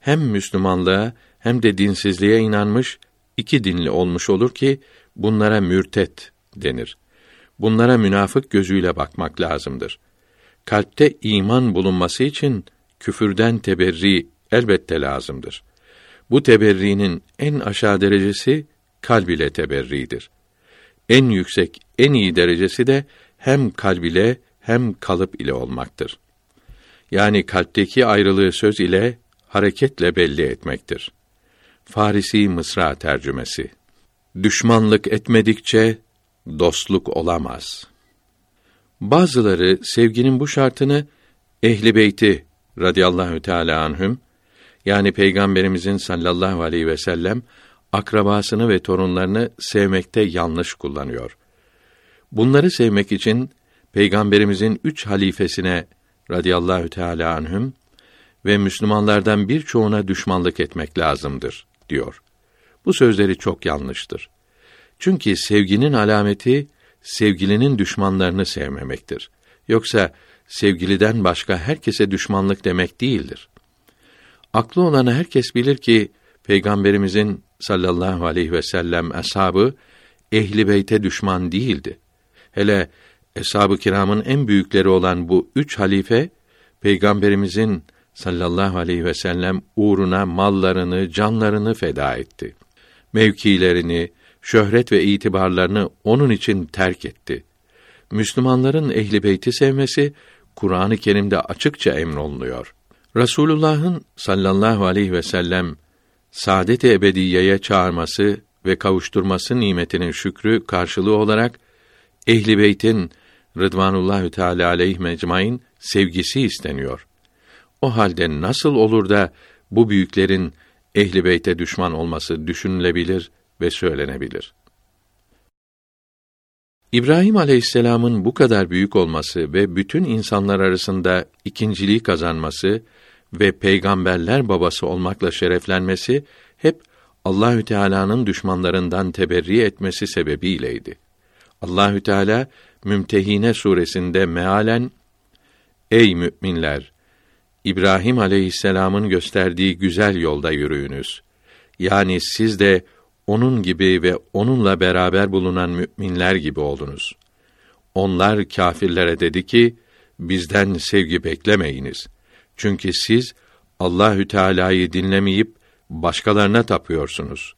hem Müslümanlığa hem de dinsizliğe inanmış iki dinli olmuş olur ki bunlara mürtet denir. Bunlara münafık gözüyle bakmak lazımdır. Kalpte iman bulunması için küfürden teberri elbette lazımdır. Bu teberrinin en aşağı derecesi kalb ile teberridir. En yüksek, en iyi derecesi de hem kalb ile hem kalıp ile olmaktır. Yani kalpteki ayrılığı söz ile, hareketle belli etmektir. Farisi Mısra tercümesi. Düşmanlık etmedikçe dostluk olamaz. Bazıları sevginin bu şartını ehli beyti radıyallahu teala anhüm yani peygamberimizin sallallahu aleyhi ve sellem akrabasını ve torunlarını sevmekte yanlış kullanıyor. Bunları sevmek için peygamberimizin üç halifesine radıyallahu teala anhüm ve Müslümanlardan birçoğuna düşmanlık etmek lazımdır diyor. Bu sözleri çok yanlıştır. Çünkü sevginin alameti sevgilinin düşmanlarını sevmemektir. Yoksa sevgiliden başka herkese düşmanlık demek değildir. Aklı olanı herkes bilir ki Peygamberimizin sallallahu aleyhi ve sellem ashabı ehli beyte düşman değildi. Hele eshab-ı kiramın en büyükleri olan bu üç halife peygamberimizin sallallahu aleyhi ve sellem uğruna mallarını, canlarını feda etti. Mevkilerini, şöhret ve itibarlarını onun için terk etti. Müslümanların ehli beyti sevmesi Kur'an-ı Kerim'de açıkça emrolunuyor. Rasulullah'ın sallallahu aleyhi ve sellem saadet-i ebediyeye çağırması ve kavuşturması nimetinin şükrü karşılığı olarak ehli beytin Rıdvanullahü Teala aleyhi mecmain sevgisi isteniyor. O halde nasıl olur da bu büyüklerin ehli beyte düşman olması düşünülebilir ve söylenebilir. İbrahim aleyhisselamın bu kadar büyük olması ve bütün insanlar arasında ikinciliği kazanması ve peygamberler babası olmakla şereflenmesi hep Allahü Teala'nın düşmanlarından teberri etmesi sebebiyleydi. Allahü Teala Mümtehine suresinde mealen Ey müminler İbrahim aleyhisselamın gösterdiği güzel yolda yürüyünüz. Yani siz de onun gibi ve onunla beraber bulunan müminler gibi oldunuz. Onlar kâfirlere dedi ki, bizden sevgi beklemeyiniz. Çünkü siz Allahü Teala'yı dinlemeyip başkalarına tapıyorsunuz.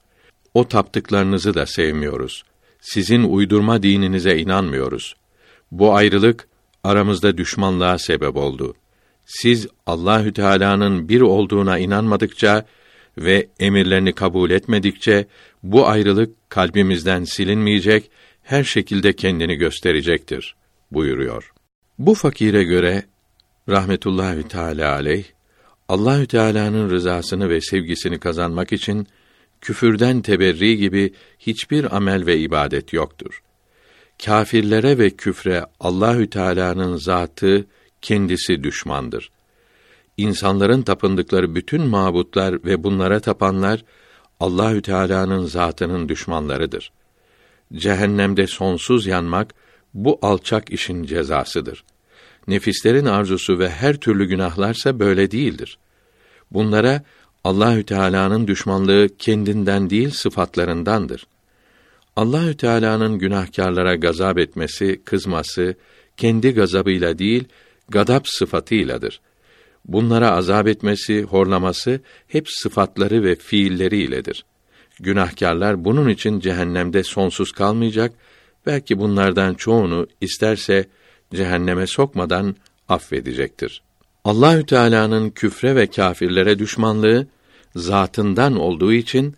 O taptıklarınızı da sevmiyoruz. Sizin uydurma dininize inanmıyoruz. Bu ayrılık aramızda düşmanlığa sebep oldu. Siz Allahü Teala'nın bir olduğuna inanmadıkça ve emirlerini kabul etmedikçe bu ayrılık kalbimizden silinmeyecek, her şekilde kendini gösterecektir buyuruyor. Bu fakire göre rahmetullahi teala aleyh Allahü Teala'nın rızasını ve sevgisini kazanmak için küfürden teberri gibi hiçbir amel ve ibadet yoktur. Kafirlere ve küfre Allahü Teala'nın zatı kendisi düşmandır. İnsanların tapındıkları bütün mabutlar ve bunlara tapanlar Allahü Teala'nın zatının düşmanlarıdır. Cehennemde sonsuz yanmak bu alçak işin cezasıdır. Nefislerin arzusu ve her türlü günahlarsa böyle değildir. Bunlara Allahü Teala'nın düşmanlığı kendinden değil sıfatlarındandır. Allahü Teala'nın günahkarlara gazap etmesi, kızması kendi gazabıyla değil, gadap sıfatıyladır. Bunlara azap etmesi, horlaması hep sıfatları ve fiilleriyle,dir. Günahkarlar bunun için cehennemde sonsuz kalmayacak, belki bunlardan çoğunu isterse cehenneme sokmadan affedecektir. Allahü Teala'nın küfre ve kâfirlere düşmanlığı zatından olduğu için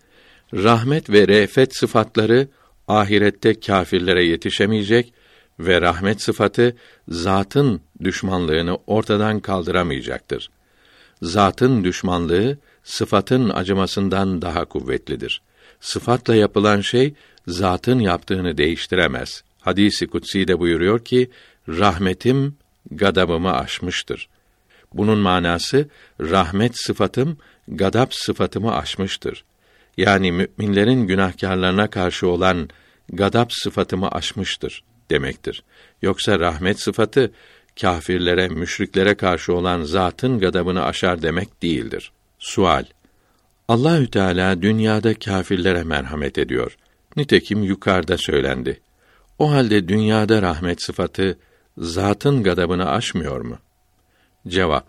rahmet ve re'fet sıfatları ahirette kâfirlere yetişemeyecek ve rahmet sıfatı zatın düşmanlığını ortadan kaldıramayacaktır. Zatın düşmanlığı sıfatın acımasından daha kuvvetlidir. Sıfatla yapılan şey zatın yaptığını değiştiremez. Hadisi kutsi de buyuruyor ki rahmetim gadabımı aşmıştır. Bunun manası rahmet sıfatım gadap sıfatımı aşmıştır. Yani müminlerin günahkarlarına karşı olan gadap sıfatımı aşmıştır demektir. Yoksa rahmet sıfatı kâfirlere, müşriklere karşı olan zatın gadabını aşar demek değildir. Sual: Allahü Teala dünyada kâfirlere merhamet ediyor. Nitekim yukarıda söylendi. O halde dünyada rahmet sıfatı zatın gadabını aşmıyor mu? Cevap: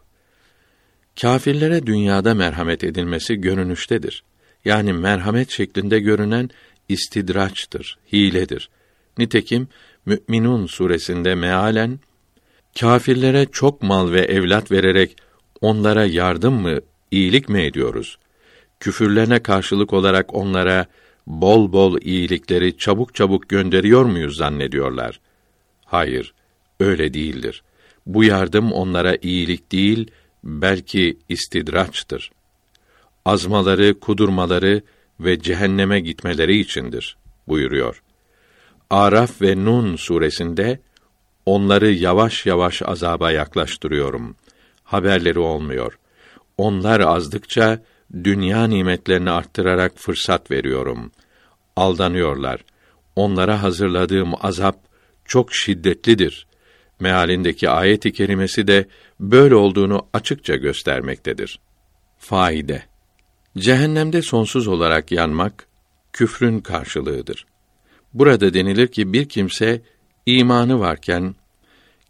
Kâfirlere dünyada merhamet edilmesi görünüştedir. Yani merhamet şeklinde görünen istidraçtır, hiledir. Nitekim Mü'minun suresinde mealen kâfirlere çok mal ve evlat vererek onlara yardım mı, iyilik mi ediyoruz? Küfürlerine karşılık olarak onlara bol bol iyilikleri çabuk çabuk gönderiyor muyuz zannediyorlar? Hayır, öyle değildir. Bu yardım onlara iyilik değil, belki istidraçtır. Azmaları, kudurmaları ve cehenneme gitmeleri içindir buyuruyor. Araf ve Nun suresinde onları yavaş yavaş azaba yaklaştırıyorum. Haberleri olmuyor. Onlar azdıkça dünya nimetlerini arttırarak fırsat veriyorum. Aldanıyorlar. Onlara hazırladığım azap çok şiddetlidir. Mealindeki ayet-i kerimesi de böyle olduğunu açıkça göstermektedir. Faide Cehennemde sonsuz olarak yanmak küfrün karşılığıdır. Burada denilir ki bir kimse imanı varken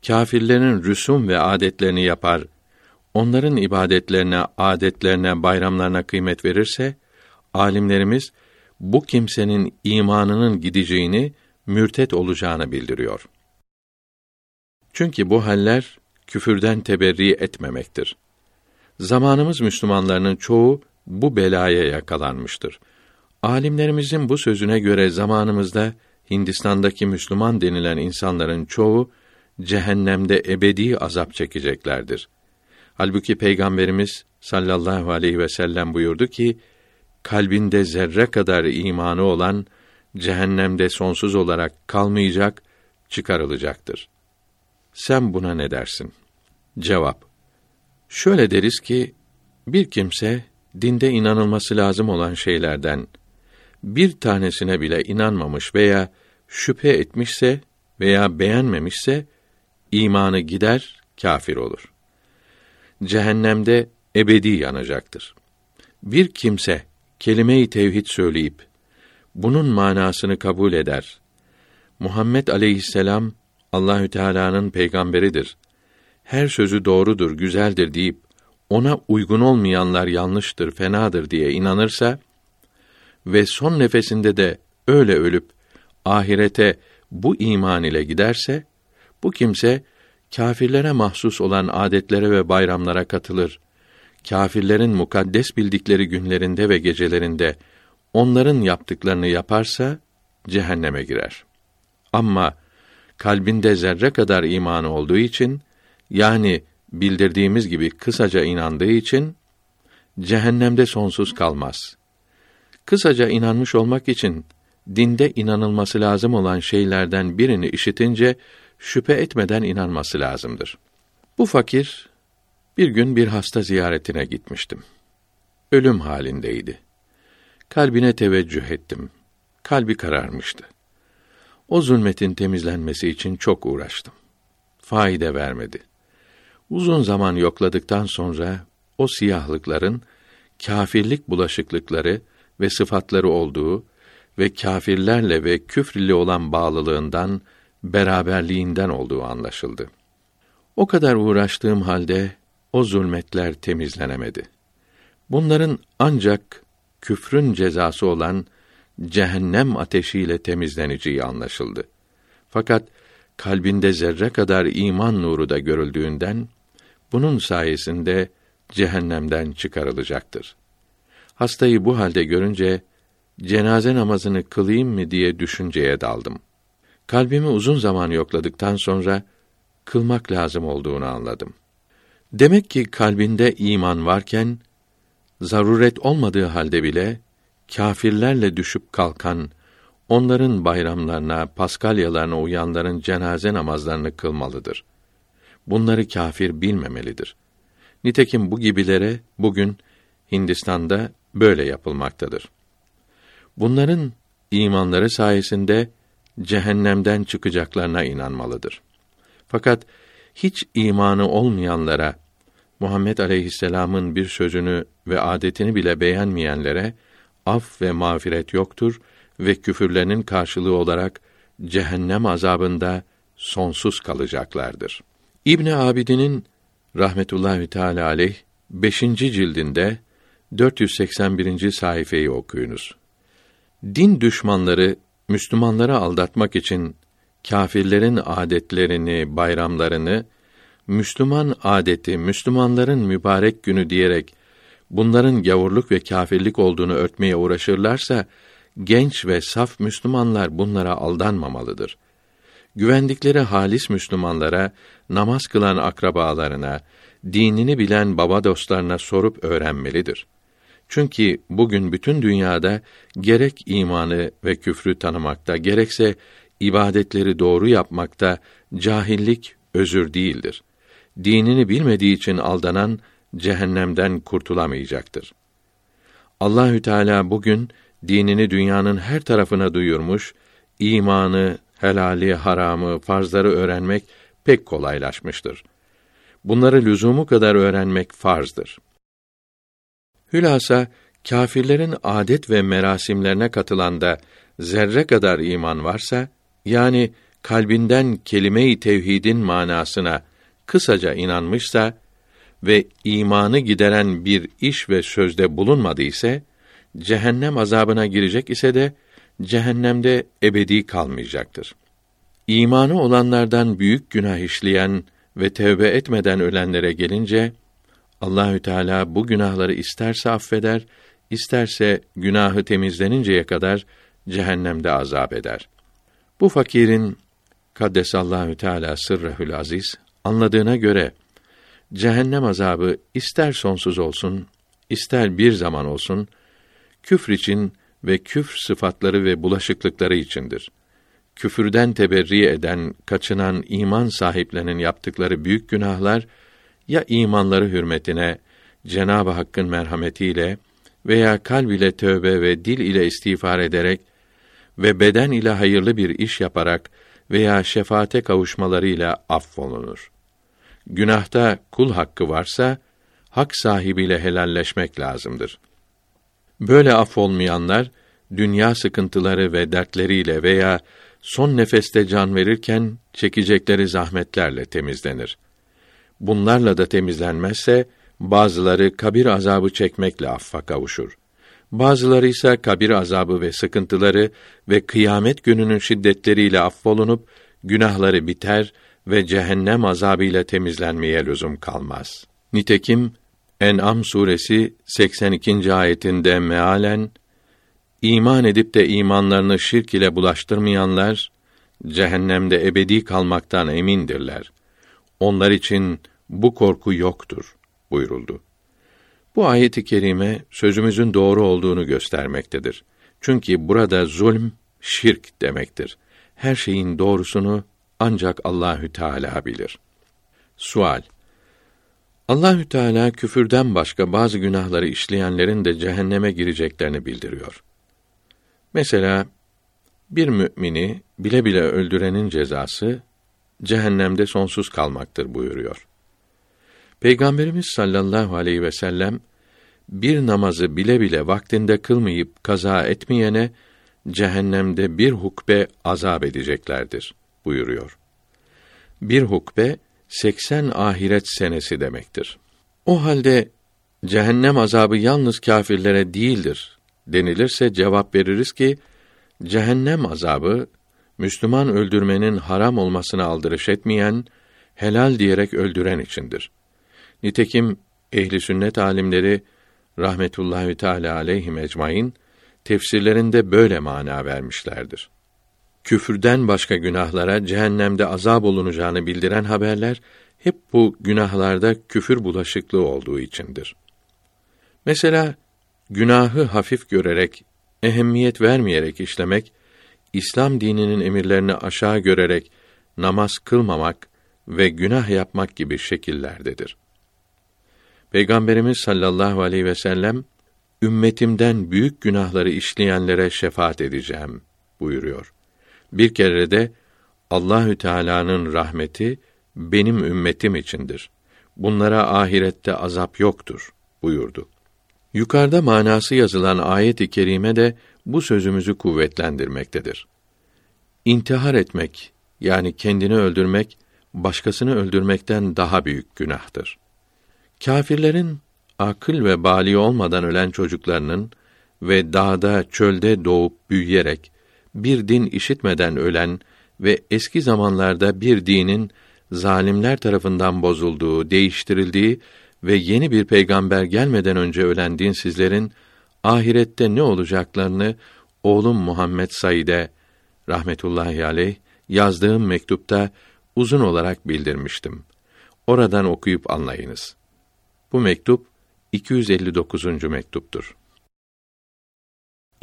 kâfirlerin rüsum ve adetlerini yapar, onların ibadetlerine, adetlerine, bayramlarına kıymet verirse alimlerimiz bu kimsenin imanının gideceğini, mürtet olacağını bildiriyor. Çünkü bu haller küfürden teberri etmemektir. Zamanımız Müslümanlarının çoğu bu belaya yakalanmıştır. Alimlerimizin bu sözüne göre zamanımızda Hindistan'daki Müslüman denilen insanların çoğu cehennemde ebedi azap çekeceklerdir. Halbuki Peygamberimiz sallallahu aleyhi ve sellem buyurdu ki kalbinde zerre kadar imanı olan cehennemde sonsuz olarak kalmayacak, çıkarılacaktır. Sen buna ne dersin? Cevap: Şöyle deriz ki bir kimse dinde inanılması lazım olan şeylerden bir tanesine bile inanmamış veya şüphe etmişse veya beğenmemişse imanı gider, kafir olur. Cehennemde ebedi yanacaktır. Bir kimse kelime-i tevhid söyleyip bunun manasını kabul eder. Muhammed aleyhisselam Allahü Teala'nın peygamberidir. Her sözü doğrudur, güzeldir deyip ona uygun olmayanlar yanlıştır, fenadır diye inanırsa ve son nefesinde de öyle ölüp ahirete bu iman ile giderse bu kimse kâfirlere mahsus olan adetlere ve bayramlara katılır. kâfirlerin mukaddes bildikleri günlerinde ve gecelerinde onların yaptıklarını yaparsa cehenneme girer. Ama kalbinde zerre kadar imanı olduğu için yani bildirdiğimiz gibi kısaca inandığı için cehennemde sonsuz kalmaz. Kısaca inanmış olmak için dinde inanılması lazım olan şeylerden birini işitince şüphe etmeden inanması lazımdır. Bu fakir bir gün bir hasta ziyaretine gitmiştim. Ölüm halindeydi. Kalbine teveccüh ettim. Kalbi kararmıştı. O zulmetin temizlenmesi için çok uğraştım. Faide vermedi. Uzun zaman yokladıktan sonra o siyahlıkların kâfirlik bulaşıklıkları ve sıfatları olduğu ve kâfirlerle ve küfrili olan bağlılığından, beraberliğinden olduğu anlaşıldı. O kadar uğraştığım halde o zulmetler temizlenemedi. Bunların ancak küfrün cezası olan cehennem ateşiyle temizleneceği anlaşıldı. Fakat kalbinde zerre kadar iman nuru da görüldüğünden bunun sayesinde cehennemden çıkarılacaktır. Hastayı bu halde görünce cenaze namazını kılayım mı diye düşünceye daldım. Kalbimi uzun zaman yokladıktan sonra kılmak lazım olduğunu anladım. Demek ki kalbinde iman varken zaruret olmadığı halde bile kâfirlerle düşüp kalkan, onların bayramlarına, paskalyalarına uyanların cenaze namazlarını kılmalıdır. Bunları kâfir bilmemelidir. Nitekim bu gibilere bugün Hindistan'da böyle yapılmaktadır. Bunların imanları sayesinde cehennemden çıkacaklarına inanmalıdır. Fakat hiç imanı olmayanlara Muhammed aleyhisselam'ın bir sözünü ve adetini bile beğenmeyenlere af ve mağfiret yoktur ve küfürlerinin karşılığı olarak cehennem azabında sonsuz kalacaklardır. İbn Abidin'in rahmetullahi teala aleyh 5. cildinde 481. sayfayı okuyunuz. Din düşmanları Müslümanları aldatmak için kâfirlerin adetlerini, bayramlarını Müslüman adeti, Müslümanların mübarek günü diyerek bunların gavurluk ve kâfirlik olduğunu örtmeye uğraşırlarsa genç ve saf Müslümanlar bunlara aldanmamalıdır. Güvendikleri halis Müslümanlara, namaz kılan akrabalarına, dinini bilen baba dostlarına sorup öğrenmelidir. Çünkü bugün bütün dünyada gerek imanı ve küfrü tanımakta, gerekse ibadetleri doğru yapmakta cahillik özür değildir. Dinini bilmediği için aldanan cehennemden kurtulamayacaktır. Allahü Teala bugün dinini dünyanın her tarafına duyurmuş, imanı, helali, haramı, farzları öğrenmek pek kolaylaşmıştır. Bunları lüzumu kadar öğrenmek farzdır. Hülasa kâfirlerin adet ve merasimlerine katılan da zerre kadar iman varsa, yani kalbinden kelime-i tevhidin manasına kısaca inanmışsa ve imanı gideren bir iş ve sözde bulunmadı ise, cehennem azabına girecek ise de cehennemde ebedi kalmayacaktır. İmanı olanlardan büyük günah işleyen ve tevbe etmeden ölenlere gelince Allahü Teala bu günahları isterse affeder, isterse günahı temizleninceye kadar cehennemde azap eder. Bu fakirin kaddesallahu teala sırrehül aziz anladığına göre cehennem azabı ister sonsuz olsun, ister bir zaman olsun küfr için ve küfr sıfatları ve bulaşıklıkları içindir. Küfürden teberri eden, kaçınan iman sahiplerinin yaptıkları büyük günahlar ya imanları hürmetine Cenab-ı Hakk'ın merhametiyle veya kalb ile tövbe ve dil ile istiğfar ederek ve beden ile hayırlı bir iş yaparak veya şefaate kavuşmalarıyla affolunur. Günahta kul hakkı varsa hak sahibiyle helalleşmek lazımdır. Böyle affolmayanlar dünya sıkıntıları ve dertleriyle veya son nefeste can verirken çekecekleri zahmetlerle temizlenir. Bunlarla da temizlenmezse bazıları kabir azabı çekmekle affa kavuşur. Bazıları ise kabir azabı ve sıkıntıları ve kıyamet gününün şiddetleriyle affolunup günahları biter ve cehennem azabıyla temizlenmeye lüzum kalmaz. Nitekim En'am suresi 82. ayetinde mealen iman edip de imanlarını şirk ile bulaştırmayanlar cehennemde ebedi kalmaktan emindirler. Onlar için bu korku yoktur buyuruldu. Bu ayeti kerime sözümüzün doğru olduğunu göstermektedir. Çünkü burada zulm şirk demektir. Her şeyin doğrusunu ancak Allahü Teala bilir. Sual Allahü Teala küfürden başka bazı günahları işleyenlerin de cehenneme gireceklerini bildiriyor. Mesela bir mümini bile bile öldürenin cezası cehennemde sonsuz kalmaktır buyuruyor. Peygamberimiz sallallahu aleyhi ve sellem bir namazı bile bile vaktinde kılmayıp kaza etmeyene cehennemde bir hukbe azap edeceklerdir buyuruyor. Bir hukbe 80 ahiret senesi demektir. O halde cehennem azabı yalnız kâfirlere değildir denilirse cevap veririz ki cehennem azabı Müslüman öldürmenin haram olmasına aldırış etmeyen, helal diyerek öldüren içindir. Nitekim ehli sünnet alimleri rahmetullahi teala aleyhi ecmaîn tefsirlerinde böyle mana vermişlerdir. Küfürden başka günahlara cehennemde azab olunacağını bildiren haberler hep bu günahlarda küfür bulaşıklığı olduğu içindir. Mesela günahı hafif görerek, ehemmiyet vermeyerek işlemek, İslam dininin emirlerini aşağı görerek namaz kılmamak ve günah yapmak gibi şekillerdedir. Peygamberimiz sallallahu aleyhi ve sellem ümmetimden büyük günahları işleyenlere şefaat edeceğim buyuruyor. Bir kere de Allahü Teala'nın rahmeti benim ümmetim içindir. Bunlara ahirette azap yoktur buyurdu. Yukarıda manası yazılan ayet-i kerime de bu sözümüzü kuvvetlendirmektedir. İntihar etmek yani kendini öldürmek başkasını öldürmekten daha büyük günahtır. Kâfirlerin akıl ve bali olmadan ölen çocuklarının ve dağda, çölde doğup büyüyerek bir din işitmeden ölen ve eski zamanlarda bir dinin zalimler tarafından bozulduğu, değiştirildiği ve yeni bir peygamber gelmeden önce ölen dinsizlerin ahirette ne olacaklarını oğlum Muhammed Said'e rahmetullahi aleyh yazdığım mektupta uzun olarak bildirmiştim. Oradan okuyup anlayınız. Bu mektup 259. mektuptur.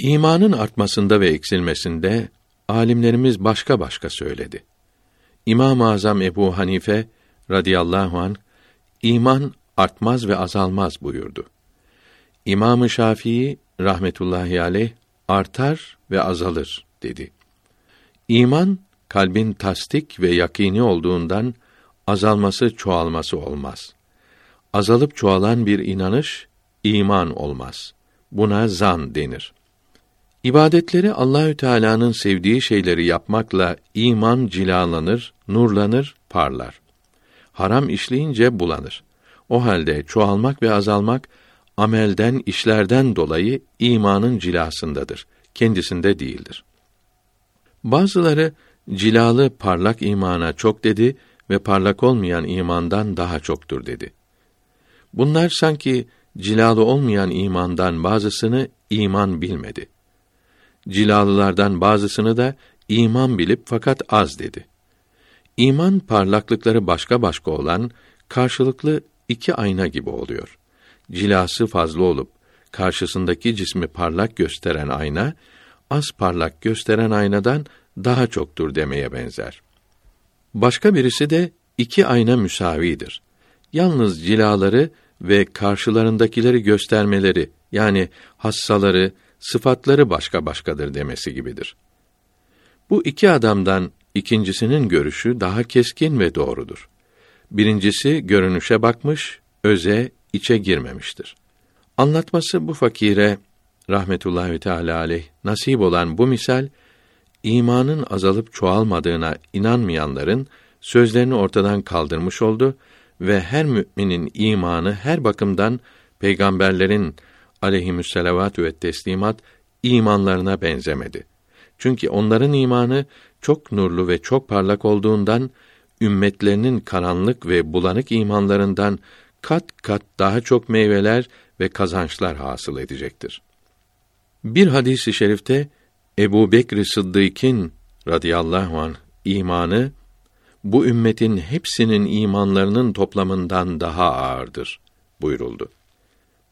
İmanın artmasında ve eksilmesinde alimlerimiz başka başka söyledi. İmam-ı Azam Ebu Hanife radıyallahu an iman artmaz ve azalmaz buyurdu. İmam-ı Şafii rahmetullahi aleyh artar ve azalır dedi. İman kalbin tasdik ve yakini olduğundan azalması çoğalması olmaz. Azalıp çoğalan bir inanış iman olmaz. Buna zan denir. İbadetleri Allahü Teala'nın sevdiği şeyleri yapmakla iman cilalanır, nurlanır, parlar. Haram işleyince bulanır. O halde çoğalmak ve azalmak amelden, işlerden dolayı imanın cilasındadır. Kendisinde değildir. Bazıları cilalı parlak imana çok dedi ve parlak olmayan imandan daha çoktur dedi. Bunlar sanki cilalı olmayan imandan bazısını iman bilmedi. Cilalılardan bazısını da iman bilip fakat az dedi. İman parlaklıkları başka başka olan karşılıklı iki ayna gibi oluyor. Cilası fazla olup karşısındaki cismi parlak gösteren ayna az parlak gösteren aynadan daha çoktur demeye benzer. Başka birisi de iki ayna müsavidir. Yalnız cilaları ve karşılarındakileri göstermeleri yani hassaları, sıfatları başka başkadır demesi gibidir. Bu iki adamdan ikincisinin görüşü daha keskin ve doğrudur. Birincisi görünüşe bakmış, öze, içe girmemiştir. Anlatması bu fakire rahmetullahi teala aleyh nasip olan bu misal imanın azalıp çoğalmadığına inanmayanların sözlerini ortadan kaldırmış oldu ve her müminin imanı her bakımdan peygamberlerin aleyhimüsselavatü ve teslimat imanlarına benzemedi. Çünkü onların imanı çok nurlu ve çok parlak olduğundan ümmetlerinin karanlık ve bulanık imanlarından kat kat daha çok meyveler ve kazançlar hasıl edecektir. Bir hadisi i şerifte Ebu Bekr Sıddık'ın radıyallahu anh imanı bu ümmetin hepsinin imanlarının toplamından daha ağırdır buyuruldu.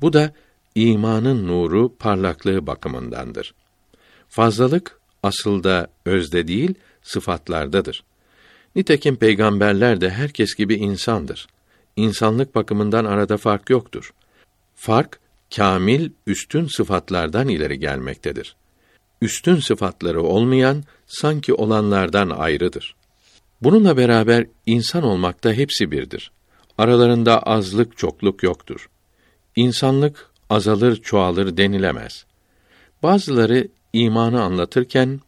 Bu da imanın nuru parlaklığı bakımındandır. Fazlalık asılda özde değil sıfatlardadır. Nitekim peygamberler de herkes gibi insandır. İnsanlık bakımından arada fark yoktur. Fark kamil üstün sıfatlardan ileri gelmektedir. Üstün sıfatları olmayan sanki olanlardan ayrıdır. Bununla beraber insan olmakta hepsi birdir. Aralarında azlık çokluk yoktur. İnsanlık azalır çoğalır denilemez. Bazıları imanı anlatırken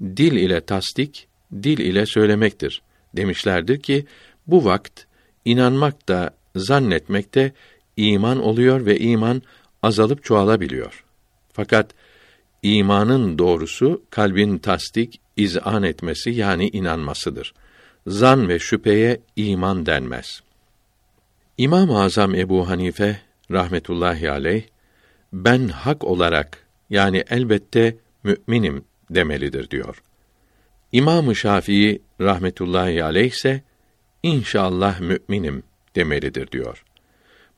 dil ile tasdik, dil ile söylemektir demişlerdir ki bu vakt inanmak da zannetmek de iman oluyor ve iman azalıp çoğalabiliyor. Fakat imanın doğrusu kalbin tasdik, izan etmesi yani inanmasıdır. Zan ve şüpheye iman denmez. İmam-ı Azam Ebu Hanife rahmetullahi aleyh ben hak olarak yani elbette müminim demelidir diyor. İmam-ı Şafii rahmetullahi aleyh ise inşallah müminim demelidir diyor.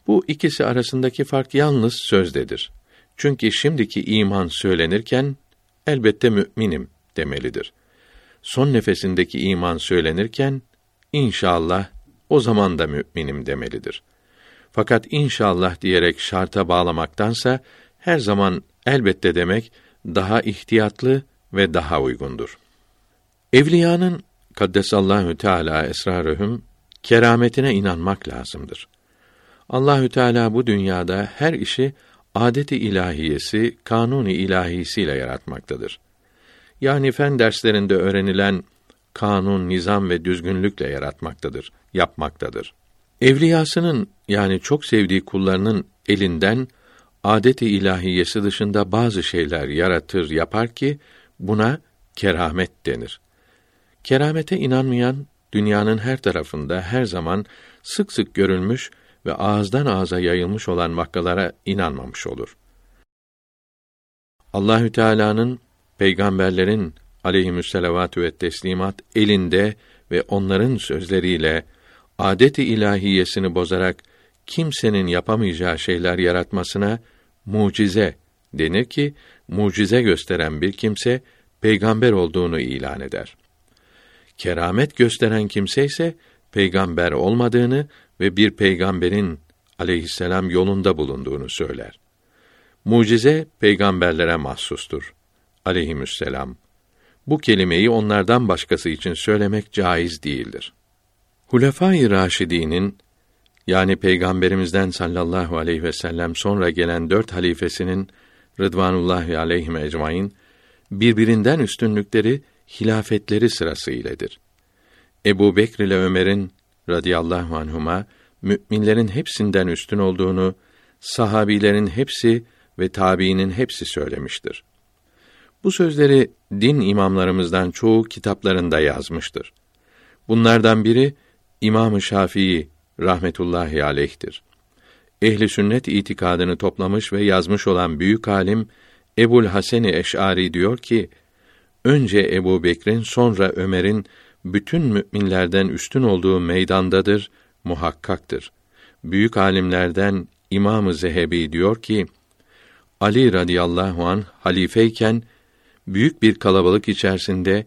Bu ikisi arasındaki fark yalnız sözdedir. Çünkü şimdiki iman söylenirken elbette müminim demelidir. Son nefesindeki iman söylenirken inşallah o zaman da müminim demelidir. Fakat inşallah diyerek şarta bağlamaktansa her zaman elbette demek daha ihtiyatlı ve daha uygundur. Evliyanın kaddesallahu teala esrarühüm kerametine inanmak lazımdır. Allahü Teala bu dünyada her işi adeti ilahiyesi, kanuni ilahisiyle yaratmaktadır. Yani fen derslerinde öğrenilen kanun, nizam ve düzgünlükle yaratmaktadır, yapmaktadır. Evliyasının yani çok sevdiği kullarının elinden adeti ilahiyesi dışında bazı şeyler yaratır, yapar ki buna keramet denir. Keramete inanmayan dünyanın her tarafında her zaman sık sık görülmüş ve ağızdan ağza yayılmış olan vakalara inanmamış olur. Allahü Teala'nın peygamberlerin aleyhisselatü ve teslimat elinde ve onların sözleriyle adeti ilahiyesini bozarak kimsenin yapamayacağı şeyler yaratmasına mucize denir ki mucize gösteren bir kimse peygamber olduğunu ilan eder. Keramet gösteren kimse ise peygamber olmadığını ve bir peygamberin aleyhisselam yolunda bulunduğunu söyler. Mucize peygamberlere mahsustur. Aleyhisselam. Bu kelimeyi onlardan başkası için söylemek caiz değildir. Hulefâ-i yani peygamberimizden sallallahu aleyhi ve sellem sonra gelen dört halifesinin Rıdvanullahi aleyhim ecmaîn birbirinden üstünlükleri hilafetleri sırası iledir. Ebu Bekr ile Ömer'in radıyallahu anhuma müminlerin hepsinden üstün olduğunu sahabilerin hepsi ve tabiinin hepsi söylemiştir. Bu sözleri din imamlarımızdan çoğu kitaplarında yazmıştır. Bunlardan biri İmam-ı Şafii rahmetullahi aleyh'tir. Ehli sünnet itikadını toplamış ve yazmış olan büyük alim Ebul Hasan Eş'ari diyor ki: Önce Ebu Bekir'in sonra Ömer'in bütün müminlerden üstün olduğu meydandadır, muhakkaktır. Büyük alimlerden İmam-ı Zehebi diyor ki, Ali radıyallahu an halifeyken büyük bir kalabalık içerisinde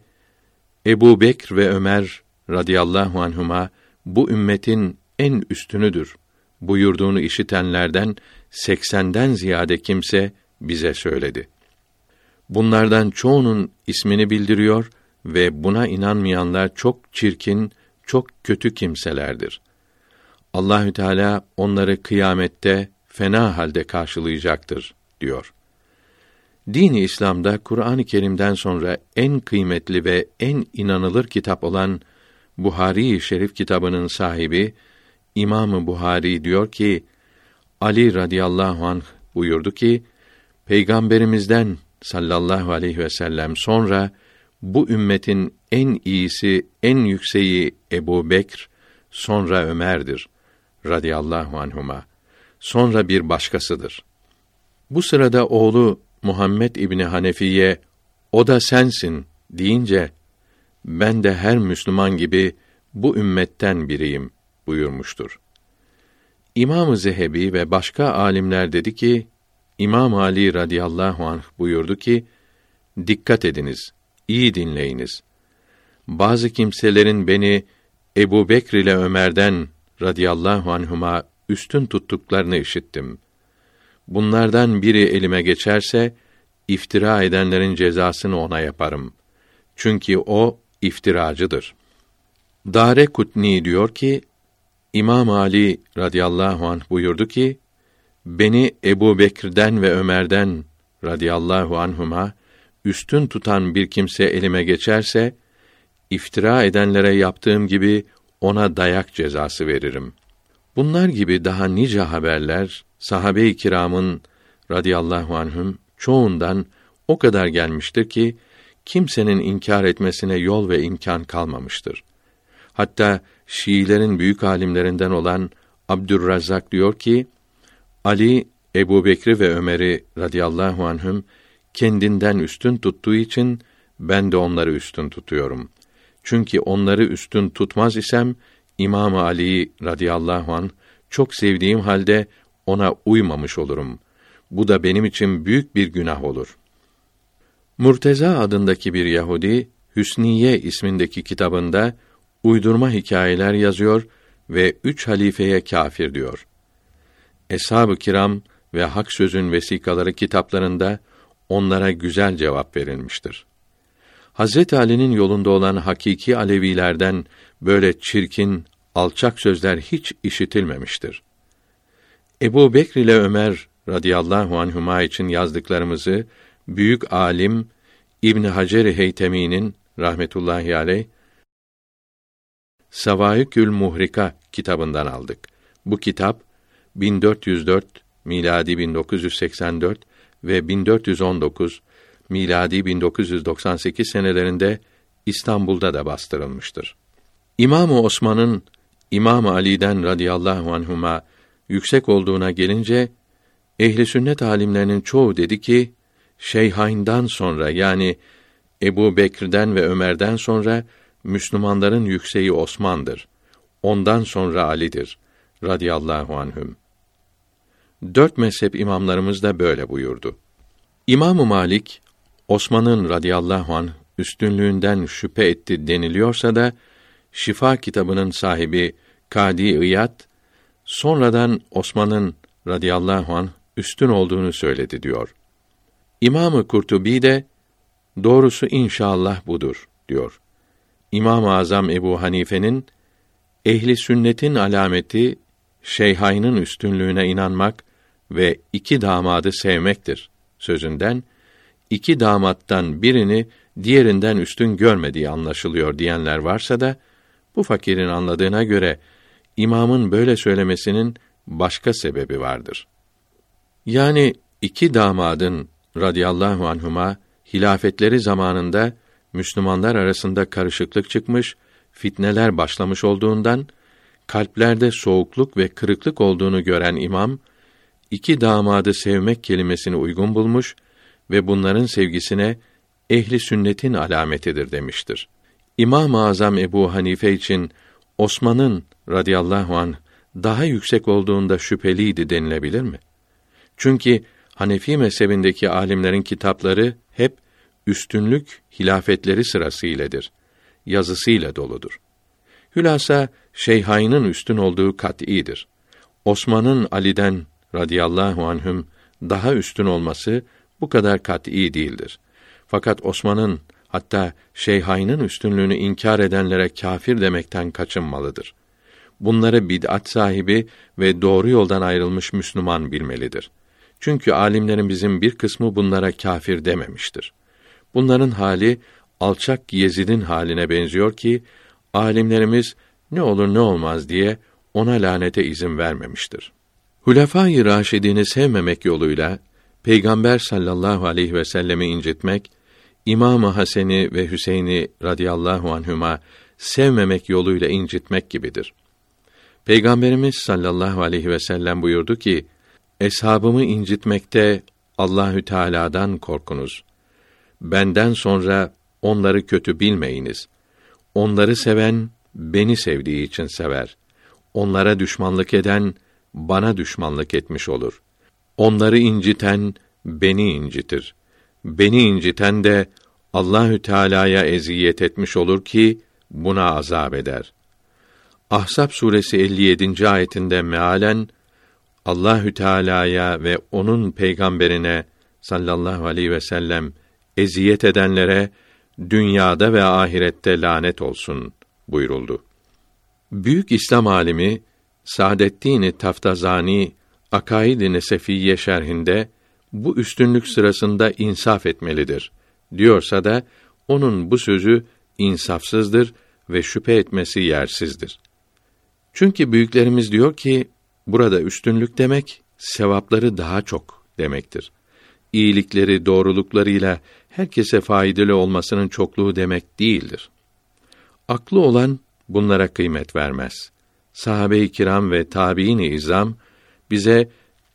Ebu Bekr ve Ömer radıyallahu anhuma bu ümmetin en üstünüdür buyurduğunu işitenlerden seksenden ziyade kimse bize söyledi. Bunlardan çoğunun ismini bildiriyor ve buna inanmayanlar çok çirkin, çok kötü kimselerdir. Allahü Teala onları kıyamette fena halde karşılayacaktır diyor. Dini İslam'da Kur'an-ı Kerim'den sonra en kıymetli ve en inanılır kitap olan Buhari Şerif kitabının sahibi İmamı Buhari diyor ki Ali radıyallahu anh buyurdu ki Peygamberimizden sallallahu aleyhi ve sellem sonra bu ümmetin en iyisi, en yükseği Ebu Bekr, sonra Ömer'dir radıyallahu anhuma. Sonra bir başkasıdır. Bu sırada oğlu Muhammed İbni Hanefiye o da sensin deyince ben de her Müslüman gibi bu ümmetten biriyim buyurmuştur. İmam-ı Zehebi ve başka alimler dedi ki İmam Ali radıyallahu anh buyurdu ki dikkat ediniz, iyi dinleyiniz. Bazı kimselerin beni Ebu Bekr ile Ömer'den radıyallahu anhuma üstün tuttuklarını işittim. Bunlardan biri elime geçerse iftira edenlerin cezasını ona yaparım. Çünkü o iftiracıdır. Dare Kutni diyor ki İmam Ali radıyallahu anh buyurdu ki beni Ebu Bekir'den ve Ömer'den radıyallahu anhuma üstün tutan bir kimse elime geçerse iftira edenlere yaptığım gibi ona dayak cezası veririm. Bunlar gibi daha nice haberler sahabe-i kiramın radıyallahu anhüm çoğundan o kadar gelmiştir ki kimsenin inkar etmesine yol ve imkan kalmamıştır. Hatta Şiilerin büyük alimlerinden olan Abdurrazzak diyor ki Ali Ebu Bekri ve Ömer'i radıyallahu anhüm kendinden üstün tuttuğu için ben de onları üstün tutuyorum. Çünkü onları üstün tutmaz isem İmam Ali radıyallahu an çok sevdiğim halde ona uymamış olurum. Bu da benim için büyük bir günah olur. Murteza adındaki bir Yahudi Hüsniye ismindeki kitabında uydurma hikayeler yazıyor ve üç halifeye kâfir diyor. Eshab-ı kiram ve hak sözün vesikaları kitaplarında onlara güzel cevap verilmiştir. Hazret Ali'nin yolunda olan hakiki Alevilerden böyle çirkin, alçak sözler hiç işitilmemiştir. Ebu Bekr ile Ömer radıyallahu anhuma için yazdıklarımızı büyük alim İbn Hacer Heytemi'nin rahmetullahi aleyh Savaikül Muhrika kitabından aldık. Bu kitap 1404 miladi 1984 ve 1419 miladi 1998 senelerinde İstanbul'da da bastırılmıştır. İmam-ı Osman'ın İmam Ali'den radıyallahu anhuma yüksek olduğuna gelince ehli sünnet alimlerinin çoğu dedi ki Şeyhayn'dan sonra yani Ebu Bekir'den ve Ömer'den sonra Müslümanların yükseği Osman'dır. Ondan sonra Ali'dir radıyallahu anhüm. Dört mezhep imamlarımız da böyle buyurdu. İmam Malik Osman'ın radıyallahu anh üstünlüğünden şüphe etti deniliyorsa da Şifa kitabının sahibi Kadi İyad sonradan Osman'ın radıyallahu anh üstün olduğunu söyledi diyor. İmamı Kurtubi de doğrusu inşallah budur diyor. İmam-ı Azam Ebu Hanife'nin ehli sünnetin alameti şeyhaynın üstünlüğüne inanmak ve iki damadı sevmektir sözünden iki damattan birini diğerinden üstün görmediği anlaşılıyor diyenler varsa da bu fakirin anladığına göre imamın böyle söylemesinin başka sebebi vardır. Yani iki damadın radıyallahu anhuma hilafetleri zamanında Müslümanlar arasında karışıklık çıkmış, fitneler başlamış olduğundan kalplerde soğukluk ve kırıklık olduğunu gören imam iki damadı sevmek kelimesini uygun bulmuş ve bunların sevgisine ehli sünnetin alametidir demiştir. İmam-ı Azam Ebu Hanife için Osman'ın radıyallahu an daha yüksek olduğunda şüpheliydi denilebilir mi? Çünkü Hanefi mezhebindeki alimlerin kitapları hep üstünlük hilafetleri sırasıyledir. Yazısıyla doludur. Hülasa Şeyhayn'ın üstün olduğu kat'idir. Osman'ın Ali'den radıyallahu anhüm daha üstün olması bu kadar kat'î değildir. Fakat Osman'ın hatta Şeyhayn'ın üstünlüğünü inkar edenlere kâfir demekten kaçınmalıdır. Bunları bid'at sahibi ve doğru yoldan ayrılmış Müslüman bilmelidir. Çünkü alimlerin bizim bir kısmı bunlara kâfir dememiştir. Bunların hali alçak Yezid'in haline benziyor ki alimlerimiz ne olur ne olmaz diye ona lanete izin vermemiştir. Hulefâ-i Raşidini sevmemek yoluyla Peygamber sallallahu aleyhi ve sellemi incitmek, İmam-ı Hasen'i ve Hüseyin'i radıyallahu anhüma sevmemek yoluyla incitmek gibidir. Peygamberimiz sallallahu aleyhi ve sellem buyurdu ki: Eshabımı incitmekte Allahü Teala'dan korkunuz. Benden sonra onları kötü bilmeyiniz. Onları seven beni sevdiği için sever. Onlara düşmanlık eden bana düşmanlık etmiş olur. Onları inciten beni incitir. Beni inciten de Allahü Teala'ya eziyet etmiş olur ki buna azap eder. Ahzab suresi 57. ayetinde mealen Allahü Teala'ya ve onun peygamberine sallallahu aleyhi ve sellem eziyet edenlere dünyada ve ahirette lanet olsun buyuruldu. Büyük İslam alimi Saadettin Taftazani Akaid-i Nesefiyye şerhinde bu üstünlük sırasında insaf etmelidir diyorsa da onun bu sözü insafsızdır ve şüphe etmesi yersizdir. Çünkü büyüklerimiz diyor ki burada üstünlük demek sevapları daha çok demektir. İyilikleri doğruluklarıyla herkese faydalı olmasının çokluğu demek değildir. Aklı olan bunlara kıymet vermez. Sahabe-i kiram ve tabiin-i izam bize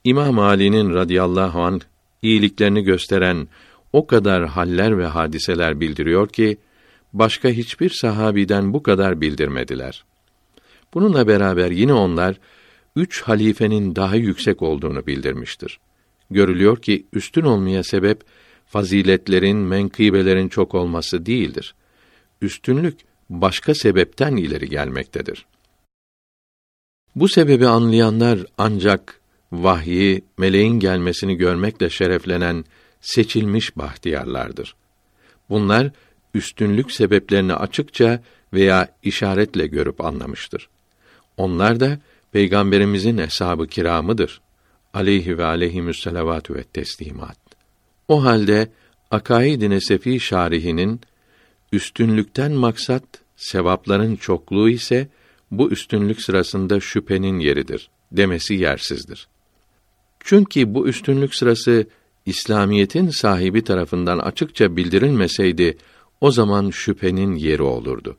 İmam Ali'nin radıyallahu an iyiliklerini gösteren o kadar haller ve hadiseler bildiriyor ki başka hiçbir sahabiden bu kadar bildirmediler. Bununla beraber yine onlar üç halifenin daha yüksek olduğunu bildirmiştir. Görülüyor ki üstün olmaya sebep faziletlerin, menkıbelerin çok olması değildir. Üstünlük başka sebepten ileri gelmektedir. Bu sebebi anlayanlar ancak vahyi, meleğin gelmesini görmekle şereflenen seçilmiş bahtiyarlardır. Bunlar üstünlük sebeplerini açıkça veya işaretle görüp anlamıştır. Onlar da peygamberimizin eshab-ı kiramıdır. Aleyhi ve aleyhimüsselavatü ve teslimat. O halde Akaid-i Nesefi şarihinin üstünlükten maksat sevapların çokluğu ise bu üstünlük sırasında şüphenin yeridir demesi yersizdir. Çünkü bu üstünlük sırası İslamiyetin sahibi tarafından açıkça bildirilmeseydi o zaman şüphenin yeri olurdu.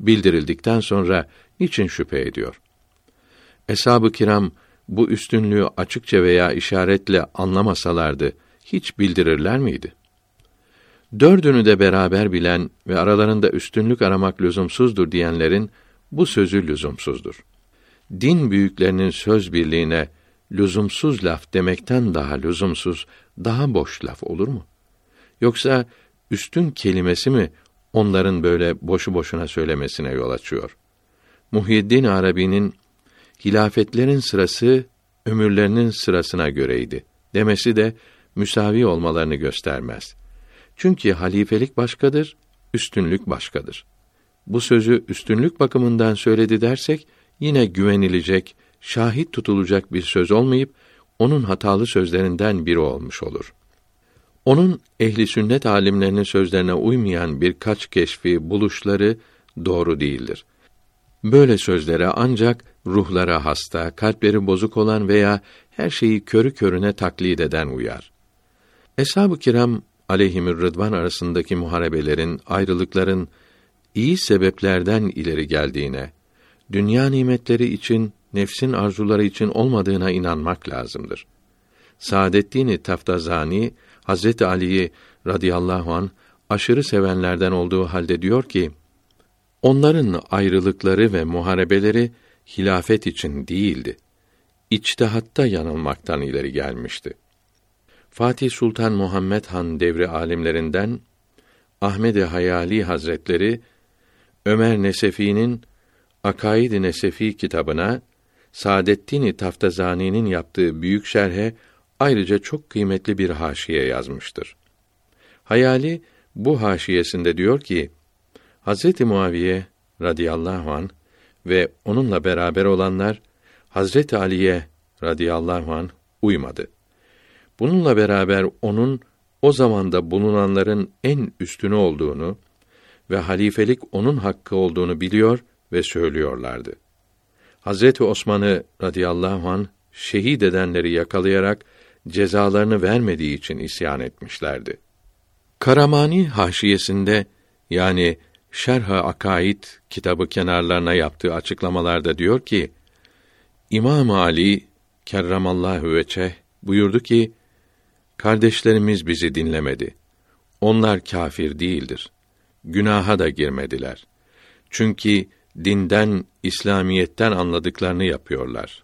Bildirildikten sonra niçin şüphe ediyor? Eshab-ı kiram bu üstünlüğü açıkça veya işaretle anlamasalardı hiç bildirirler miydi? Dördünü de beraber bilen ve aralarında üstünlük aramak lüzumsuzdur diyenlerin bu sözü lüzumsuzdur. Din büyüklerinin söz birliğine lüzumsuz laf demekten daha lüzumsuz, daha boş laf olur mu? Yoksa üstün kelimesi mi onların böyle boşu boşuna söylemesine yol açıyor? Muhyiddin Arabi'nin hilafetlerin sırası ömürlerinin sırasına göreydi demesi de müsavi olmalarını göstermez. Çünkü halifelik başkadır, üstünlük başkadır. Bu sözü üstünlük bakımından söyledi dersek yine güvenilecek, şahit tutulacak bir söz olmayıp onun hatalı sözlerinden biri olmuş olur. Onun ehli sünnet alimlerinin sözlerine uymayan birkaç keşfi, buluşları doğru değildir. Böyle sözlere ancak ruhlara hasta, kalpleri bozuk olan veya her şeyi körü körüne taklit eden uyar. Eshab-ı kiram aleyhimür rıdvan arasındaki muharebelerin, ayrılıkların iyi sebeplerden ileri geldiğine, dünya nimetleri için, nefsin arzuları için olmadığına inanmak lazımdır. Saadettin Taftazani Hazreti Ali'yi radıyallahu an aşırı sevenlerden olduğu halde diyor ki: Onların ayrılıkları ve muharebeleri hilafet için değildi. İçtihatta yanılmaktan ileri gelmişti. Fatih Sultan Muhammed Han devri alimlerinden Ahmed-i Hayali Hazretleri Ömer Nesefi'nin Akaid-i Nesefi kitabına Saadettin Taftazani'nin yaptığı büyük şerhe ayrıca çok kıymetli bir haşiye yazmıştır. Hayali bu haşiyesinde diyor ki Hazreti Muaviye radıyallahu an ve onunla beraber olanlar Hazreti Ali'ye radıyallahu an uymadı. Bununla beraber onun o zamanda bulunanların en üstünü olduğunu ve halifelik onun hakkı olduğunu biliyor ve söylüyorlardı. Hazreti Osman'ı radıyallahu an şehit edenleri yakalayarak cezalarını vermediği için isyan etmişlerdi. Karamani haşiyesinde yani Şerh-i Akaid kitabı kenarlarına yaptığı açıklamalarda diyor ki: İmam Ali kerramallahu veçe buyurdu ki kardeşlerimiz bizi dinlemedi. Onlar kafir değildir. Günaha da girmediler. Çünkü dinden, İslamiyetten anladıklarını yapıyorlar.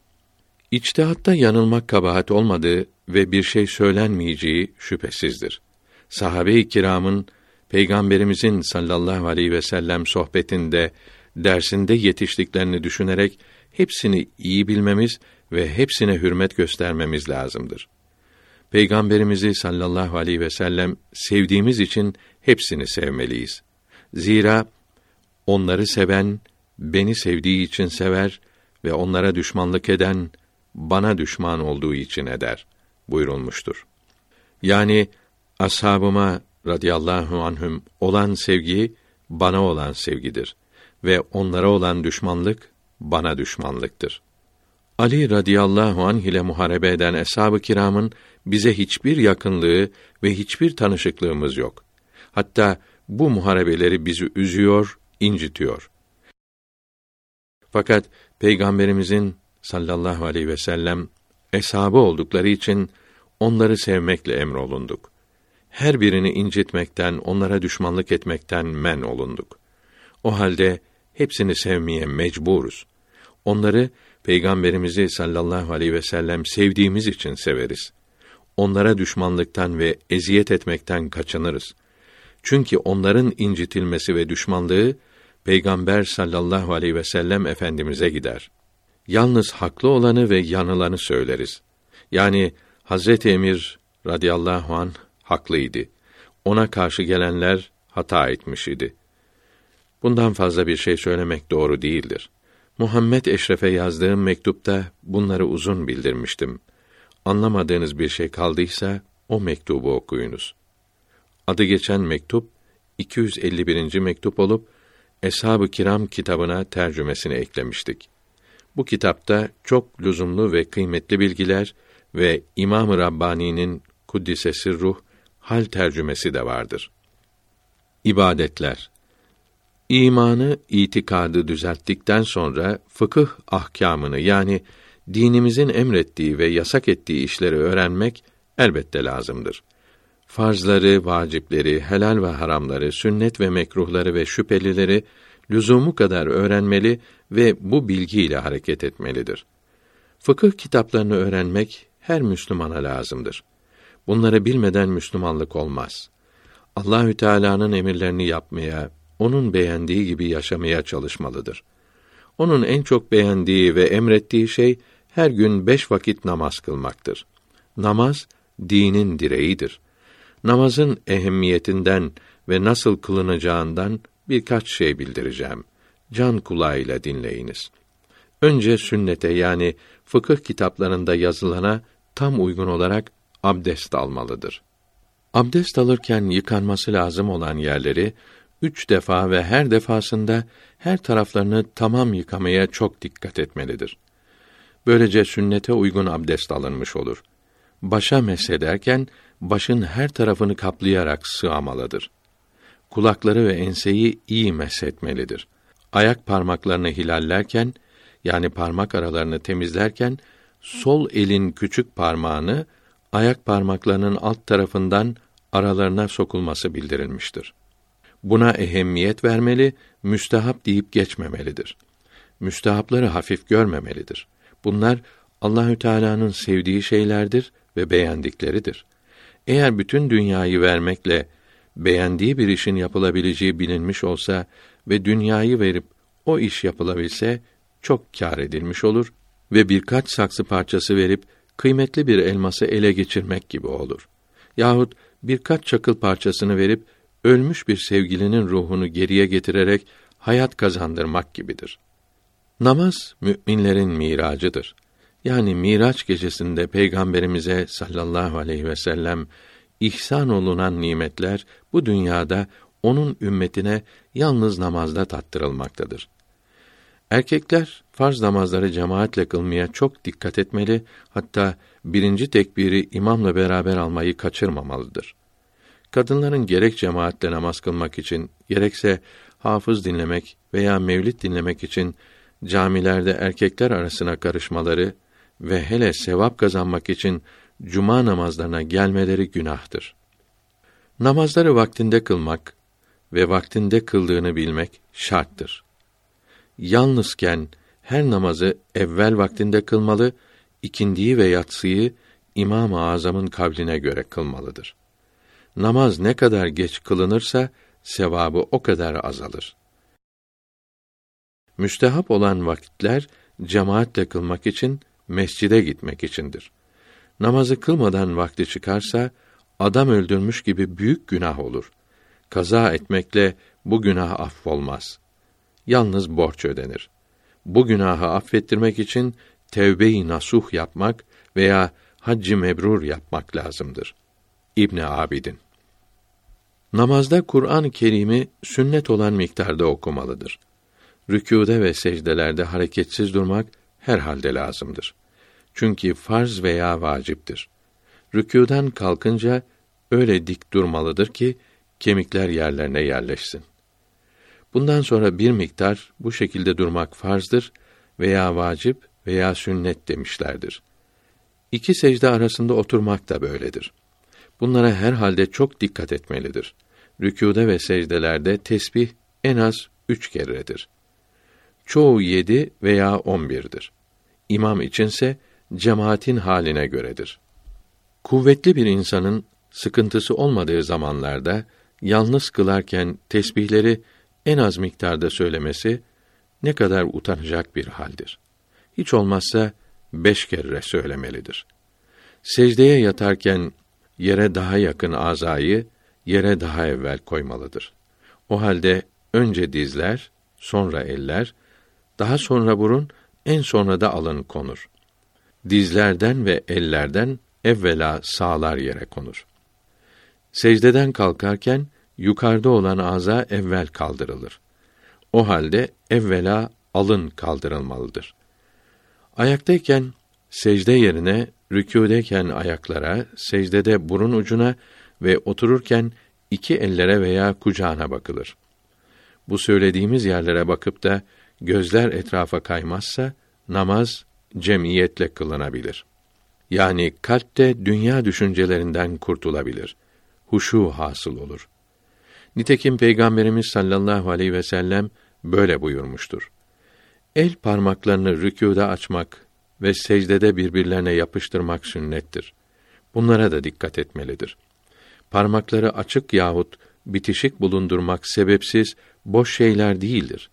İçtihatta yanılmak kabahat olmadığı ve bir şey söylenmeyeceği şüphesizdir. Sahabe-i kiramın Peygamberimizin sallallahu aleyhi ve sellem sohbetinde, dersinde yetiştiklerini düşünerek hepsini iyi bilmemiz ve hepsine hürmet göstermemiz lazımdır. Peygamberimizi sallallahu aleyhi ve sellem sevdiğimiz için hepsini sevmeliyiz. Zira onları seven beni sevdiği için sever ve onlara düşmanlık eden bana düşman olduğu için eder buyurulmuştur. Yani ashabıma radıyallahu anhüm olan sevgi bana olan sevgidir ve onlara olan düşmanlık bana düşmanlıktır. Ali radıyallahu anh ile muharebe eden eshab-ı kiramın bize hiçbir yakınlığı ve hiçbir tanışıklığımız yok. Hatta bu muharebeleri bizi üzüyor, incitiyor. Fakat Peygamberimizin sallallahu aleyhi ve sellem eshabı oldukları için onları sevmekle emrolunduk. Her birini incitmekten, onlara düşmanlık etmekten men olunduk. O halde hepsini sevmeye mecburuz. Onları Peygamberimizi sallallahu aleyhi ve sellem sevdiğimiz için severiz. Onlara düşmanlıktan ve eziyet etmekten kaçınırız. Çünkü onların incitilmesi ve düşmanlığı Peygamber sallallahu aleyhi ve sellem efendimize gider. Yalnız haklı olanı ve yanılanı söyleriz. Yani Hazreti Emir radıyallahu an haklıydı. Ona karşı gelenler hata etmiş idi. Bundan fazla bir şey söylemek doğru değildir. Muhammed Eşref'e yazdığım mektupta bunları uzun bildirmiştim. Anlamadığınız bir şey kaldıysa o mektubu okuyunuz. Adı geçen mektup 251. mektup olup Eshab-ı Kiram kitabına tercümesini eklemiştik. Bu kitapta çok lüzumlu ve kıymetli bilgiler ve İmam-ı Rabbani'nin kuddisesi ruh hal tercümesi de vardır. İbadetler İmanı, itikadı düzelttikten sonra fıkıh ahkamını yani dinimizin emrettiği ve yasak ettiği işleri öğrenmek elbette lazımdır. Farzları, vacipleri, helal ve haramları, sünnet ve mekruhları ve şüphelileri lüzumu kadar öğrenmeli ve bu bilgiyle hareket etmelidir. Fıkıh kitaplarını öğrenmek her Müslümana lazımdır. Bunları bilmeden Müslümanlık olmaz. Allahü Teala'nın emirlerini yapmaya, onun beğendiği gibi yaşamaya çalışmalıdır. Onun en çok beğendiği ve emrettiği şey her gün beş vakit namaz kılmaktır. Namaz dinin direğidir. Namazın ehemmiyetinden ve nasıl kılınacağından birkaç şey bildireceğim. Can kulağıyla dinleyiniz. Önce sünnete yani fıkıh kitaplarında yazılana tam uygun olarak abdest almalıdır. Abdest alırken yıkanması lazım olan yerleri üç defa ve her defasında her taraflarını tamam yıkamaya çok dikkat etmelidir. Böylece sünnete uygun abdest alınmış olur. Başa mesederken başın her tarafını kaplayarak sığamalıdır. Kulakları ve enseyi iyi meshetmelidir. Ayak parmaklarını hilallerken yani parmak aralarını temizlerken sol elin küçük parmağını ayak parmaklarının alt tarafından aralarına sokulması bildirilmiştir. Buna ehemmiyet vermeli, müstehap deyip geçmemelidir. Müstehapları hafif görmemelidir. Bunlar Allahü Teala'nın sevdiği şeylerdir ve beğendikleridir. Eğer bütün dünyayı vermekle beğendiği bir işin yapılabileceği bilinmiş olsa ve dünyayı verip o iş yapılabilse çok kâr edilmiş olur ve birkaç saksı parçası verip kıymetli bir elması ele geçirmek gibi olur. Yahut birkaç çakıl parçasını verip ölmüş bir sevgilinin ruhunu geriye getirerek hayat kazandırmak gibidir. Namaz müminlerin miracıdır. Yani Miraç gecesinde peygamberimize sallallahu aleyhi ve sellem ihsan olunan nimetler bu dünyada onun ümmetine yalnız namazda tattırılmaktadır. Erkekler farz namazları cemaatle kılmaya çok dikkat etmeli, hatta birinci tekbiri imamla beraber almayı kaçırmamalıdır. Kadınların gerek cemaatle namaz kılmak için, gerekse hafız dinlemek veya mevlid dinlemek için camilerde erkekler arasına karışmaları ve hele sevap kazanmak için cuma namazlarına gelmeleri günahtır. Namazları vaktinde kılmak ve vaktinde kıldığını bilmek şarttır. Yalnızken her namazı evvel vaktinde kılmalı, ikindiyi ve yatsıyı İmam-ı Azam'ın kavline göre kılmalıdır. Namaz ne kadar geç kılınırsa sevabı o kadar azalır. Müstehap olan vakitler cemaatle kılmak için mescide gitmek içindir. Namazı kılmadan vakti çıkarsa adam öldürmüş gibi büyük günah olur. Kaza etmekle bu günah affolmaz. Yalnız borç ödenir. Bu günahı affettirmek için tevbe-i nasuh yapmak veya haccı mebrur yapmak lazımdır. İbn Abidin Namazda Kur'an-ı Kerim'i sünnet olan miktarda okumalıdır. Rükûde ve secdelerde hareketsiz durmak herhalde lazımdır. Çünkü farz veya vaciptir. Rükûdan kalkınca öyle dik durmalıdır ki kemikler yerlerine yerleşsin. Bundan sonra bir miktar bu şekilde durmak farzdır veya vacip veya sünnet demişlerdir. İki secde arasında oturmak da böyledir. Bunlara her halde çok dikkat etmelidir. Rükûde ve secdelerde tesbih en az üç keredir. Çoğu yedi veya on birdir. İmam içinse cemaatin haline göredir. Kuvvetli bir insanın sıkıntısı olmadığı zamanlarda yalnız kılarken tesbihleri en az miktarda söylemesi ne kadar utanacak bir haldir. Hiç olmazsa beş kere söylemelidir. Secdeye yatarken yere daha yakın azayı yere daha evvel koymalıdır. O halde önce dizler, sonra eller, daha sonra burun, en sonra da alın konur. Dizlerden ve ellerden evvela sağlar yere konur. Secdeden kalkarken yukarıda olan aza evvel kaldırılır. O halde evvela alın kaldırılmalıdır. Ayaktayken secde yerine rükûdeyken ayaklara, secdede burun ucuna ve otururken iki ellere veya kucağına bakılır. Bu söylediğimiz yerlere bakıp da gözler etrafa kaymazsa namaz cemiyetle kılınabilir. Yani kalpte dünya düşüncelerinden kurtulabilir. Huşu hasıl olur. Nitekim Peygamberimiz sallallahu aleyhi ve sellem böyle buyurmuştur. El parmaklarını rükûda açmak ve secdede birbirlerine yapıştırmak sünnettir. Bunlara da dikkat etmelidir. Parmakları açık yahut bitişik bulundurmak sebepsiz boş şeyler değildir.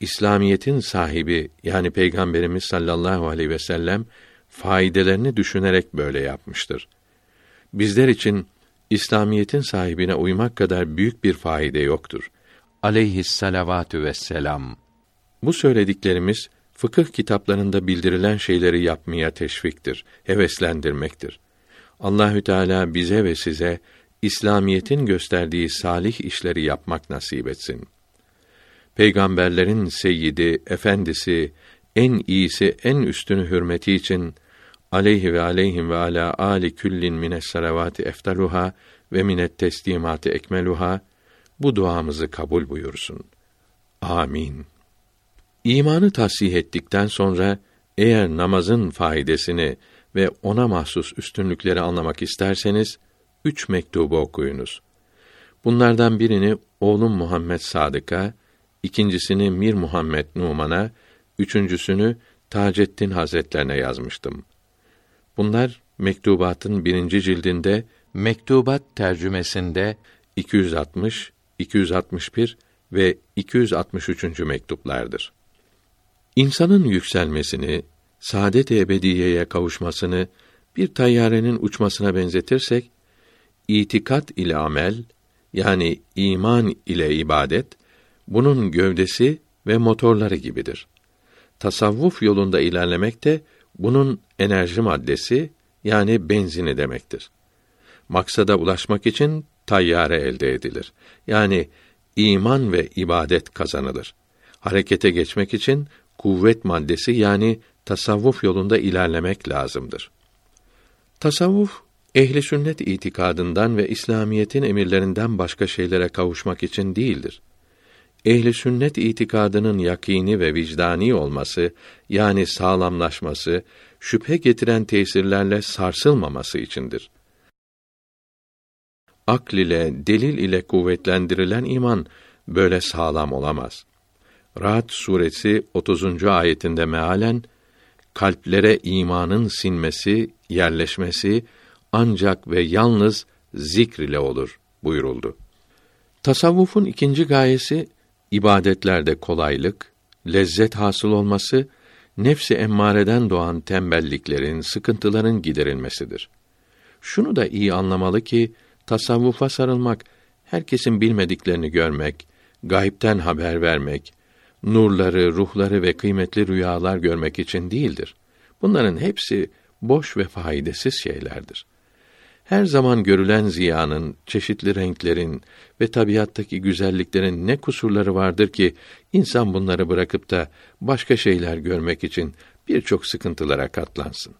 İslamiyetin sahibi yani Peygamberimiz sallallahu aleyhi ve sellem faydelerini düşünerek böyle yapmıştır. Bizler için İslamiyetin sahibine uymak kadar büyük bir faide yoktur. Aleyhisselavatü vesselam. Bu söylediklerimiz fıkıh kitaplarında bildirilen şeyleri yapmaya teşviktir, heveslendirmektir. Allahü Teala bize ve size İslamiyetin gösterdiği salih işleri yapmak nasip etsin. Peygamberlerin seyyidi, efendisi, en iyisi, en üstünü hürmeti için aleyhi ve aleyhim ve ala ali küllin mines salavati eftaluha ve minet teslimati ekmeluha bu duamızı kabul buyursun. Amin. İmanı tasih ettikten sonra eğer namazın faydasını ve ona mahsus üstünlükleri anlamak isterseniz üç mektubu okuyunuz. Bunlardan birini oğlum Muhammed Sadık'a, ikincisini Mir Muhammed Numan'a, üçüncüsünü Taceddin Hazretlerine yazmıştım. Bunlar mektubatın birinci cildinde mektubat tercümesinde 260, 261 ve 263. mektuplardır. İnsanın yükselmesini, saadet-i ebediyeye kavuşmasını bir tayyarenin uçmasına benzetirsek, itikat ile amel, yani iman ile ibadet, bunun gövdesi ve motorları gibidir. Tasavvuf yolunda ilerlemek de bunun enerji maddesi yani benzini demektir. Maksada ulaşmak için tayyare elde edilir. Yani iman ve ibadet kazanılır. Harekete geçmek için kuvvet maddesi yani tasavvuf yolunda ilerlemek lazımdır. Tasavvuf ehli sünnet itikadından ve İslamiyetin emirlerinden başka şeylere kavuşmak için değildir. Ehli sünnet itikadının yakini ve vicdani olması yani sağlamlaşması, şüphe getiren tesirlerle sarsılmaması içindir. Akl ile, delil ile kuvvetlendirilen iman böyle sağlam olamaz. Rahat suresi 30. ayetinde mealen kalplere imanın sinmesi, yerleşmesi ancak ve yalnız zikr ile olur buyuruldu. Tasavvufun ikinci gayesi ibadetlerde kolaylık, lezzet hasıl olması, nefsi emmareden doğan tembelliklerin, sıkıntıların giderilmesidir. Şunu da iyi anlamalı ki tasavvufa sarılmak herkesin bilmediklerini görmek, gayipten haber vermek, nurları, ruhları ve kıymetli rüyalar görmek için değildir. Bunların hepsi boş ve faydasız şeylerdir. Her zaman görülen ziyanın, çeşitli renklerin ve tabiattaki güzelliklerin ne kusurları vardır ki insan bunları bırakıp da başka şeyler görmek için birçok sıkıntılara katlansın.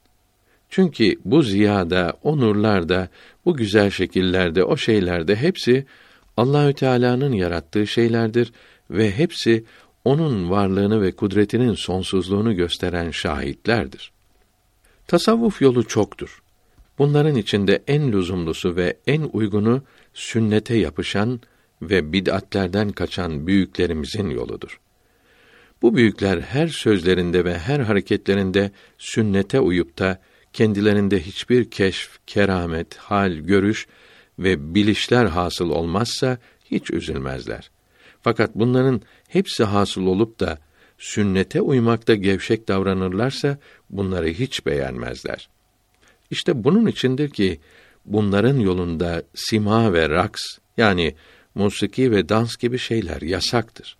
Çünkü bu ziyada, o nurlarda, bu güzel şekillerde, o şeylerde hepsi Allahü Teala'nın yarattığı şeylerdir ve hepsi onun varlığını ve kudretinin sonsuzluğunu gösteren şahitlerdir. Tasavvuf yolu çoktur. Bunların içinde en lüzumlusu ve en uygunu sünnete yapışan ve bid'atlerden kaçan büyüklerimizin yoludur. Bu büyükler her sözlerinde ve her hareketlerinde sünnete uyup da kendilerinde hiçbir keşf, keramet, hal, görüş ve bilişler hasıl olmazsa hiç üzülmezler. Fakat bunların hepsi hasıl olup da sünnete uymakta gevşek davranırlarsa bunları hiç beğenmezler. İşte bunun içindir ki bunların yolunda sima ve raks yani musiki ve dans gibi şeyler yasaktır.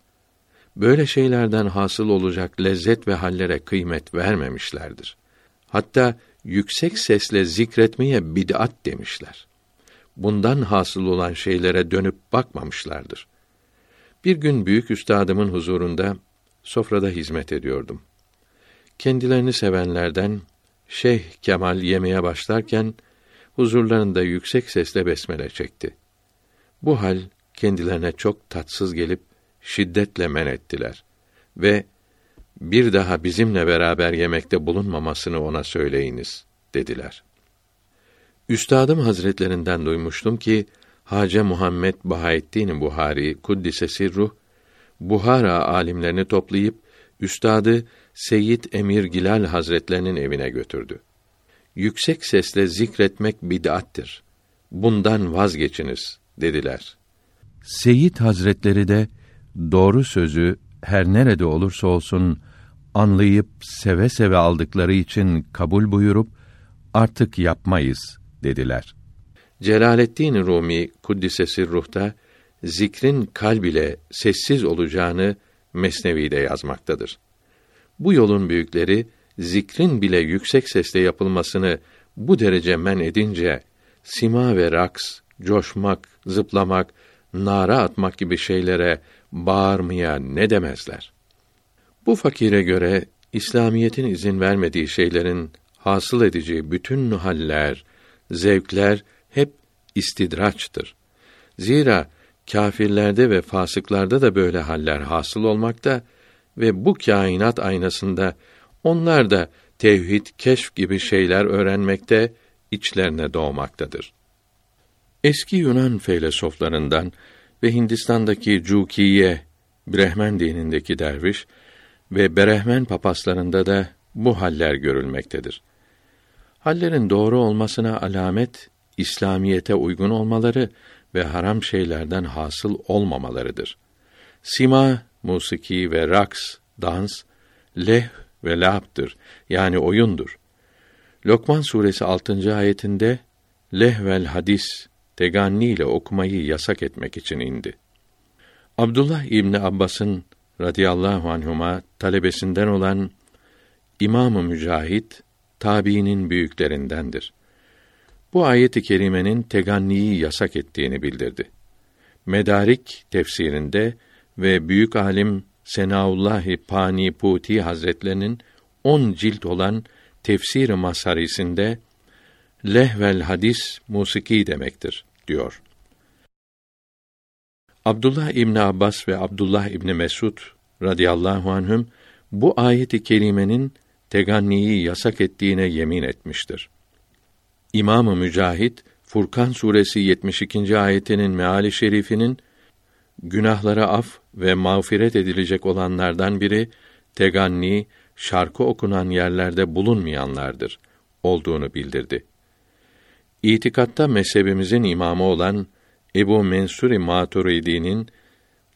Böyle şeylerden hasıl olacak lezzet ve hallere kıymet vermemişlerdir. Hatta yüksek sesle zikretmeye bid'at demişler. Bundan hasıl olan şeylere dönüp bakmamışlardır. Bir gün büyük üstadımın huzurunda sofrada hizmet ediyordum. Kendilerini sevenlerden Şeyh Kemal yemeye başlarken huzurlarında yüksek sesle besmele çekti. Bu hal kendilerine çok tatsız gelip şiddetle men ettiler ve bir daha bizimle beraber yemekte bulunmamasını ona söyleyiniz dediler. Üstadım Hazretlerinden duymuştum ki Hace Muhammed Bahaettin Buhari kuddise ruh Buhara alimlerini toplayıp üstadı Seyyid Emir Gilal Hazretlerinin evine götürdü. Yüksek sesle zikretmek bid'attir. Bundan vazgeçiniz dediler. Seyyid Hazretleri de doğru sözü her nerede olursa olsun anlayıp seve seve aldıkları için kabul buyurup artık yapmayız dediler. Celaleddin Rumi kuddisesi ruhta zikrin kalb ile sessiz olacağını Mesnevi'de yazmaktadır. Bu yolun büyükleri zikrin bile yüksek sesle yapılmasını bu derece men edince sima ve raks, coşmak, zıplamak, nara atmak gibi şeylere bağırmaya ne demezler. Bu fakire göre İslamiyetin izin vermediği şeylerin hasıl edeceği bütün haller, zevkler hep istidraçtır. Zira kâfirlerde ve fasıklarda da böyle haller hasıl olmakta ve bu kainat aynasında onlar da tevhid, keşf gibi şeyler öğrenmekte, içlerine doğmaktadır. Eski Yunan filozoflarından ve Hindistan'daki Cukiye, Brehmen dinindeki derviş ve Berehmen papaslarında da bu haller görülmektedir. Hallerin doğru olmasına alamet İslamiyete uygun olmaları ve haram şeylerden hasıl olmamalarıdır. Sima, musiki ve raks, dans, leh ve lab'dır. Yani oyundur. Lokman suresi 6. ayetinde lehvel hadis teganni ile okumayı yasak etmek için indi. Abdullah İbni Abbas'ın radıyallahu anhuma talebesinden olan İmam-ı Mücahit tabiinin büyüklerindendir. Bu ayet-i kerimenin teganniyi yasak ettiğini bildirdi. Medarik tefsirinde ve büyük alim Senaullahi Paniputi Hazretlerinin on cilt olan Tefsir-i Masarisinde lehvel hadis musiki demektir diyor. Abdullah İbni Abbas ve Abdullah İbni Mesud radıyallahu anhüm bu ayeti kerimenin teganniyi yasak ettiğine yemin etmiştir. İmamı Mücahit Furkan suresi 72. ayetinin meali şerifinin günahlara af ve mağfiret edilecek olanlardan biri teganni şarkı okunan yerlerde bulunmayanlardır olduğunu bildirdi. İtikatta mezhebimizin imamı olan Ebu Mensur Maturidi'nin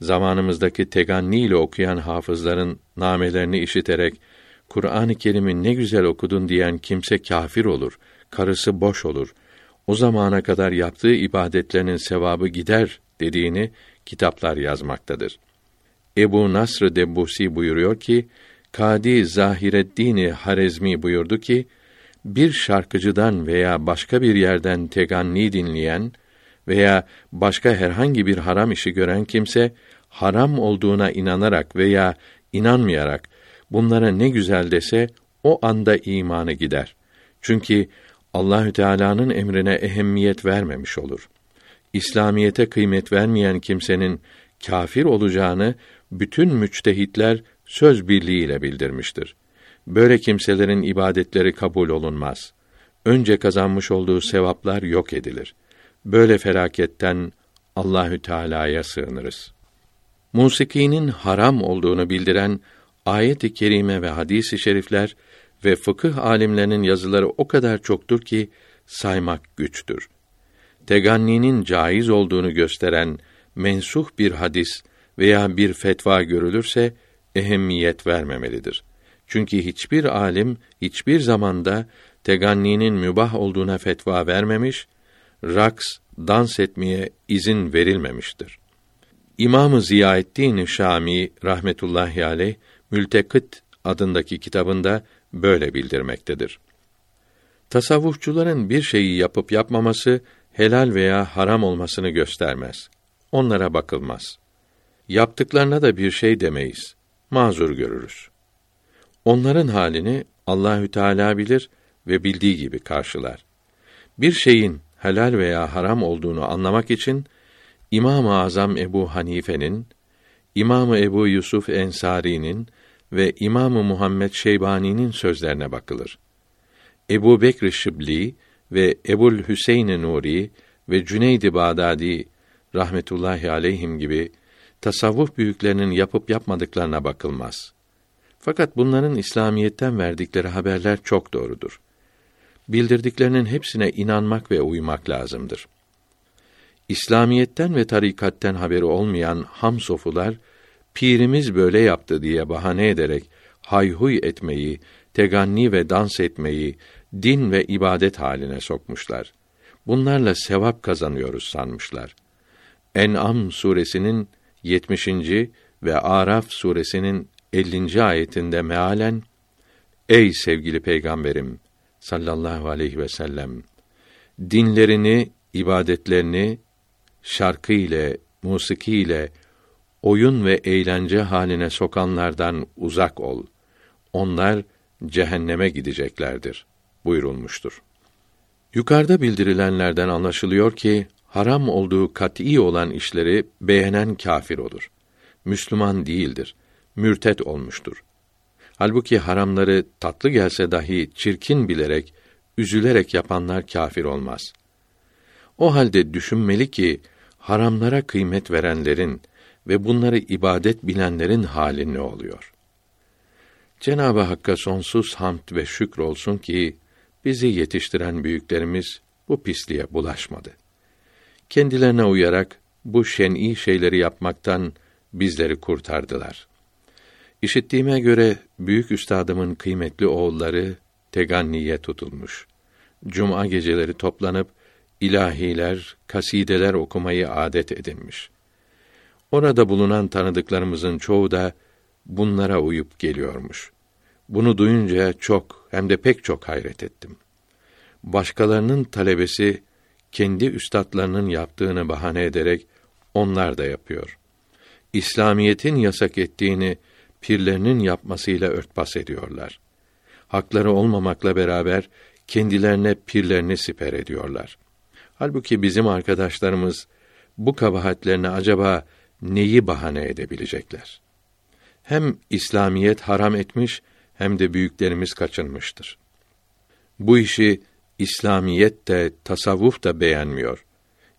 zamanımızdaki teganni ile okuyan hafızların namelerini işiterek Kur'an-ı Kerim'i ne güzel okudun diyen kimse kafir olur, karısı boş olur. O zamana kadar yaptığı ibadetlerinin sevabı gider dediğini kitaplar yazmaktadır. Ebu Nasr Debbusi buyuruyor ki, Kadi Zahireddin Harezmi buyurdu ki, bir şarkıcıdan veya başka bir yerden teganni dinleyen veya başka herhangi bir haram işi gören kimse haram olduğuna inanarak veya inanmayarak bunlara ne güzel dese o anda imanı gider. Çünkü Allahü Teala'nın emrine ehemmiyet vermemiş olur. İslamiyete kıymet vermeyen kimsenin kafir olacağını bütün müçtehitler söz birliğiyle bildirmiştir. Böyle kimselerin ibadetleri kabul olunmaz. Önce kazanmış olduğu sevaplar yok edilir. Böyle felaketten Allahü Teala'ya sığınırız. Musikinin haram olduğunu bildiren ayet-i kerime ve hadis-i şerifler ve fıkıh alimlerinin yazıları o kadar çoktur ki saymak güçtür. Teganninin caiz olduğunu gösteren mensuh bir hadis veya bir fetva görülürse ehemmiyet vermemelidir. Çünkü hiçbir alim hiçbir zamanda teganninin mübah olduğuna fetva vermemiş, raks, dans etmeye izin verilmemiştir. İmamı Ziyaettin Şami rahmetullahi aleyh Mültekıt adındaki kitabında böyle bildirmektedir. Tasavvufçuların bir şeyi yapıp yapmaması helal veya haram olmasını göstermez. Onlara bakılmaz. Yaptıklarına da bir şey demeyiz. Mazur görürüz. Onların halini Allahü Teala bilir ve bildiği gibi karşılar. Bir şeyin helal veya haram olduğunu anlamak için İmam-ı Azam Ebu Hanife'nin, İmamı Ebu Yusuf Ensari'nin ve İmamı Muhammed Şeybani'nin sözlerine bakılır. Ebu Bekr Şibli ve Ebul Hüseyin Nuri ve Cüneyd-i Bağdadi rahmetullahi aleyhim gibi tasavvuf büyüklerinin yapıp yapmadıklarına bakılmaz. Fakat bunların İslamiyetten verdikleri haberler çok doğrudur. Bildirdiklerinin hepsine inanmak ve uymak lazımdır. İslamiyetten ve tarikatten haberi olmayan ham sofular pirimiz böyle yaptı diye bahane ederek hayhuy etmeyi, teganni ve dans etmeyi din ve ibadet haline sokmuşlar. Bunlarla sevap kazanıyoruz sanmışlar. En'am suresinin 70. ve Araf suresinin 50. ayetinde mealen Ey sevgili peygamberim sallallahu aleyhi ve sellem dinlerini, ibadetlerini şarkı ile, musiki ile oyun ve eğlence haline sokanlardan uzak ol. Onlar cehenneme gideceklerdir buyurulmuştur. Yukarıda bildirilenlerden anlaşılıyor ki haram olduğu kat'î olan işleri beğenen kafir olur. Müslüman değildir. Mürtet olmuştur. Halbuki haramları tatlı gelse dahi çirkin bilerek, üzülerek yapanlar kafir olmaz. O halde düşünmeli ki haramlara kıymet verenlerin ve bunları ibadet bilenlerin hali ne oluyor? Cenab-ı Hakk'a sonsuz hamd ve şükür olsun ki bizi yetiştiren büyüklerimiz bu pisliğe bulaşmadı. Kendilerine uyarak bu şen'i şeyleri yapmaktan bizleri kurtardılar. İşittiğime göre büyük üstadımın kıymetli oğulları teganniye tutulmuş. Cuma geceleri toplanıp ilahiler, kasideler okumayı adet edinmiş. Orada bulunan tanıdıklarımızın çoğu da bunlara uyup geliyormuş. Bunu duyunca çok hem de pek çok hayret ettim. Başkalarının talebesi kendi üstadlarının yaptığını bahane ederek onlar da yapıyor. İslamiyetin yasak ettiğini pirlerinin yapmasıyla örtbas ediyorlar. Hakları olmamakla beraber kendilerine pirlerini siper ediyorlar. Halbuki bizim arkadaşlarımız bu kabahatlerini acaba neyi bahane edebilecekler? Hem İslamiyet haram etmiş hem de büyüklerimiz kaçınmıştır. Bu işi İslamiyet de tasavvuf da beğenmiyor.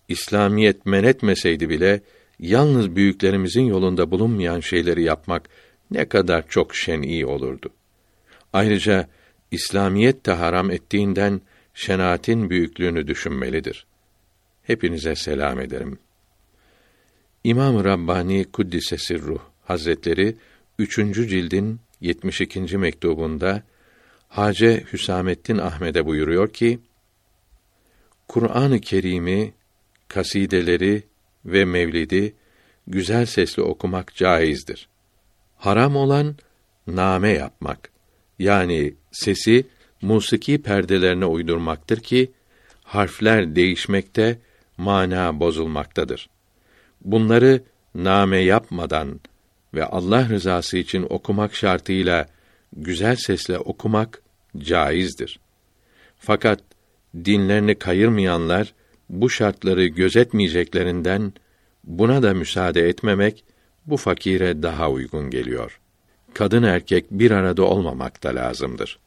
İslamiyet men etmeseydi bile yalnız büyüklerimizin yolunda bulunmayan şeyleri yapmak ne kadar çok şen'i olurdu. Ayrıca İslamiyet de haram ettiğinden şenaatin büyüklüğünü düşünmelidir. Hepinize selam ederim. İmam Rabbani Kuddise Sirruh Hazretleri 3. cildin 72. mektubunda Hace Hüsamettin Ahmed'e buyuruyor ki: Kur'an-ı Kerim'i, kasideleri ve mevlidi güzel sesli okumak caizdir. Haram olan name yapmak yani sesi musiki perdelerine uydurmaktır ki harfler değişmekte, mana bozulmaktadır. Bunları name yapmadan ve Allah rızası için okumak şartıyla güzel sesle okumak caizdir. Fakat dinlerini kayırmayanlar bu şartları gözetmeyeceklerinden buna da müsaade etmemek bu fakire daha uygun geliyor. Kadın erkek bir arada olmamak da lazımdır.